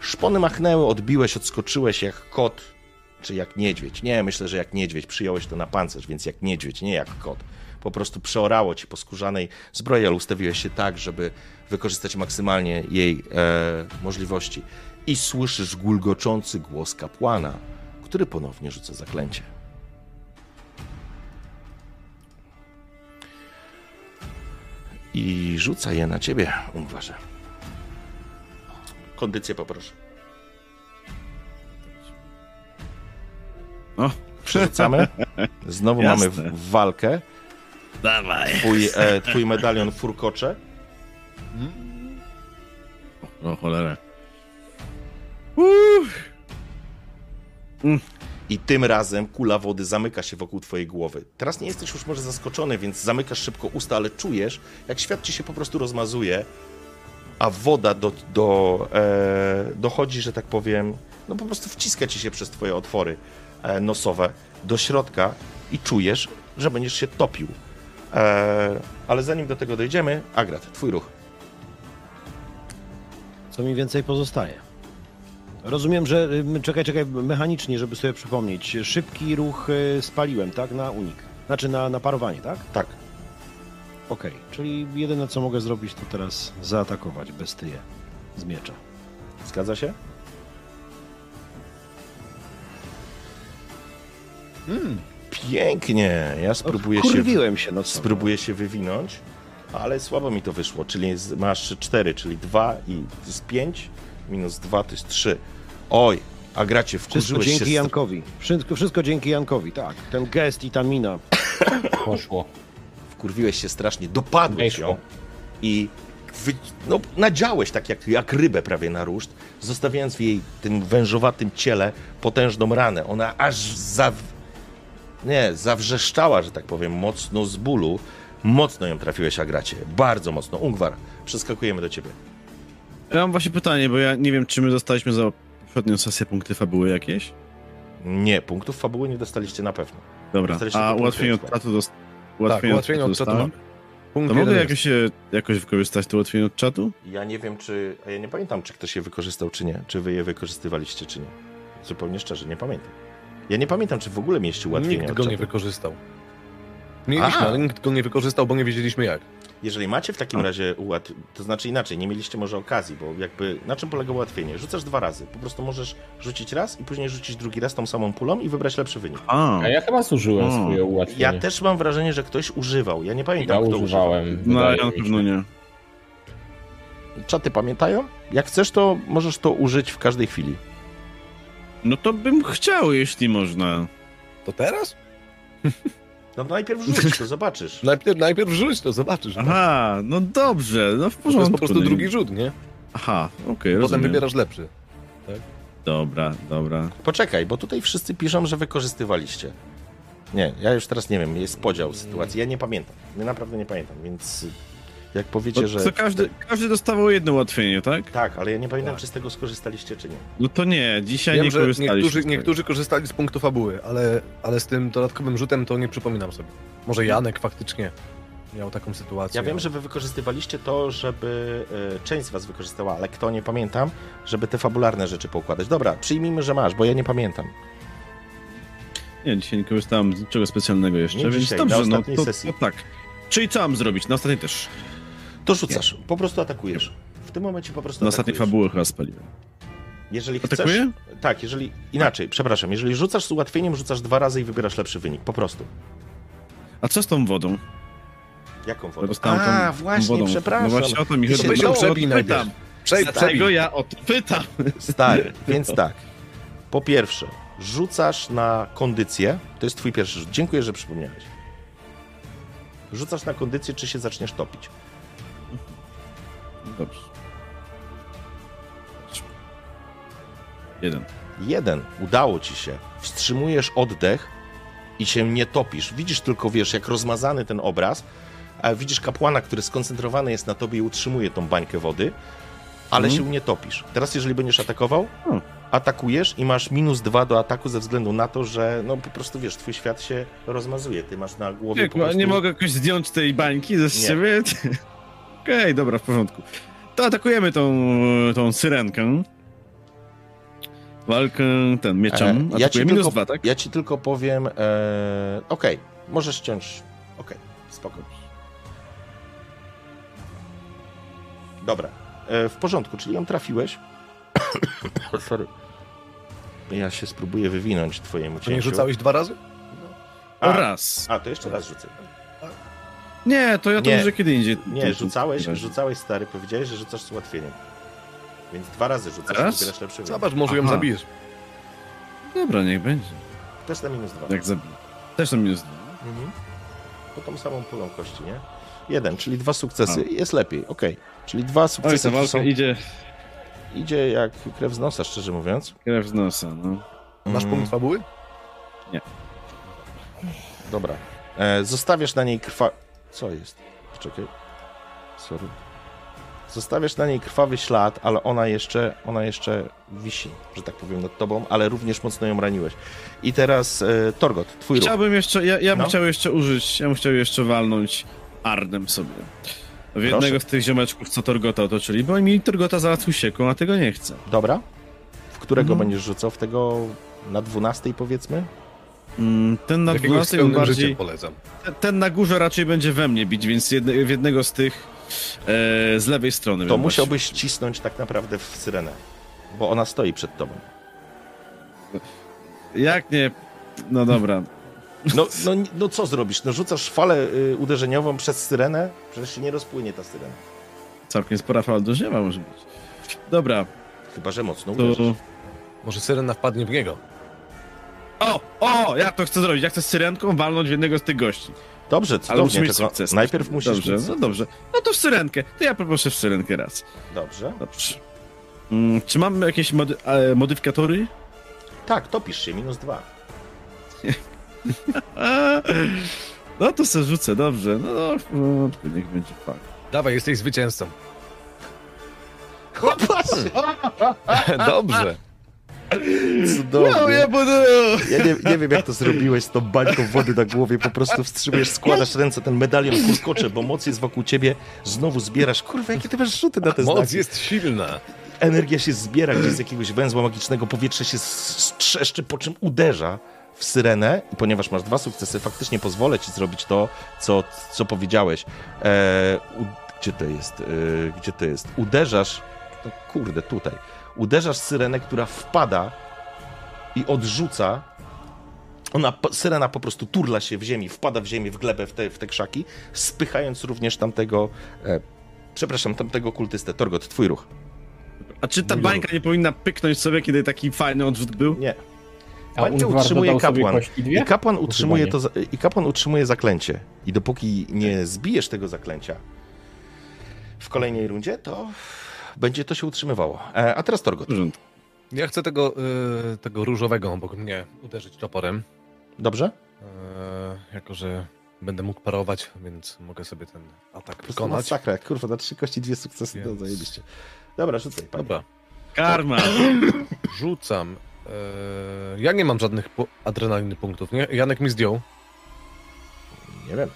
szpony machnęły, odbiłeś, odskoczyłeś jak kot, czy jak niedźwiedź. Nie, myślę, że jak niedźwiedź. Przyjąłeś to na pancerz, więc jak niedźwiedź, nie jak kot. Po prostu przeorało ci po skórzanej zbroi, ale ustawiłeś się tak, żeby wykorzystać maksymalnie jej e, możliwości. I słyszysz gulgoczący głos kapłana, który ponownie rzuca zaklęcie. I rzuca je na ciebie, Ungwarze. Kondycję poproszę.
O,
Przerzucamy. Znowu
Jasne.
mamy walkę.
dawaj.
Twój, e, twój medalion furkocze.
O cholera.
I tym razem kula wody zamyka się wokół twojej głowy. Teraz nie jesteś już może zaskoczony, więc zamykasz szybko usta, ale czujesz, jak świat ci się po prostu rozmazuje, a woda do, do, e, dochodzi, że tak powiem, no po prostu wciska ci się przez twoje otwory nosowe do środka i czujesz, że będziesz się topił. E, ale zanim do tego dojdziemy, Agrat, twój ruch.
Co mi więcej pozostaje? Rozumiem, że. Czekaj, czekaj, mechanicznie, żeby sobie przypomnieć. Szybki ruch y, spaliłem, tak? Na unik. Znaczy na, na parowanie, tak?
Tak.
Okej, czyli jedyne co mogę zrobić to teraz zaatakować bestyję z miecza.
Zgadza się? Pięknie. Ja spróbuję się,
się, no
spróbuję się wywinąć, ale słabo mi to wyszło. Czyli jest, masz 4, czyli 2 i to jest 5, minus 2 to jest 3. Oj, a gracie,
Wszystko
wkurzyłeś
dzięki
się.
Jankowi. Wszystko, wszystko dzięki Jankowi, tak. Ten gest i ta mina.
Poszło.
Wkurwiłeś się strasznie, dopadłeś
Weszło.
ją i wy, no, nadziałeś tak jak, jak rybę prawie na ruszt, zostawiając w jej tym wężowatym ciele potężną ranę. Ona aż za, nie, zawrzeszczała, że tak powiem, mocno z bólu. Mocno ją trafiłeś, Agracie. Bardzo mocno. Ungwar, przeskakujemy do ciebie.
Ja mam właśnie pytanie, bo ja nie wiem, czy my dostaliśmy za poprzednią sesję punkty fabuły jakieś?
Nie, punktów fabuły nie dostaliście na pewno.
Dobra,
Dostaliście
a ułatwienie od czatu dost...
Tak,
ułatwienie
ułatwienie od czatu mamy. Punkt
To mogę jakoś, się, jakoś wykorzystać to ułatwienie od czatu?
Ja nie wiem, czy. A ja nie pamiętam, czy ktoś je wykorzystał, czy nie. Czy wy je wykorzystywaliście, czy nie. Zupełnie szczerze, nie pamiętam. Ja nie pamiętam, czy w ogóle mieliście ułatwienie
Nikt go nie wykorzystał. Mieliśmy,
A.
ale nikt go nie wykorzystał, bo nie wiedzieliśmy jak.
Jeżeli macie w takim razie ułat... to znaczy inaczej, nie mieliście może okazji, bo jakby na czym polega ułatwienie? Rzucasz dwa razy. Po prostu możesz rzucić raz i później rzucić drugi raz tą samą pulą i wybrać lepszy wynik.
A,
A ja chyba zużyłem
O.
swoje ułatwienie.
Ja też mam wrażenie, że ktoś używał. Ja nie
Ja
pamiętam, kto
używałem.
no
wydaje
ja na pewno nie.
używał. Czaty pamiętają? Jak chcesz, to możesz to użyć w każdej chwili.
No to bym chciał, jeśli można.
To teraz?
No najpierw rzuć, to zobaczysz.
Najpierw, najpierw rzuć to, zobaczysz.
Aha, no dobrze, no w
To
porządku.
jest po prostu
no
drugi rzut, nie?
Aha, okej,
Potem
rozumiem.
wybierasz lepszy.
Dobra, dobra.
Poczekaj, bo tutaj wszyscy piszą, że wykorzystywaliście. Nie, ja już teraz nie wiem, jest podział sytuacji. Ja nie pamiętam. Ja naprawdę nie pamiętam, więc jak powiecie, że.
co każdy, każdy dostawał jedno ułatwienie, tak?
Tak, ale ja nie pamiętam, czy z tego skorzystaliście, czy nie.
No to nie, dzisiaj
Wiem,
nie
że
korzystaliśmy.
niektórzy, niektórzy korzystali z punktu fabuły, ale, ale z tym dodatkowym rzutem to nie przypominam sobie. Może Janek faktycznie miał taką sytuację.
Ja wiem, że wy wykorzystywaliście to, żeby. e, Część z was wykorzystała, ale kto nie pamiętam, żeby te fabularne rzeczy poukładać. Dobra, przyjmijmy, że masz, bo ja nie pamiętam.
Nie, dzisiaj nie korzystałem z niczego specjalnego jeszcze,
Nie
więc
dzisiaj, na
dobrze, no
ostatniej
to,
sesji.
to tak. Czyli co mam zrobić? Na ostatniej też.
To rzucasz, po prostu atakujesz. W tym momencie po prostu
Na ostatniej fabuły chyba spaliłem.
Jeżeli chcesz.
Atakuję?
Tak, jeżeli. Inaczej, przepraszam, jeżeli rzucasz z ułatwieniem, rzucasz dwa razy i wybierasz lepszy wynik. Po prostu.
A co z tą wodą?
Jaką
dostałem tą,
A,
tą
właśnie,
wodą.
przepraszam.
No właśnie o to mi chodzi.
się
najpierw.
pytam. Dlatego ja o to pytam.
Stary, więc tak. Po pierwsze, rzucasz na kondycję. To jest twój pierwszy rzut. Dziękuję, że przypomniałeś. Rzucasz na kondycję, czy się zaczniesz topić.
Dobrze. Jeden.
Jeden, udało ci się. Wstrzymujesz oddech i się nie topisz. Widzisz tylko, wiesz, jak rozmazany ten obraz, a widzisz kapłana, który skoncentrowany jest na tobie i utrzymuje tą bańkę wody, ale
Mhm.
się nie topisz. Teraz, jeżeli będziesz atakował,
Hmm.
atakujesz i masz minus dwa do ataku ze względu na to, że no po prostu wiesz, twój świat się rozmazuje. Ty masz na głowie. Prostu...
Nie mogę jakoś zdjąć tej bańki ze siebie? Okej, dobra, w porządku. To atakujemy tą, tą syrenkę. Walkę ten mieczem.
E, ja, ci
minus
tylko,
dwa, tak?
ja ci tylko powiem. E, Okej, możesz ściąć. Okej, spoko. Dobra, e, w porządku, czyli ją trafiłeś. Sorry. Ja się spróbuję wywinąć twojemu
Czy nie
cięciu.
rzucałeś dwa razy?
A,
Raz.
a, to jeszcze raz rzucę.
Nie, to ja to
Nie.
może kiedy indziej.
Nie,
To-
rzucałeś,
to-
rzucałeś stary, powiedziałeś, że rzucasz z ułatwieniem. Więc dwa razy rzucasz
Teraz?
i lepszy wynik.
Zobacz, może ją
Aha.
zabijesz.
Dobra, niech będzie.
Też na minus dwa.
Jak zabiję. Też to minus dwa.
Mhm. Po tą samą pulą kości, nie? Jeden, czyli dwa sukcesy. Jest lepiej, okej. Czyli dwa
Oj,
sukcesy
ta
to
walka
są...
idzie
idzie jak krew z nosa, szczerze mówiąc.
krew z nosa, no.
Masz
Mm,
punkt fabuły?
Dobra. E, zostawiasz na niej krwa... Co jest? Poczekaj. Sorry. Zostawiasz na niej krwawy ślad, ale ona jeszcze, ona jeszcze wisi, że tak powiem, nad tobą, ale również mocno ją raniłeś. I teraz e, Torgot, twój ruch.
Chciałbym jeszcze, ja, ja bym
No.
chciał jeszcze użyć, ja bym chciał jeszcze walnąć Ardem sobie. W jednego
Proszę.
z tych ziomeczków, co Torgota otoczyli, bo mi Torgota załatwił sieką, a tego nie chcę.
Dobra. W którego
Mhm.
będziesz rzucał? W tego na dwunastej powiedzmy?
Mm, Ten na
Jakiegoś z
12
pełnym
bardziej,
polecam.
ten- na górze raczej będzie we mnie bić, więc jedne, w jednego z tych e, z lewej strony.
To musiałbyś cisnąć tak naprawdę w syrenę, bo ona stoi przed tobą.
właśnie- Jak nie? No dobra.
No, no, no co zrobisz? No rzucasz falę y, uderzeniową przez syrenę? Przecież się nie rozpłynie ta syrena.
Całkiem spora fala do drzewa może być. Dobra,
Chyba, że mocno
to...
uderzysz.
Może syrena wpadnie w niego.
O, o, jak to chcę zrobić? Jak chcę z syrenką walnąć w jednego z tych gości.
Dobrze,
Ale
cudownie, tylko
sukces.
najpierw musisz
Dobrze,
mieć...
no dobrze. No to w syrenkę. To ja poproszę w syrenkę raz.
Dobrze.
Dobrze. Mm, czy mamy jakieś mody e, modyfikatory?
Tak, topisz się, minus dwa.
No to se rzucę, dobrze. No, no niech będzie fakt.
Dawaj, jesteś zwycięzcą. Dobrze.
Cudownie.
ja budu!
Ja nie, nie wiem, jak to zrobiłeś z tą bańką wody na głowie. Po prostu wstrzymujesz, składasz ręce, ten medalion kurkocze, bo moc jest wokół ciebie. Znowu zbierasz. Kurwa, jakie ty masz rzuty na te
Moc
znaki.
jest silna.
Energia się zbiera gdzieś z jakiegoś węzła magicznego, powietrze się strzeszczy, po czym uderza w syrenę. I ponieważ masz dwa sukcesy, faktycznie pozwolę ci zrobić to, co, co powiedziałeś. E, u, gdzie to jest? E, gdzie to jest? Uderzasz, no kurde, tutaj. Uderzasz syrenę, która wpada i odrzuca. Ona, po- syrena po prostu turla się w ziemi, wpada w ziemię, w glebę, w te, w te krzaki, spychając również tamtego, e, przepraszam, tamtego kultystę. Torgot, twój ruch.
A czy ta
Mój
bańka nie powinna pyknąć sobie, kiedy taki fajny odrzut był?
Nie.
A
Bańkę utrzymuje kapłan. I kapłan utrzymuje to, i kapłan utrzymuje zaklęcie. I dopóki nie zbijesz tego zaklęcia w kolejnej rundzie, to będzie to się utrzymywało. E, a teraz Torgot.
Porządku.
Ja chcę tego, y, tego różowego obok mnie uderzyć toporem.
Dobrze?
E, jako, że będę mógł parować, więc mogę sobie ten atak wykonać.
masakra. Kurwa, na trzy kości dwie sukcesy. No,
Więc-
zajebiście. Dobra, rzucaj. Panie.
Dobra,
Karma!
rzucam. E, ja nie mam żadnych adrenaliny punktów, nie? Janek mi zdjął.
Nie wiem.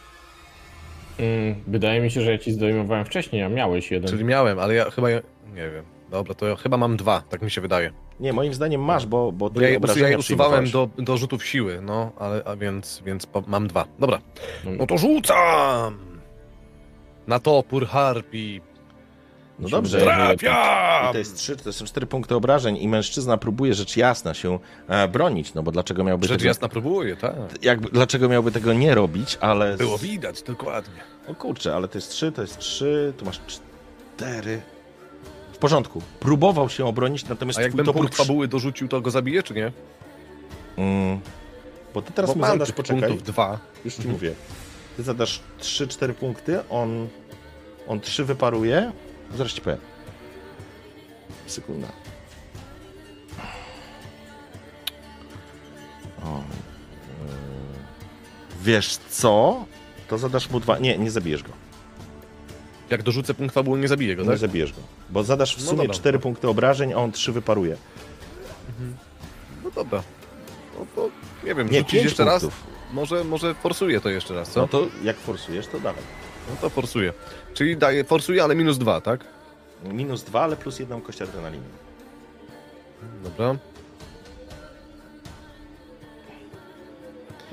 Mm, wydaje mi się, że ja ci zdejmowałem wcześniej, a miałeś jeden.
Czyli miałem, ale ja chyba... Nie wiem. Dobra, to ja chyba mam dwa, tak mi się wydaje.
Nie, moim zdaniem masz, bo, bo
ja, je- ja je usuwałem do, do rzutów siły, no, ale, a więc, więc mam dwa. Dobra,
No,
no to rzucam! Na topór harpi.
No dobrze. I to jest trzy, to są cztery punkty obrażeń i mężczyzna próbuje rzecz jasna się e, bronić, no bo dlaczego miałby
Rzecz
tego,
jasna próbuję, tak.
jakby, dlaczego miałby tego nie robić, ale...
Było widać, dokładnie.
O kurczę, ale to jest trzy, to jest trzy, tu masz cztery. W porządku. Próbował się obronić, natomiast
A jakbym
topór
punkt fabuły dorzucił, to go zabiję, czy nie?
Mm. Bo ty teraz
Bo
mu zadasz, poczekaj,
punktów dwa.
już ci mówię. Ty zadasz trzy, cztery punkty, on, on trzy wyparuje. Zaraz ci powiem. Sekunda. O. E, wiesz co? To zadasz mu dwa... Nie, nie zabijesz go.
Jak dorzucę punkt fabuły, nie zabiję go, tak?
Nie zabijesz go. Bo zadasz w
no
sumie cztery no. punkty obrażeń, a on trzy wyparuje. Mhm.
No dobra. No to nie wiem,
nie,
rzucić jeszcze
punktów. raz?
Może, może forsuję to jeszcze raz, co?
No to jak forsujesz, to dawaj.
No to forsuję. Czyli daję, forsuję, ale minus dwa, tak?
Minus dwa, ale plus jedną kość adrenaliny.
Dobra.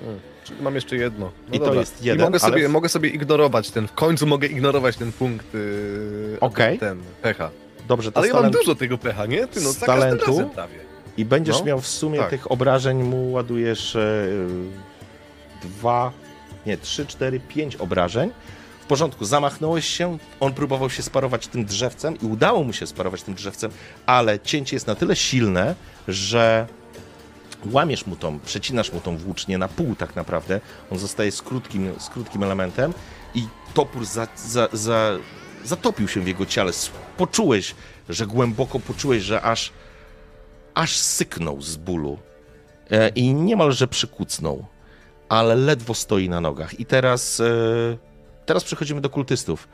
Hmm, Czyli mam jeszcze jedno. No
I to
dobra.
jest jeden,
I mogę sobie, mogę sobie ignorować ten, w końcu mogę ignorować ten punkt yy,
Okej.
ten, pecha.
Dobrze, to
Ale ja mam
talentu.
dużo tego pecha, nie? Ty no,
Z talentu? I będziesz
No.
miał w sumie
Tak.
tych obrażeń mu ładujesz e, dwa, nie, trzy, cztery, pięć obrażeń. Porządku, zamachnąłeś się, on próbował się sparować tym drzewcem i udało mu się sparować tym drzewcem, ale cięcie jest na tyle silne, że łamiesz mu tą, przecinasz mu tą włócznię na pół tak naprawdę. On zostaje z krótkim, z krótkim elementem i topór za, za, za, zatopił się w jego ciele. Poczułeś, że głęboko poczułeś, że aż aż syknął z bólu e, i niemalże przykucnął, ale ledwo stoi na nogach. I teraz, e, teraz przechodzimy do kultystów.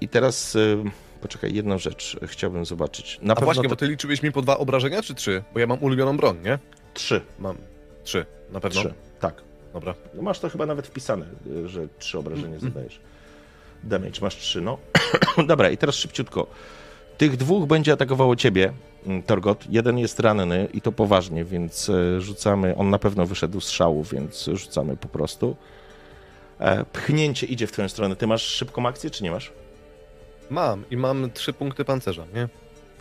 I teraz, e, poczekaj, jedną rzecz chciałbym zobaczyć. Na
A
pewno
właśnie,
to
bo ty liczyłeś mi po dwa obrażenia, czy trzy? Bo ja mam ulubioną broń, nie?
trzy.
Mam trzy, na pewno.
Trzy, tak.
Dobra.
No masz to chyba nawet wpisane, e, że trzy obrażenia zadajesz. Damage masz trzy, no. Dobra, i teraz szybciutko. Tych dwóch będzie atakowało ciebie, mm, Torgot. Jeden jest ranny i to poważnie, więc e, rzucamy. On na pewno wyszedł z szału, więc rzucamy po prostu. E, Pchnięcie idzie w twoją stronę. Ty masz szybką akcję, czy nie masz?
Mam i mam trzy punkty pancerza, nie?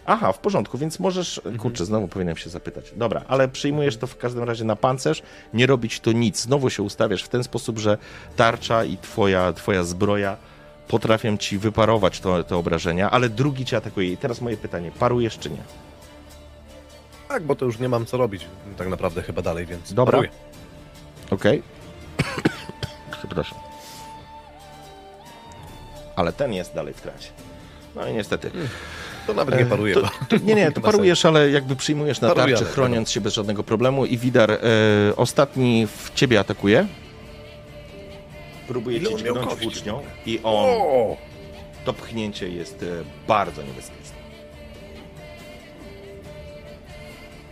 Aha, w porządku, więc możesz. Kurczę, znowu powinienem się zapytać. Dobra, ale przyjmujesz to w każdym razie na pancerz, nie robić to nic. Znowu się ustawiasz w ten sposób, że tarcza i twoja, twoja zbroja potrafią ci wyparować to, te obrażenia, ale drugi cię atakuje. I teraz moje pytanie: parujesz czy nie?
Tak, bo to już nie mam co robić tak naprawdę chyba dalej, więc
Dobra. Okej. Przepraszam. Ale ten jest dalej w trasie. No i niestety.
To nawet nie paruję.
To,
bo-
to, nie, nie, to parujesz, ale jakby przyjmujesz na
Paruję,
tarczę,
ale-
chroniąc się bez żadnego problemu. I Widar e, ostatni w ciebie atakuje. Próbuje
Ile
cię dźgnąć włócznią i on,
O!
to pchnięcie jest e, bardzo niebezpieczne.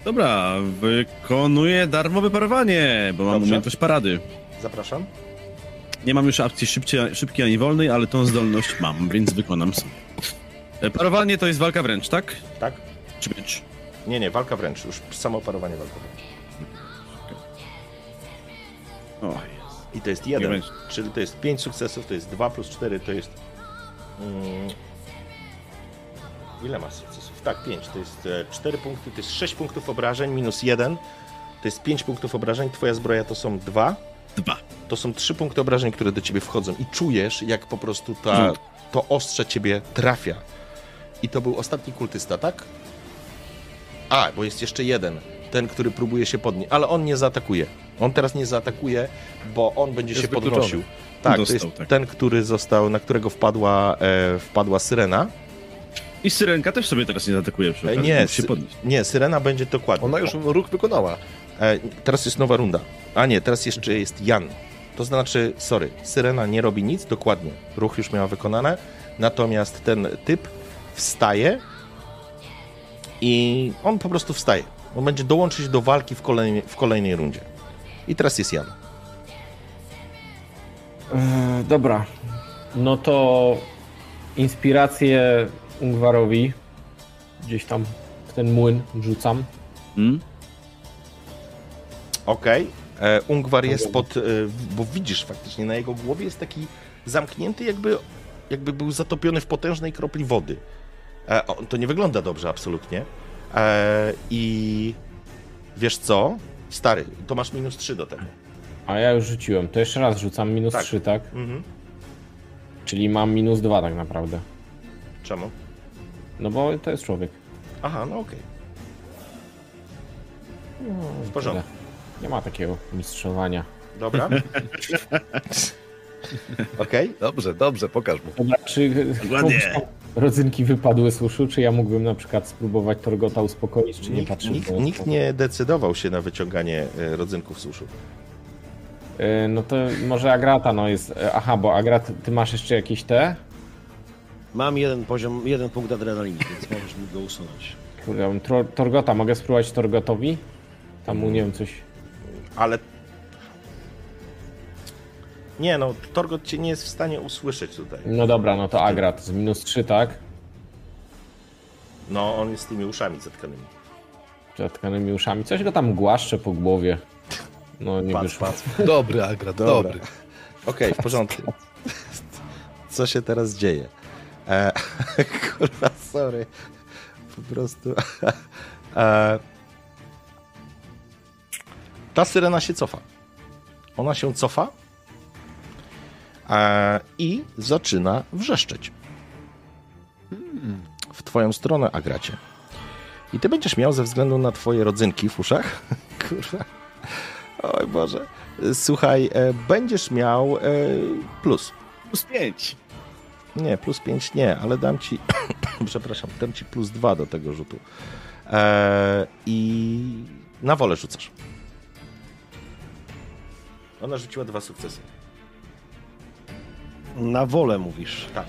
Dobra, wykonuję darmowe parowanie, bo mam
Dobrze.
umiejętność parady.
Zapraszam.
Nie mam już opcji szybciej, szybkiej ani wolnej, ale tą zdolność mam, więc wykonam sobie. E, Parowanie to jest walka wręcz, tak?
Tak?
Czy miecz?
Nie, nie, walka wręcz. Już samo parowanie walka wręcz.
O, jest.
I to jest jeden, czyli to jest 5 sukcesów, to jest 2 plus 4, to jest... Mm, ile masz sukcesów? Tak, 5, to jest 4 punkty, to jest 6 punktów obrażeń, minus 1, to jest 5 punktów obrażeń, twoja zbroja to są 2,
Dwa.
To są 3 punkty obrażeń, które do ciebie wchodzą i czujesz, jak po prostu ta, to ostrze ciebie trafia. I to był ostatni kultysta, tak? A, bo jest jeszcze jeden, ten, który próbuje się podnieść, ale on nie zaatakuje. On teraz nie zaatakuje, bo on będzie
Jest
się
wykluczony.
podnosił. Tak, to
Dostał,
jest
tak.
ten, który został, na którego wpadła, e, wpadła syrena.
I syrenka też sobie teraz nie zaatakuje przy
E,
okazji,
nie, sy- nie, syrena będzie dokładnie.
Ona już ruch wykonała.
E, teraz jest nowa runda. A nie, teraz jeszcze jest Jan. To znaczy, sorry, Syrena nie robi nic, dokładnie. Ruch już miała wykonane. Natomiast ten typ wstaje i on po prostu wstaje. On będzie dołączyć do walki w kolejnej, w kolejnej rundzie. I teraz jest Jan.
E, dobra. No to inspirację Ungwarowi gdzieś tam w ten młyn rzucam.
Hmm?
Okej. E, Ungwar jest pod. E, bo widzisz faktycznie, na jego głowie jest taki zamknięty, jakby, jakby był zatopiony w potężnej kropli wody. E, to nie wygląda dobrze, absolutnie. E, I wiesz co? Stary, to masz minus 3 do tego.
A ja już rzuciłem. To jeszcze raz rzucam minus
Tak.
3, tak?
Mhm.
Czyli mam minus 2 tak naprawdę.
Czemu?
No bo to jest człowiek.
Aha, no okej. W porządku.
Nie ma takiego mistrzowania.
Dobra. Okej.
Dobrze, dobrze, pokaż mu.
Dobra, czy tam rodzynki wypadły z uszu, czy ja mógłbym na przykład spróbować Torgota uspokoić, czy nie
Nikt, nikt,
w moją
nikt
stronę?
nie decydował się na wyciąganie e, rodzynków z uszu.
E, No to może Agrata, no jest... e, Aha, bo Agrat, ty masz jeszcze jakieś te?
Mam jeden poziom, jeden punkt adrenaliny, więc możesz mi go usunąć.
Kurde, Torgota, mogę spróbować Torgotowi? Tam mu, nie wiem, coś...
Ale. Nie no, Torgot cię nie jest w stanie usłyszeć tutaj.
No dobra, no to Agrat z minus 3, tak?
No, on jest z tymi uszami zatkanymi.
Zatkanymi uszami. Coś go tam głaszcze po głowie. No nie wyszło.
Dobry, Agrat,
Dobra.
dobry.
Okej, w porządku. Co się teraz dzieje? E, kurwa, sorry. Po prostu. E, ta syrena się cofa. Ona się cofa e, i zaczyna wrzeszczeć. W twoją stronę, Agracie. I ty będziesz miał ze względu na twoje rodzynki w uszach. Kurwa. Oj Boże. Słuchaj, e, będziesz miał e, plus.
Plus pięć.
Nie, plus 5 nie, ale dam ci, przepraszam, dam ci plus 2 do tego rzutu. I na wolę rzucasz. Ona rzuciła dwa sukcesy.
Na wolę mówisz.
Tak.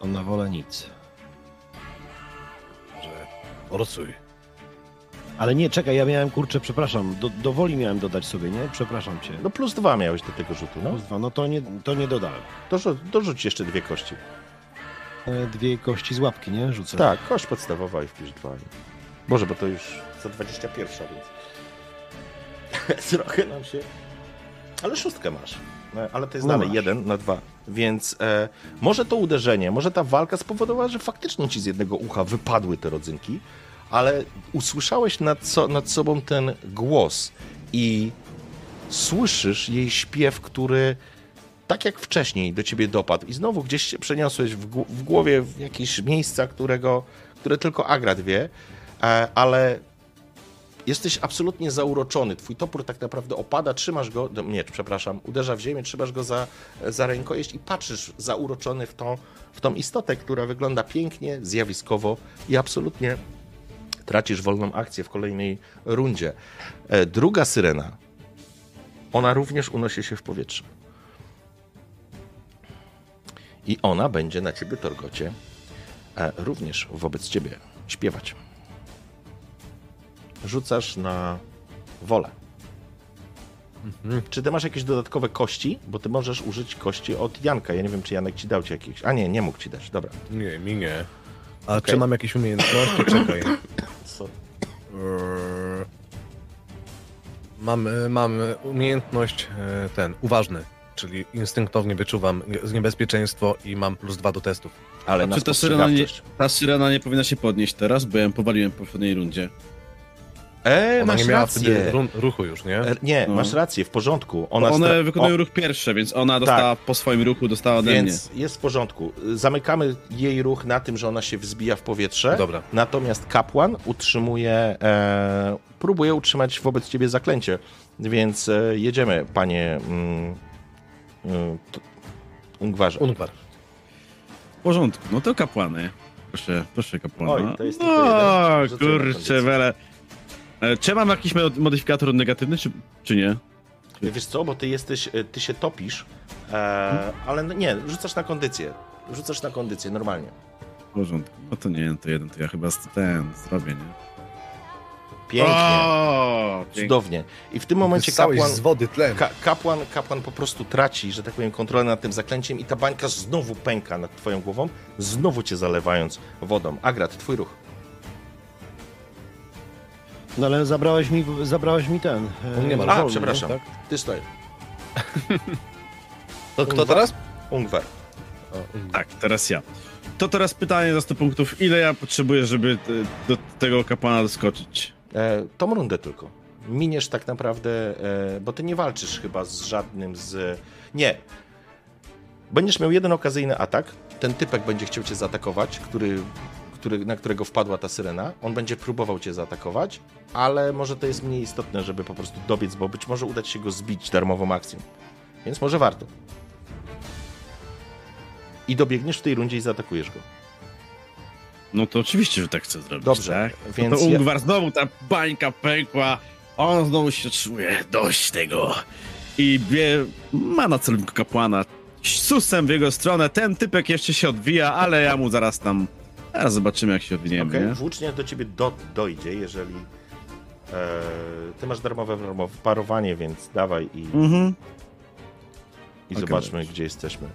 A na wolę nic.
Że orsuj.
Ale nie, czekaj, ja miałem, kurczę, przepraszam, do, do woli miałem dodać sobie, nie? Przepraszam cię.
No plus 2 miałeś do tego rzutu, no.
Plus dwa, no to nie, to nie dodałem.
Dorzu, dorzuć jeszcze dwie kości.
E, Dwie kości z łapki, nie? Rzucę.
Tak, kość podstawowa i wpisz 2. Boże, bo to już za 21, więc trochę nam się... Ale szóstkę masz. E, Ale to jest
No
dalej
masz.
jeden na dwa. Więc e, może to uderzenie, może ta walka spowodowała, że faktycznie ci z jednego ucha wypadły te rodzynki, ale usłyszałeś nad, so, nad sobą ten głos i słyszysz jej śpiew, który tak jak wcześniej do ciebie dopadł i znowu gdzieś się przeniosłeś w, gł- w głowie w jakieś miejsca, którego, które tylko Agrat wie, e, ale jesteś absolutnie zauroczony. Twój topór tak naprawdę opada, trzymasz go, nie, przepraszam, uderza w ziemię, trzymasz go za, za rękojeść i patrzysz zauroczony w tą, w tą istotę, która wygląda pięknie, zjawiskowo i absolutnie tracisz wolną akcję w kolejnej rundzie. E, Druga syrena, ona również unosi się w powietrze. I ona będzie na ciebie, Torgocie, e, również wobec ciebie śpiewać. Rzucasz na wolę. Czy ty masz jakieś dodatkowe kości? Bo ty możesz użyć kości od Janka. Ja nie wiem, czy Janek ci dał ci jakieś. A nie, nie mógł ci dać. Dobra.
Nie, mi nie. A
Okej.
czy mam jakieś umiejętności? Czekaj.
Co?
Mam, mam umiejętność e, ten, uważny, czyli instynktownie wyczuwam z niebezpieczeństwo i mam plus dwa do testów.
Ale
A
na
czy ta syrena, nie, ta syrena nie powinna się podnieść teraz, bo ja ją powaliłem w poprzedniej rundzie.
E,
Ona
masz
nie miała
rację.
wtedy ruchu już, nie?
E, Nie,
No.
masz rację, w porządku.
One,
Ona
One
stra-
wykonują
o,
ruch pierwsze, więc ona dostała po swoim ruchu, dostała ode
Więc
mnie.
jest w porządku. Zamykamy jej ruch na tym, że ona się wzbija w powietrze.
Dobra.
Natomiast kapłan utrzymuje, e, próbuje utrzymać wobec ciebie zaklęcie. Więc e, jedziemy, panie mm, t- Ungwarze.
Ungwar.
W porządku, no to kapłany. Proszę, proszę kapłana.
Oj, to jest
O,
jeden.
Kurczę, wele. E, Czy mam jakiś mo- modyfikator negatywny, czy, czy nie?
Wiesz co, bo ty jesteś, e, ty się topisz, e, ale no nie, rzucasz na kondycję. Rzucasz na kondycję, normalnie.
W porządku. No to nie, to jeden, to ja chyba ten zrobię, nie?
Pięknie,
O,
cudownie. I w tym momencie kapłan...
z wody tlen.
Ka kapłan, kapłan po prostu traci, że tak powiem, kontrolę nad tym zaklęciem i ta bańka znowu pęka nad twoją głową, znowu cię zalewając wodą. Agrat, twój ruch.
No ale zabrałeś mi, zabrałeś mi ten. e,
On nie ma
A,
wolny,
przepraszam.
Tak?
Ty stoi.
To kto teraz?
Ungwer.
Tak, teraz ja. To teraz pytanie za 100 punktów. Ile ja potrzebuję, żeby e, do tego kapłana doskoczyć?
E, tą rundę tylko. Miniesz tak naprawdę, e, bo ty nie walczysz chyba z żadnym z... Nie. Będziesz miał jeden okazyjny atak. Ten typek będzie chciał cię zaatakować, który, który, na którego wpadła ta syrena. On będzie próbował cię zaatakować, ale może to jest mniej istotne, żeby po prostu dobiec, bo być może uda się go zbić darmową akcją. Więc może warto. I dobiegniesz w tej rundzie i zaatakujesz go.
No to oczywiście, że tak chcę zrobić.
Dobrze,
tak?
więc
to
ja-
Ungwar znowu ta bańka pękła, on znowu się czuje, dość tego. I wie, ma na celowniku kapłana. Susem w jego stronę, ten typek jeszcze się odwija, ale ja mu zaraz tam, zaraz zobaczymy jak się odwiniemy, nie?
włócznia do ciebie do, dojdzie, jeżeli e, ty masz darmowe, darmowe parowanie, więc dawaj i,
Mhm.
i
Okej,
zobaczmy, gdzie jesteśmy.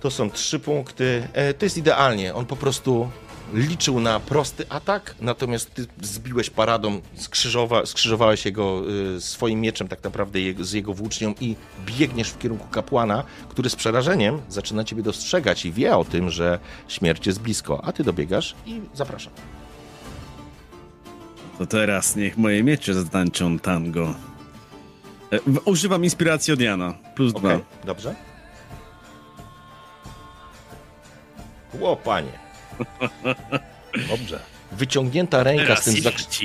To są trzy punkty. E, to jest idealnie. On po prostu liczył na prosty atak, natomiast ty zbiłeś paradą, skrzyżowa, skrzyżowałeś jego y, swoim mieczem tak naprawdę jego, z jego włócznią i biegniesz w kierunku kapłana, który z przerażeniem zaczyna ciebie dostrzegać i wie o tym, że śmierć jest blisko, a ty dobiegasz i zapraszam.
To teraz niech moje miecze zatańczą tango. E, Używam inspiracji od Jana, plus
Okej,
dwa.
dobrze. Ło, panie.
Dobrze.
Wyciągnięta ręka z tym,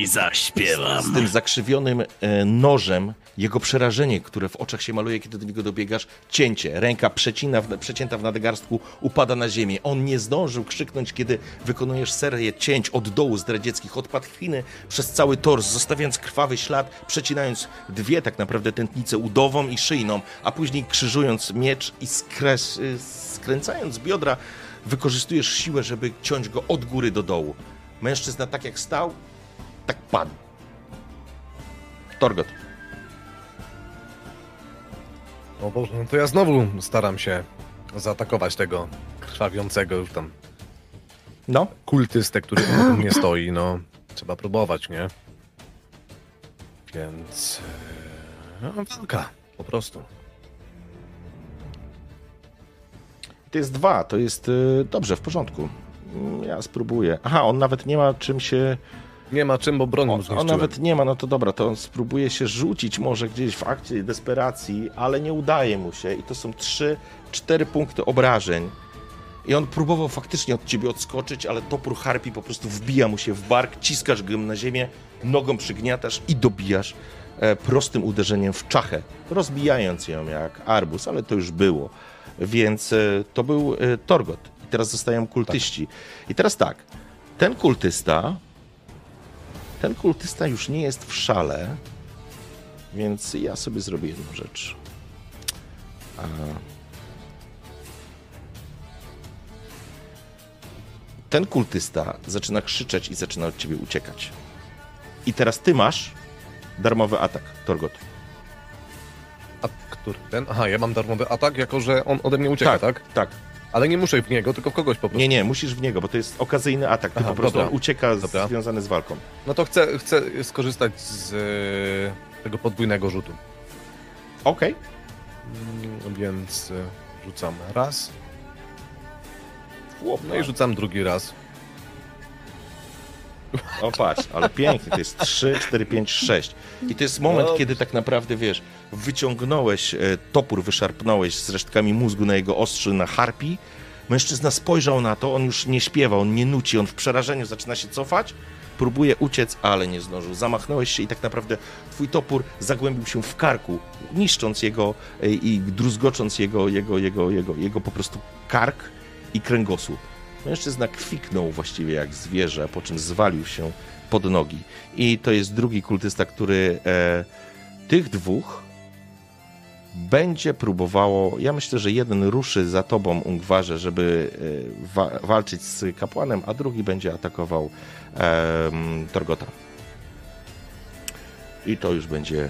zaśpiewam.
z tym zakrzywionym e, nożem, jego przerażenie, które w oczach się maluje, kiedy do niego dobiegasz, cięcie, ręka przecina w, przecięta w nadgarstku, upada na ziemię. On nie zdążył krzyknąć, kiedy wykonujesz serię cięć od dołu zdradzieckich, od pachwiny przez cały tors, zostawiając krwawy ślad, przecinając dwie tak naprawdę tętnice udową i szyjną, a później krzyżując miecz i skres, skręcając biodra, wykorzystujesz siłę, żeby ciąć go od góry do dołu. Mężczyzna tak jak stał, tak padł. Torgot.
O Boże, no to ja znowu staram się zaatakować tego krwawiącego już tam
No,
kultystę, który obok mnie stoi, no. Trzeba próbować, nie? Więc... e, No, walka, po prostu.
To jest dwa, to jest y, dobrze, w porządku. Mm, Ja spróbuję. Aha, on nawet nie ma czym się.
Nie ma czym, bo broń
On, on nawet nie ma, no to dobra, to on spróbuje się rzucić może gdzieś w akcie desperacji, ale nie udaje mu się. I to są trzy, cztery punkty obrażeń. I on próbował faktycznie od ciebie odskoczyć, ale topór harpi po prostu wbija mu się w bark, ciskasz go na ziemię, nogą przygniatasz i dobijasz e, prostym uderzeniem w czachę, rozbijając ją jak arbus, ale to już było. Więc e, to był e, Torgot. I teraz zostają kultyści. I teraz tak, ten kultysta, ten kultysta już nie jest w szale, więc ja sobie zrobię jedną rzecz. A... Ten kultysta zaczyna krzyczeć i zaczyna od ciebie uciekać. I teraz ty masz darmowy atak, Torgot.
Który? Ten? Aha, ja mam darmowy atak, jako że on ode mnie ucieka, tak?
Tak.
Ale nie muszę w niego, tylko w kogoś po prostu.
Nie, nie, musisz w niego, bo to jest okazyjny atak. Ty
Aha,
po prostu
dobra.
on ucieka z,
Dobra.
związany z walką.
No to chcę, chcę skorzystać z e, tego podwójnego rzutu.
Okej.
Mm, Więc e, rzucam raz, no i rzucam drugi raz.
O patrz, ale pięknie, to jest 3, 4, 5, 6. I to jest moment,
Dobrze.
kiedy tak naprawdę, wiesz, wyciągnąłeś e, topór, wyszarpnąłeś z resztkami mózgu na jego ostrzy na harpi. Mężczyzna spojrzał na to, on już nie śpiewa, on nie nuci, on w przerażeniu zaczyna się cofać, próbuje uciec, ale nie zdążył. Zamachnąłeś się i tak naprawdę twój topór zagłębił się w karku, niszcząc jego e, i druzgocząc jego, jego, jego, jego, jego po prostu kark i kręgosłup. Mężczyzna kwiknął właściwie jak zwierzę, po czym zwalił się pod nogi. I to jest drugi kultysta, który e, tych dwóch będzie próbowało. Ja myślę, że jeden ruszy za tobą, Ungwarze, żeby e, wa- walczyć z kapłanem, a drugi będzie atakował em, Torgota. I to już będzie.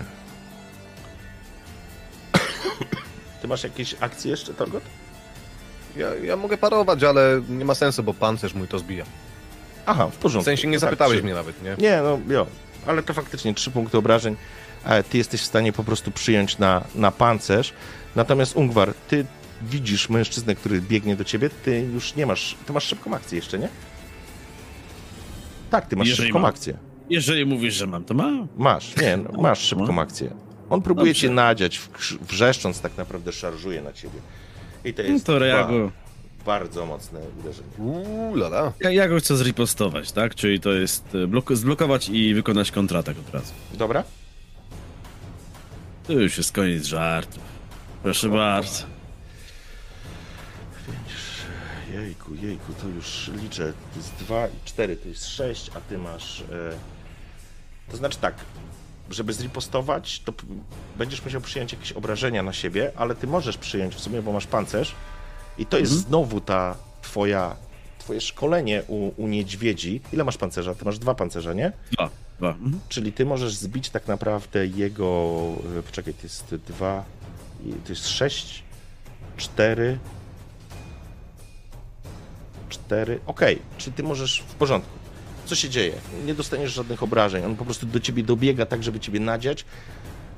Ty masz jakieś akcje jeszcze, Torgot?
Ja, ja mogę parować, ale nie ma sensu, bo pancerz mój to zbija.
Aha, w
W
porządku.
sensie nie
No tak,
zapytałeś
trzy.
mnie nawet, nie?
Nie, no jo, ale to faktycznie trzy punkty obrażeń. Ty jesteś w stanie po prostu przyjąć na, na pancerz. Natomiast Ungwar, ty widzisz mężczyznę, który biegnie do ciebie, ty już nie masz. Ty masz szybką akcję jeszcze, nie? Tak, ty masz
Jeżeli
szybką
mam.
akcję.
Jeżeli mówisz, że mam, to mam.
Masz, nie, no, masz szybką akcję. On próbuje
Dobrze.
cię nadziać, wrzeszcząc tak naprawdę szarżuje na ciebie. I to
No
jest
to
dwa.
reaguję.
bardzo mocne uderzenie.
Uuu, lala.
Ja, ja go chcę zripostować, tak? Czyli to jest e, blok- zblokować i wykonać kontratak od razu.
Dobra?
To już jest koniec żartów. Proszę bardzo.
Jejku, jejku, to już liczę. To jest 2 i 4, to jest 6, a ty masz. E... To znaczy tak, żeby zripostować, to będziesz musiał przyjąć jakieś obrażenia na siebie, ale ty możesz przyjąć w sumie, bo masz pancerz. I to jest znowu ta twoja. Twoje szkolenie u, u niedźwiedzi. Ile masz pancerza? Ty masz dwa pancerze, nie?
Dwa. Dwa. Mhm.
Czyli ty możesz zbić tak naprawdę jego. e, Poczekaj, to jest dwa. To jest sześć, cztery. Cztery. Okej, czy ty możesz. W porządku. Co się dzieje? Nie dostaniesz żadnych obrażeń. On po prostu do ciebie dobiega tak, żeby ciebie nadziać.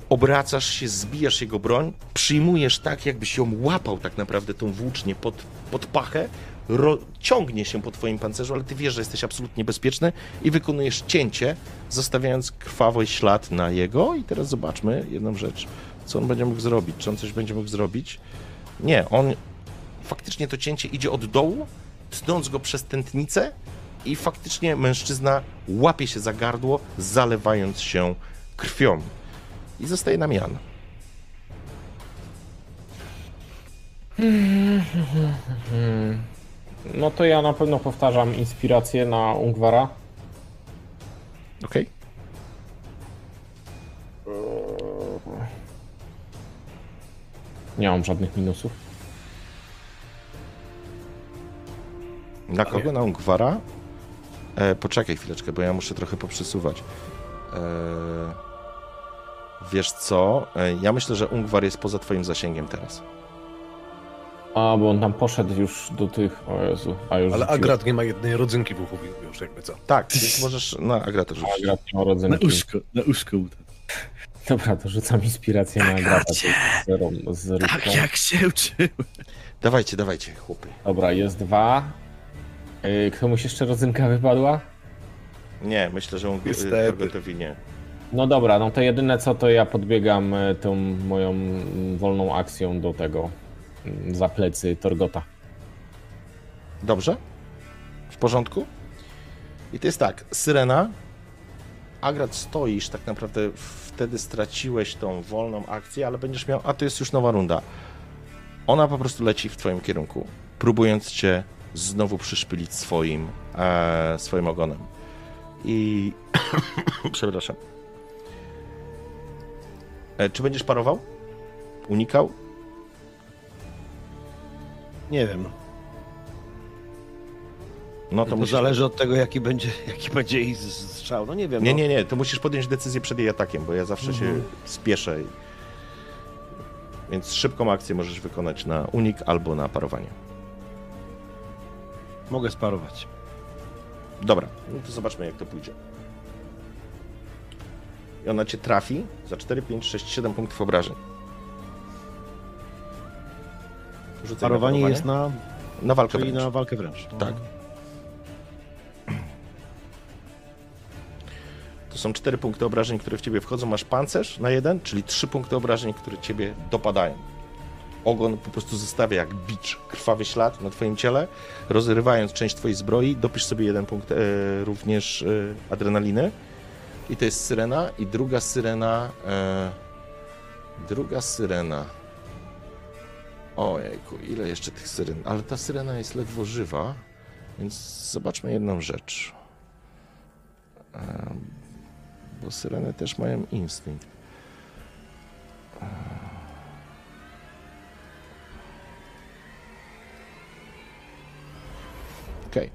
Obracasz się, zbijasz jego broń, przyjmujesz tak, jakbyś ją łapał tak naprawdę tą włócznię pod, pod pachę, ro, ciągnie się po twoim pancerzu, ale ty wiesz, że jesteś absolutnie bezpieczny i wykonujesz cięcie, zostawiając krwawy ślad na jego. I teraz zobaczmy jedną rzecz. Co on będzie mógł zrobić? Czy on coś będzie mógł zrobić? Nie, on faktycznie to cięcie idzie od dołu, tnąc go przez tętnicę i faktycznie mężczyzna łapie się za gardło, zalewając się krwią. I zostaje nam Jan.
No to ja na pewno powtarzam inspirację na Ungwara.
Okej?
Nie mam żadnych minusów.
Na kogo? Na Ungwara? E, poczekaj chwileczkę, bo ja muszę trochę poprzesuwać. E, wiesz co? E, ja myślę, że Ungwar jest poza twoim zasięgiem teraz.
A, bo on tam poszedł już do tych. O Jezu, a już.
Ale
rzuciłem.
Agrat nie ma jednej rodzynki w uchu, już jakby co.
Tak, więc możesz na Agrata rzucić.
Agrat nie ma
Na
rodzynki.
uszko, na uszko.
Dobra, to rzucam inspirację na Agrata. z rybką.
Tak jak się uczyłem.
Dawajcie, dawajcie, chłopy.
Dobra, jest dwa. Yy, Komuś jeszcze rodzynka wypadła?
Nie, myślę, że. Ungwarowi nie.
No dobra, no to jedyne co to ja podbiegam e, tą moją wolną akcją do tego za plecy Torgota.
Dobrze? W porządku? I to jest tak, Syrena, Agrat stoisz, tak naprawdę wtedy straciłeś tą wolną akcję, ale będziesz miał, a to jest już nowa runda. Ona po prostu leci w twoim kierunku, próbując cię znowu przyszpylić swoim, e, swoim ogonem. I... Przepraszam. E, czy będziesz parował? Unikał?
Nie wiem.
No to,
To,
musisz...
zależy od tego, jaki będzie, jaki będzie jej strzał. No nie wiem.
Nie,
no.
nie, nie, to musisz podjąć decyzję przed jej atakiem, bo ja zawsze się spieszę. Więc szybką akcję możesz wykonać na unik albo na parowanie.
Mogę sparować.
Dobra, no to zobaczmy jak to pójdzie. I ona cię trafi za 4, 5, 6, 7 punktów obrażeń. Rzucaj na
Parowanie jest na,
na walkę
czyli
wręcz.
na walkę wręcz. No.
Tak. To są cztery punkty obrażeń, które w ciebie wchodzą. Masz pancerz na jeden, czyli trzy punkty obrażeń, które ciebie dopadają. Ogon po prostu zostawia jak bicz krwawy ślad na twoim ciele, rozrywając część twojej zbroi. Dopisz sobie jeden punkt e, również e, adrenaliny. I to jest syrena. I druga syrena. E, druga syrena. Ojejku, ile jeszcze tych syren? Ale ta syrena jest ledwo żywa, więc zobaczmy jedną rzecz. Em, Bo syreny też mają instynkt. Okej.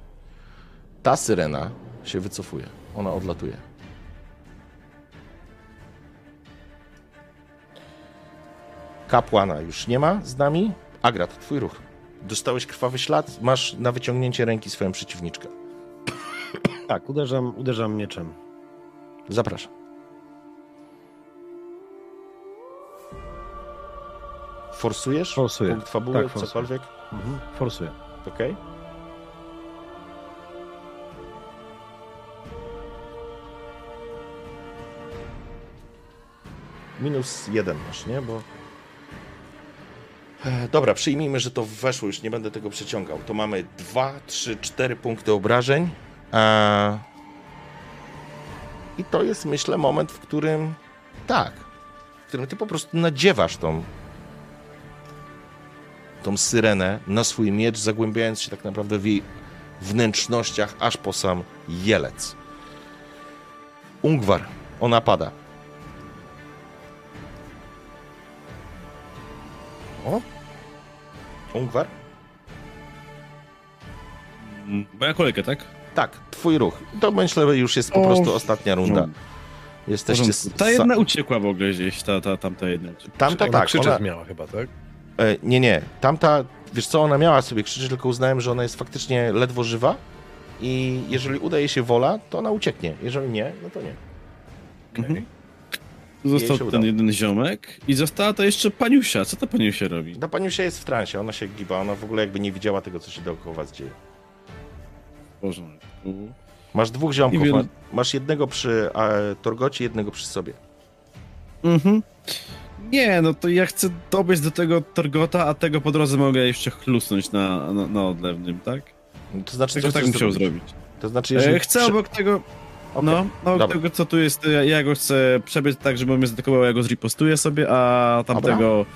Ta syrena się wycofuje. Ona odlatuje. Kapłana już nie ma z nami. Agrat, twój ruch. Dostałeś krwawy ślad, masz na wyciągnięcie ręki swoją przeciwniczkę.
Tak, uderzam, uderzam mieczem.
Zapraszam. Forsujesz?
Forsuję.
Punkt fabuły,
Tak, forsuję.
cokolwiek?
Mhm. Forsuję.
Okej. Minus jeden masz, nie? Bo E, Dobra, przyjmijmy, że to weszło, już nie będę tego przeciągał. To mamy 2, 3, 4 punkty obrażeń. E, I to jest, myślę, moment, w którym tak, w którym ty po prostu nadziewasz tą tą syrenę na swój miecz, zagłębiając się tak naprawdę w jej wnętrznościach, aż po sam jelec. Ungwar, ona pada. O? Ungwar?
Moja kolejka, tak?
Tak, twój ruch. To myślę, że już jest po
O,
prostu ostatnia runda.
W
Jesteście...
Ta jedna uciekła w ogóle gdzieś, ta, ta, tamta jedna.
Tamta
Ona
tak,
krzyczeć
ona,
miała chyba, tak?
e, nie, nie, tamta, wiesz co, ona miała sobie krzyczeć, tylko uznałem, że ona jest faktycznie ledwo żywa i jeżeli uda jej się wola, to ona ucieknie. Jeżeli nie, no to nie.
Mhm. Został ten
udało.
jeden ziomek i została to jeszcze paniusia. Co ta paniusia robi?
Ta paniusia jest w transie, ona się giba, ona w ogóle jakby nie widziała tego, co się dookoła was dzieje.
Porządku.
Masz dwóch ziomków, ma, masz jednego przy e, Torgocie, jednego przy sobie.
Mhm. Nie, no to ja chcę dobiec do tego Torgota, a tego po drodze mogę jeszcze chlusnąć na, na, na odlewnym, tak?
To znaczy,
Tylko
co
tak musiał
zrobić? To znaczy, jeżeli...
E, chcę obok tego,
Okej,
no, no
dobra.
tego co tu jest, ja, ja go chcę przebiec tak, żeby on mnie zaatakował, ja go zripostuję sobie, a tamtego,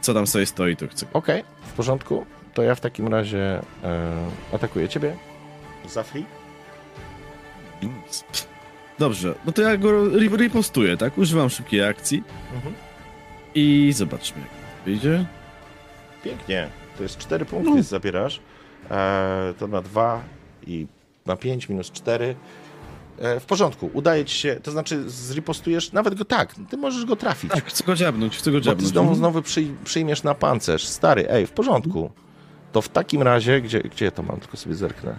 co tam sobie stoi, to chcę.
Okej, w porządku. To ja w takim razie e, atakuję ciebie. Zafri?
Dobrze, no to ja go ri- ripostuję, tak? Używam szybkiej akcji
Mhm.
i zobaczmy, jak wyjdzie.
Pięknie. To jest 4 punkty,
No.
zabierasz. E, to na 2 i na 5 minus 4. E, w porządku, udaje ci się, to znaczy zripostujesz nawet go tak, ty możesz go trafić.
Tak, chcę go dziabnąć, chcę go
Bo ty
dziabnąć.
znowu,
Mhm.
znowu przyj, przyjmiesz na pancerz. Stary, ej, w porządku. To w takim razie, gdzie, gdzie ja to mam, tylko sobie zerknę.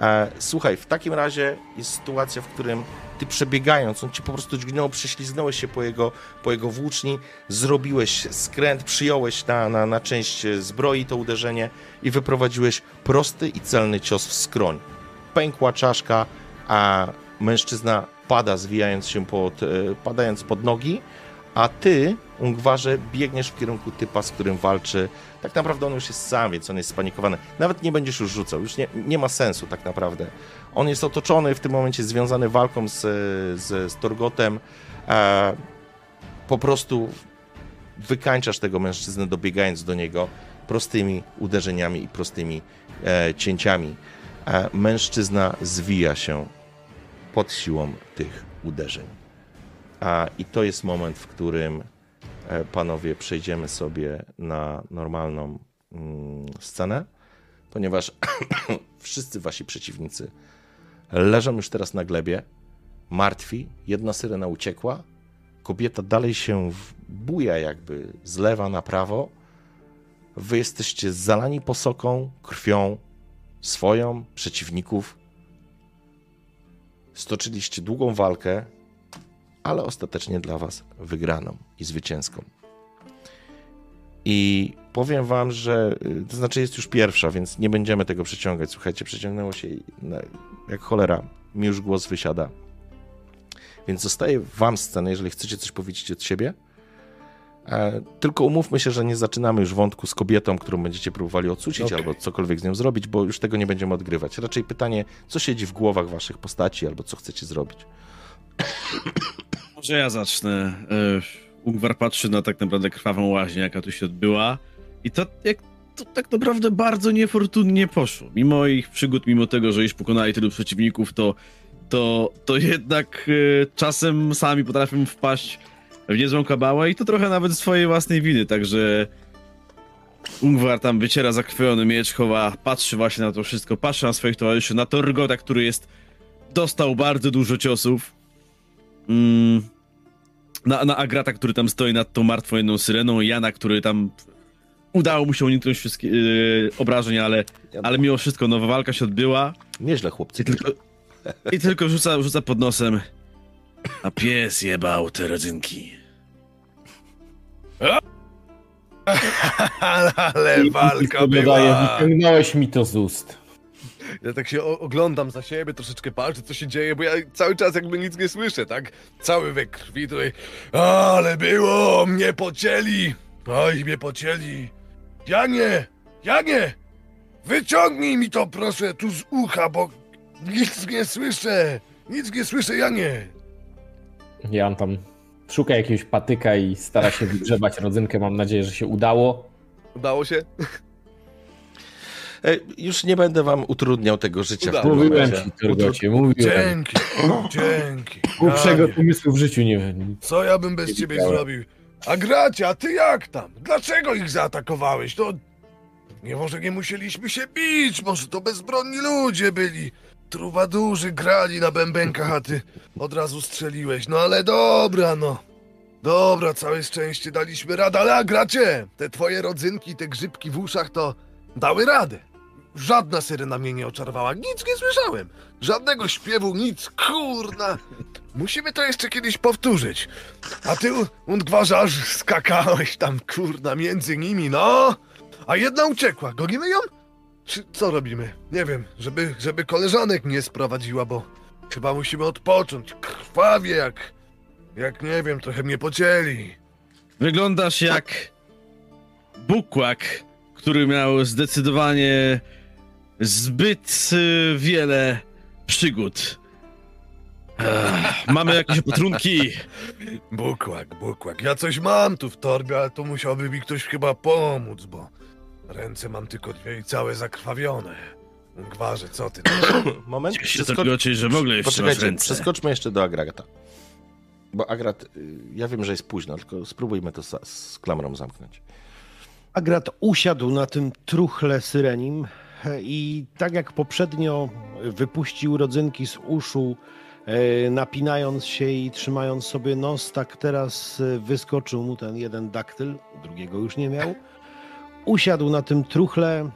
E, słuchaj, w takim razie jest sytuacja, w którym ty przebiegając, on ci po prostu dźgnął, prześliznąłeś się po jego, po jego włóczni, zrobiłeś skręt, przyjąłeś na, na, na część zbroi to uderzenie i wyprowadziłeś prosty i celny cios w skroń. Pękła czaszka, a mężczyzna pada, zwijając się pod, e, padając pod nogi, a ty, Ungwarze, biegniesz w kierunku typa, z którym walczy. Tak naprawdę on już jest sam, więc on jest spanikowany. Nawet nie będziesz już rzucał, już nie, nie ma sensu tak naprawdę. On jest otoczony w tym momencie, związany walką z, z, z Torgotem. E, po prostu wykańczasz tego mężczyznę, dobiegając do niego prostymi uderzeniami i prostymi e, cięciami. Mężczyzna zwija się pod siłą tych uderzeń. A, I to jest moment, w którym e, panowie przejdziemy sobie na normalną mm, scenę, ponieważ wszyscy wasi przeciwnicy leżą już teraz na glebie, martwi, jedna syrena uciekła, kobieta dalej się buja jakby z lewa na prawo, wy jesteście zalani posoką, krwią swoją, przeciwników, stoczyliście długą walkę, ale ostatecznie dla Was wygraną i zwycięską. I powiem Wam, że y, to znaczy jest już pierwsza, więc nie będziemy tego przeciągać. Słuchajcie, przeciągnęło się jak cholera. Mi już głos wysiada. Więc zostaje Wam scena, jeżeli chcecie coś powiedzieć od siebie. E, tylko umówmy się, że nie zaczynamy już wątku z kobietą, którą będziecie próbowali odsucić
Okej.
albo cokolwiek z nią zrobić, bo już tego nie będziemy odgrywać. Raczej pytanie, co siedzi w głowach Waszych postaci albo co chcecie zrobić.
Może ja zacznę. E, Ungwar patrzy na tak naprawdę krwawą łaźnię, jaka tu się odbyła. I to, jak, to tak naprawdę bardzo niefortunnie poszło. Mimo ich przygód, mimo tego, że już pokonali tylu przeciwników, to, to, to jednak e, czasem sami potrafią wpaść w niezłą kabałę i to trochę nawet swojej własnej winy, także Ungwar tam wyciera zakrwiony miecz, chowa, patrzy właśnie na to wszystko, patrzy na swoich towarzyszy, na Torgota, który jest dostał bardzo dużo ciosów. Mm, na, na Agrata, który tam stoi nad tą martwą jedną syreną, Jana, który tam udało mu się uniknąć wszystkich yy, obrażeń, ale, ale mimo wszystko nowa walka się odbyła
Nieźle, chłopcy.
i tylko, i tylko rzuca, rzuca pod nosem a pies jebał te rodzynki.
Ale walka była!
wyciągnąłeś mi to z ust.
Ja tak się oglądam za siebie, troszeczkę patrzę, co się dzieje, bo ja cały czas jakby nic nie słyszę, tak? Cały we krwi tutaj. Ale było! Mnie pocięli! Oj, mnie pocięli! Janie! Janie! Wyciągnij mi to proszę tu z ucha, bo nic nie słyszę! Nic nie słyszę, Janie!
Jan tam szuka jakiegoś patyka i stara się wygrzebać rodzynkę. Mam nadzieję, że się udało.
Udało się?
E, Już nie będę wam utrudniał tego życia. w
Udało.
tym
Mówiłem
momencie.
ci, Turgocie, mówiłem.
Dzięki, dzięki.
Głupszego pomysłu w życiu nie wiem.
Co ja bym bez ciebie
widziałem.
zrobił? A Gracia, ty jak tam? Dlaczego ich zaatakowałeś? To... Nie, może nie musieliśmy się bić, może to bezbronni ludzie byli. Trubadurzy grali na bębenkach, a ty od razu strzeliłeś. No ale dobra, no. Dobra, całe szczęście daliśmy radę, ale a gracie, te twoje rodzynki, te grzybki w uszach to dały radę. Żadna syrena mnie nie oczarowała, nic nie słyszałem. Żadnego śpiewu, nic, kurna. Musimy to jeszcze kiedyś powtórzyć. A ty, Undgwarzasz, skakałeś tam, kurna, między nimi, no. A jedna uciekła, gonimy ją? Czy co robimy? Nie wiem, żeby, żeby koleżanek nie sprowadziła, bo chyba musimy odpocząć. Krwawie jak, jak nie wiem, trochę mnie pocięli.
Wyglądasz jak bukłak, który miał zdecydowanie zbyt y, wiele przygód. Ech, mamy jakieś opatrunki.
Bukłak, bukłak. Ja coś mam tu w torbie, ale to musiałby mi ktoś chyba pomóc, bo ręce mam tylko dwie i całe zakrwawione. Gwarze, co ty?
Moment,
się
przeskocz-
tylko, że w ogóle jeszcze masz ręce.
przeskoczmy jeszcze do Agrata. Bo Agrat, y, ja wiem, że jest późno, tylko spróbujmy to sa- z klamrą zamknąć.
Agrat usiadł na tym truchle syrenim e, i tak jak poprzednio wypuścił rodzynki z uszu, e, napinając się i trzymając sobie nos, tak teraz e, wyskoczył mu ten jeden daktyl, drugiego już nie miał. Usiadł na tym truchle,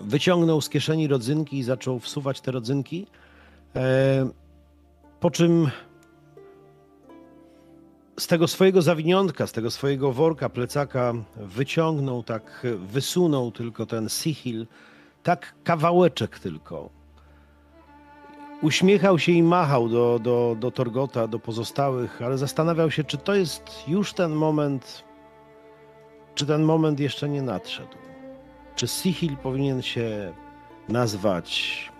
wyciągnął z kieszeni rodzynki i zaczął wsuwać te rodzynki, e, po czym z tego swojego zawiniątka, z tego swojego worka, plecaka wyciągnął tak, wysunął tylko ten sichil, tak kawałeczek tylko. Uśmiechał się i machał do, do, do Torgota, do pozostałych, ale zastanawiał się, czy to jest już ten moment, czy ten moment jeszcze nie nadszedł. Czy sichil powinien się nazwać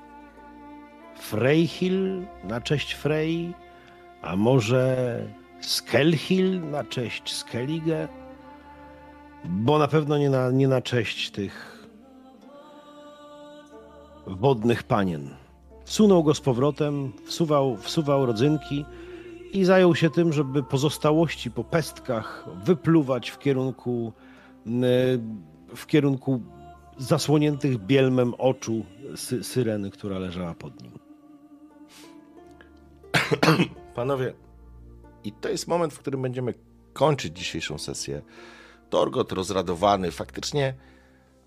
Freyhil na cześć Frey, a może Skelhil na cześć Skellige, bo na pewno nie na, nie na cześć tych wodnych panien. Sunął go z powrotem, wsuwał, wsuwał rodzynki i zajął się tym, żeby pozostałości po pestkach wypluwać w kierunku, w kierunku zasłoniętych bielmem oczu sy, syreny, która leżała pod nim.
Panowie, i to jest moment, w którym będziemy kończyć dzisiejszą sesję. Torgot rozradowany, faktycznie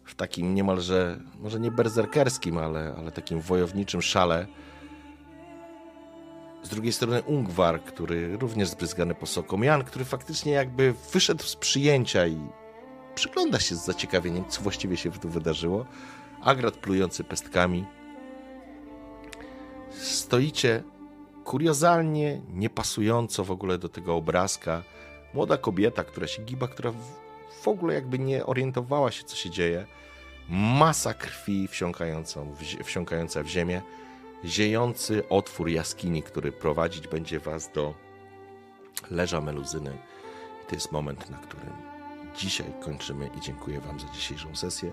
w takim niemalże, może nie berserkerskim, ale, ale takim wojowniczym szale. Z drugiej strony Ungwar, który również zbryzgany posoką. Jan, który faktycznie jakby wyszedł z przyjęcia i przygląda się z zaciekawieniem, co właściwie się tu wydarzyło. Agrat plujący pestkami. Stoicie kuriozalnie, niepasująco w ogóle do tego obrazka. Młoda kobieta, która się giba, która w, ogóle jakby nie orientowała się, co się dzieje. Masa krwi wsiąkająca w ziemię. Ziejący otwór jaskini, który prowadzić będzie was do leża meluzyny. I to jest moment, na którym dzisiaj kończymy i dziękuję wam za dzisiejszą sesję.